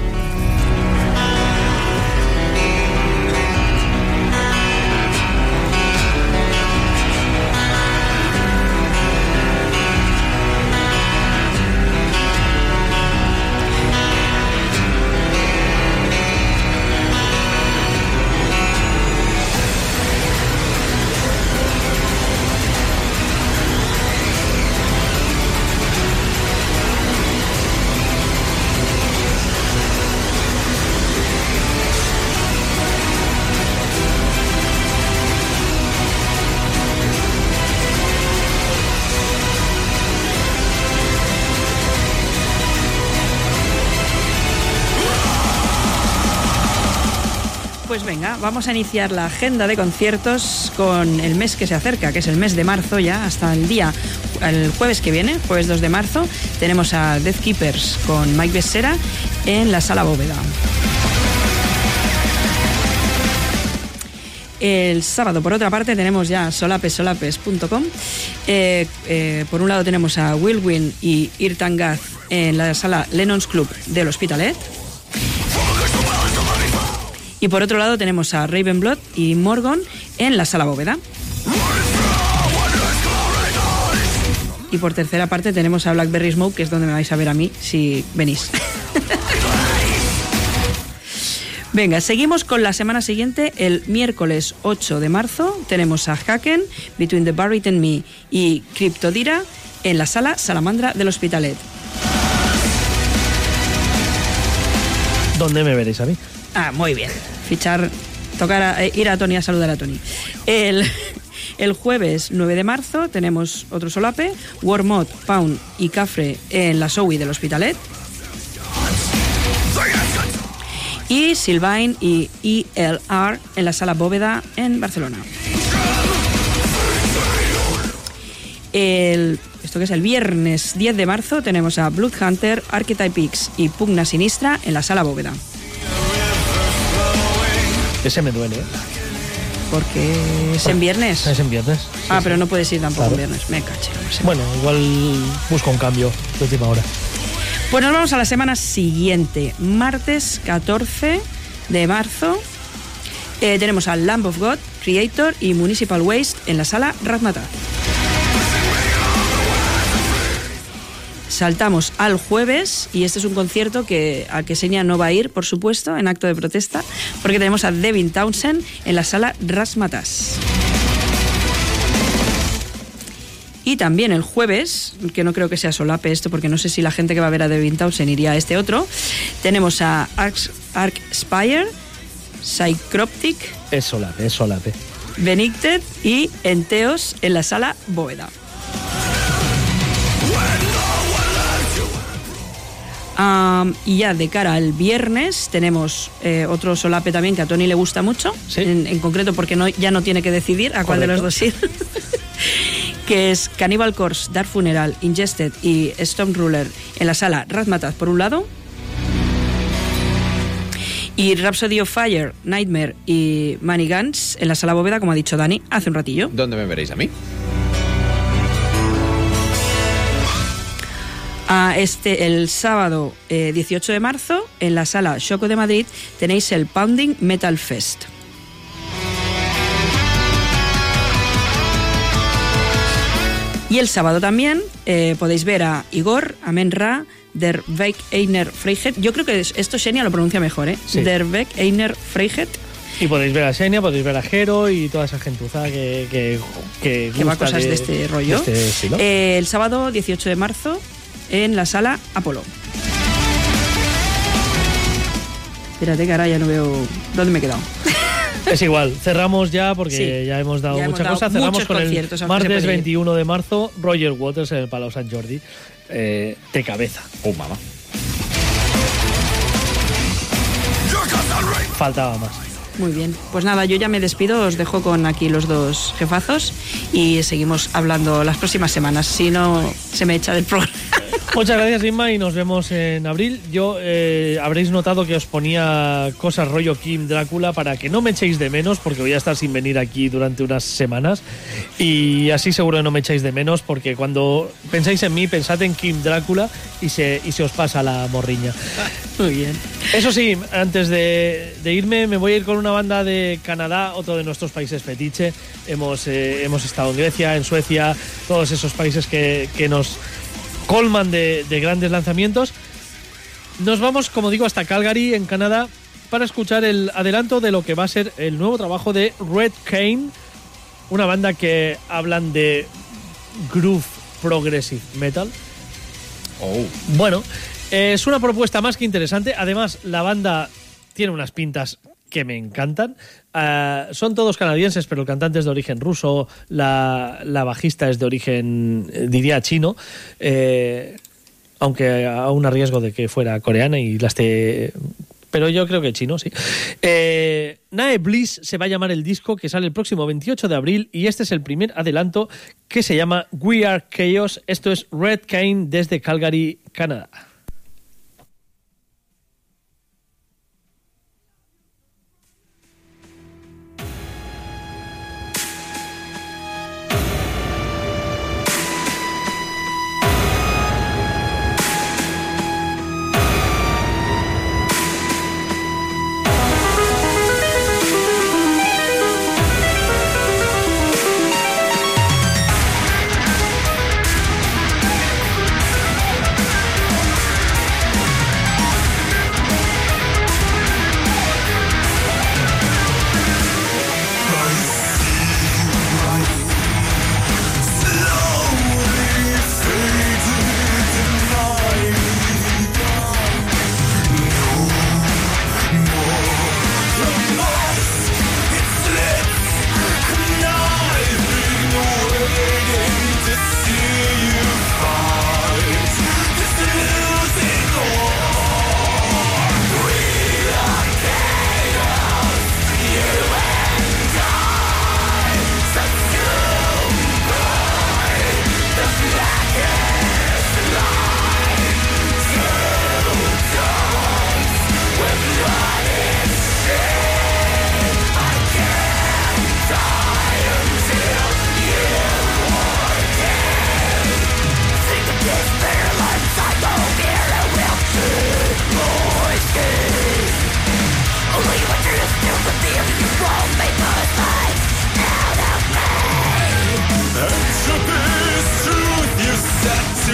Vamos a iniciar la agenda de conciertos con el mes que se acerca, que es el mes de marzo ya, hasta el día, el jueves que viene, jueves 2 de marzo, tenemos a Death Keepers con Mike Becerra en la Sala Bóveda. El sábado, por otra parte, tenemos ya solapesolapes.com. Eh, eh, por un lado tenemos a Will Win y Irtan Gaz en la sala Lennon's Club del Hospitalet. Y por otro lado tenemos a Ravenblood y Morgon en la sala bóveda. Y por tercera parte tenemos a Blackberry Smoke, que es donde me vais a ver a mí si venís. (laughs) Venga, seguimos con la semana siguiente. El miércoles 8 de marzo tenemos a Haken, Between the Barret and Me y Cryptodira en la sala Salamandra del Hospitalet. ¿Dónde me veréis a mí? Ah, muy bien. Fichar, tocar, a- eh, ir a Tony a saludar a Tony. El, (laughs) el jueves 9 de marzo tenemos otro solape, Wormod, Pound y Cafre en la Sowi del Hospitalet. Y Sylvain y ELR en la Sala Bóveda en Barcelona. El, esto que es el viernes 10 de marzo tenemos a Blood Hunter, Archetype X y Pugna Sinistra en la Sala Bóveda. Ese me duele, ¿eh? Porque es en viernes. Es en viernes. ah, pero no puedes ir tampoco Claro. en viernes. Me caché, no sé. Bueno, igual busco un cambio de última hora. Pues nos vamos a la semana siguiente. Martes 14 de marzo eh, tenemos a Lamb of God, Creator y Municipal Waste en la sala Razmataz. Saltamos al jueves y este es un concierto que a que Seña no va a ir, por supuesto, en acto de protesta, porque tenemos a Devin Townsend en la sala Rasmatas. Y también el jueves, que no creo que sea solape esto, porque no sé si la gente que va a ver a Devin Townsend iría a este otro, tenemos a Arc, Arc Spire, Psychroptic, Es solape, es solape. Benicted y Enteos en la sala Bóveda. Y ya de cara al viernes tenemos eh, otro solape también que a Tony le gusta mucho, en, en concreto porque no, ya no tiene que decidir a cuál de los dos ir, (laughs) que es Cannibal Corpse, Dark Funeral, Ingested y Storm Ruler en la sala Razmataz por un lado, y Rhapsody of Fire, Nightmare y Money Guns en la sala bóveda, como ha dicho Dani hace un ratillo. ¿Dónde me veréis a mí? Ah, este, el sábado eh, 18 de marzo, en la sala Choco de Madrid, tenéis el Pounding Metal Fest. Y el sábado también eh, podéis ver a Igor, a Menra, Der Weg Einer Freihet. Yo creo que es- esto Xenia lo pronuncia mejor, ¿eh? Sí. Der Weg Einer Freihet. Y podéis ver a Xenia, podéis ver a Jero y toda esa gentuza que, que, que, que va cosas de, este rollo. de este. Eh, el sábado 18 de marzo en la sala Apolo. Espérate que ahora ya no veo dónde me he quedado. (laughs) Es igual, cerramos ya porque Sí, ya hemos dado ya hemos mucha dado cosa. Cerramos con el martes puede ir. 21 de marzo, Roger Waters en el Palau Sant Jordi. eh, de cabeza. Oh, mamá. Faltaba más. Muy bien. Pues nada, yo ya me despido, os dejo con aquí los dos jefazos y seguimos hablando las próximas semanas. Si no, se me echa del programa. (laughs) Muchas gracias, Inma, y nos vemos en abril. Yo eh, habréis notado que os ponía cosas rollo Kim Drácula para que no me echéis de menos, porque voy a estar sin venir aquí durante unas semanas. Y así seguro que no me echáis de menos, porque cuando pensáis en mí, pensad en Kim Drácula y se, y se os pasa la morriña. Muy bien. Eso sí, antes de, de irme, me voy a ir con una banda de Canadá, otro de nuestros países fetiche. Hemos, eh, hemos estado en Grecia, en Suecia, todos esos países que, que nos colman de, de grandes lanzamientos. Nos vamos, como digo, hasta Calgary, en Canadá, para escuchar el adelanto de lo que va a ser el nuevo trabajo de Red Cane, una banda que hablan de groove progressive metal. Oh. Bueno, es una propuesta más que interesante. Además, la banda tiene unas pintas que me encantan. Ah, son todos canadienses, pero el cantante es de origen ruso, la, la bajista es de origen, eh, diría, chino. eh, aunque aún a riesgo de que fuera coreana y la esté. Pero yo creo que chino, sí. Eh, Nae Bliss se va a llamar el disco que sale el próximo 28 de abril y este es el primer adelanto que se llama We Are Chaos. Esto es Red Cane desde Calgary, Canadá.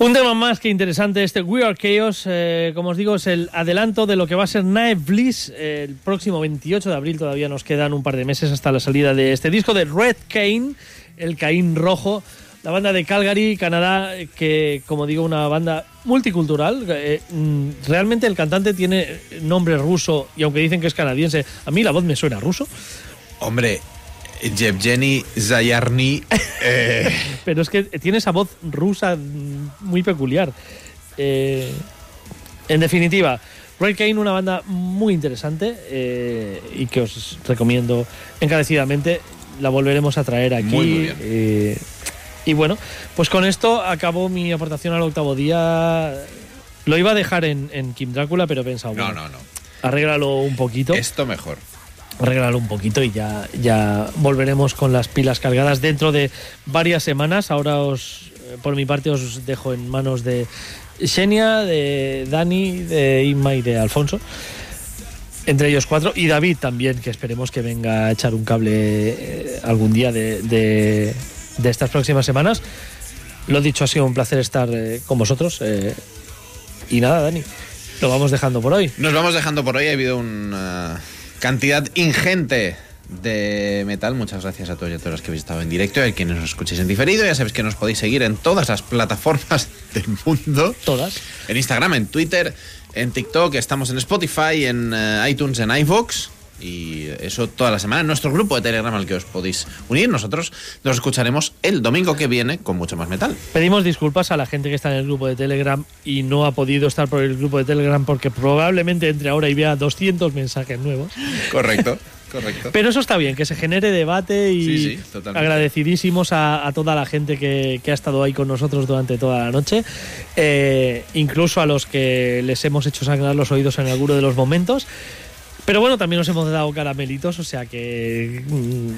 Un tema más que interesante, este We Are Chaos, eh, como os digo, es el adelanto de lo que va a ser Night Bliss eh, el próximo 28 de abril. Todavía nos quedan un par de meses hasta la salida de este disco de Red Cane, el Caín Rojo, la banda de Calgary, Canadá, que, como digo, una banda multicultural. Eh, mm, realmente el cantante tiene nombre ruso y aunque dicen que es canadiense, a mí la voz me suena ruso. Hombre, Yevgeny Zayarny. eh, Pero es que tiene esa voz rusa muy peculiar. Eh, en definitiva, Red Kane, una banda muy interesante eh, y que os recomiendo encarecidamente. La volveremos a traer aquí. Muy, muy bien. eh, y bueno, pues con esto acabó mi aportación al octavo día. Lo iba a dejar en, en Kim Drácula, pero he pensado, no, no, no. arréglalo un poquito Esto mejor. Arreglarlo un poquito y ya, ya volveremos con las pilas cargadas dentro de varias semanas. Ahora os, eh, por mi parte, os dejo en manos de Xenia, de Dani, de Inma y de Alfonso. Entre ellos cuatro. Y David también, que esperemos que venga a echar un cable eh, algún día de, de- estas próximas semanas. Lo dicho, ha sido un placer estar eh, con vosotros. y nada, Dani, lo vamos dejando por hoy. Nos vamos dejando por hoy. Ha habido una cantidad ingente de metal. Muchas gracias a todos y a todas los que habéis estado en directo y a quienes nos escuchéis en diferido. Ya sabéis que nos podéis seguir en todas las plataformas (laughs) del mundo. Todas. En Instagram, en Twitter, en TikTok. Estamos en Spotify, en eh, iTunes, en iVoox. Y eso toda la semana en nuestro grupo de Telegram al que os podéis unir. Nosotros nos escucharemos el domingo que viene con mucho más metal. Pedimos disculpas a la gente que está en el grupo de Telegram y no ha podido estar por el grupo de Telegram porque probablemente entre ahora y vea 200 mensajes nuevos. Correcto, (laughs) correcto. Pero eso está bien, que se genere debate y Sí, sí, agradecidísimos a, a toda la gente que, que ha estado ahí con nosotros durante toda la noche, eh, incluso a los que les hemos hecho sangrar los oídos en alguno de los momentos. Pero bueno, también nos hemos dado caramelitos, o sea que mm,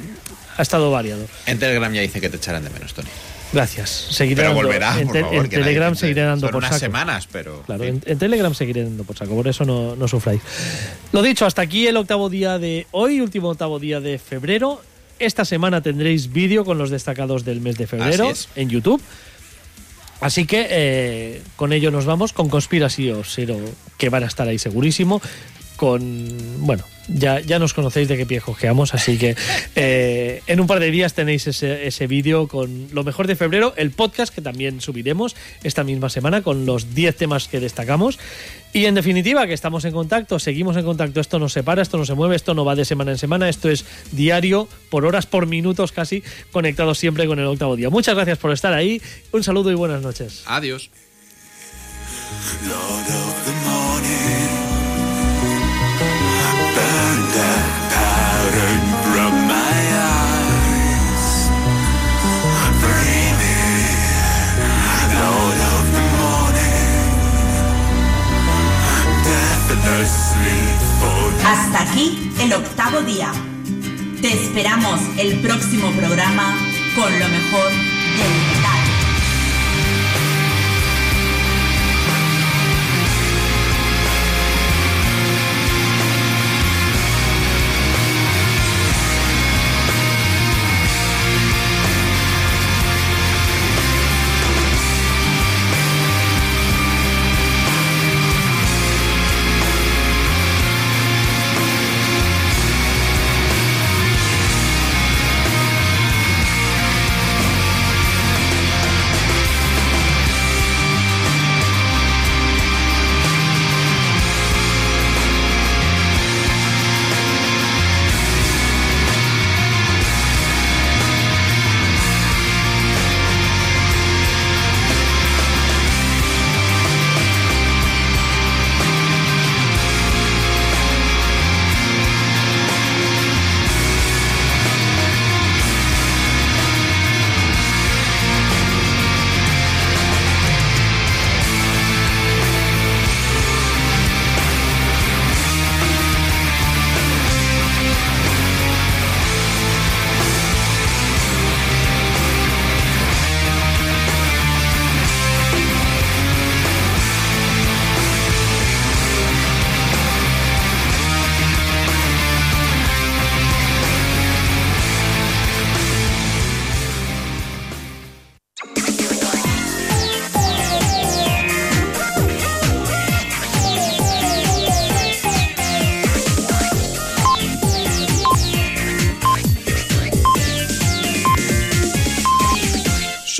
ha estado variado. En Telegram ya dice que te echarán de menos, Tony. Gracias. Seguiré Pero dando- volverá, en, por te- favor, en que nadie Telegram seguiré dando por unas saco. semanas, pero... Claro, en Telegram seguiré dando por saco, por eso no, no sufráis. Lo dicho, hasta aquí el octavo día de hoy, último octavo día de febrero. Esta semana tendréis vídeo con los destacados del mes de febrero en YouTube. Así que eh, con ello nos vamos, con Conspiracy o que van a estar ahí segurísimo. Con, bueno, ya, ya nos conocéis de qué pie cojeamos, así que eh, en un par de días tenéis ese, ese vídeo con lo mejor de febrero, el podcast que también subiremos esta misma semana con los 10 temas que destacamos. Y en definitiva, que estamos en contacto, seguimos en contacto, esto no se para, esto no se mueve, esto no va de semana en semana, esto es diario, por horas, por minutos casi, conectados siempre con el octavo día. Muchas gracias por estar ahí, un saludo y buenas noches. Adiós. Lord of the morning, Hasta aquí el octavo día. Te esperamos el próximo programa con lo mejor del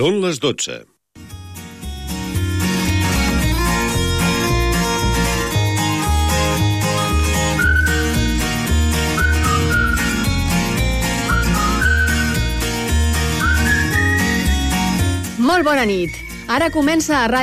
Són les 12. Molt bona nit. Ara comença a Ràdio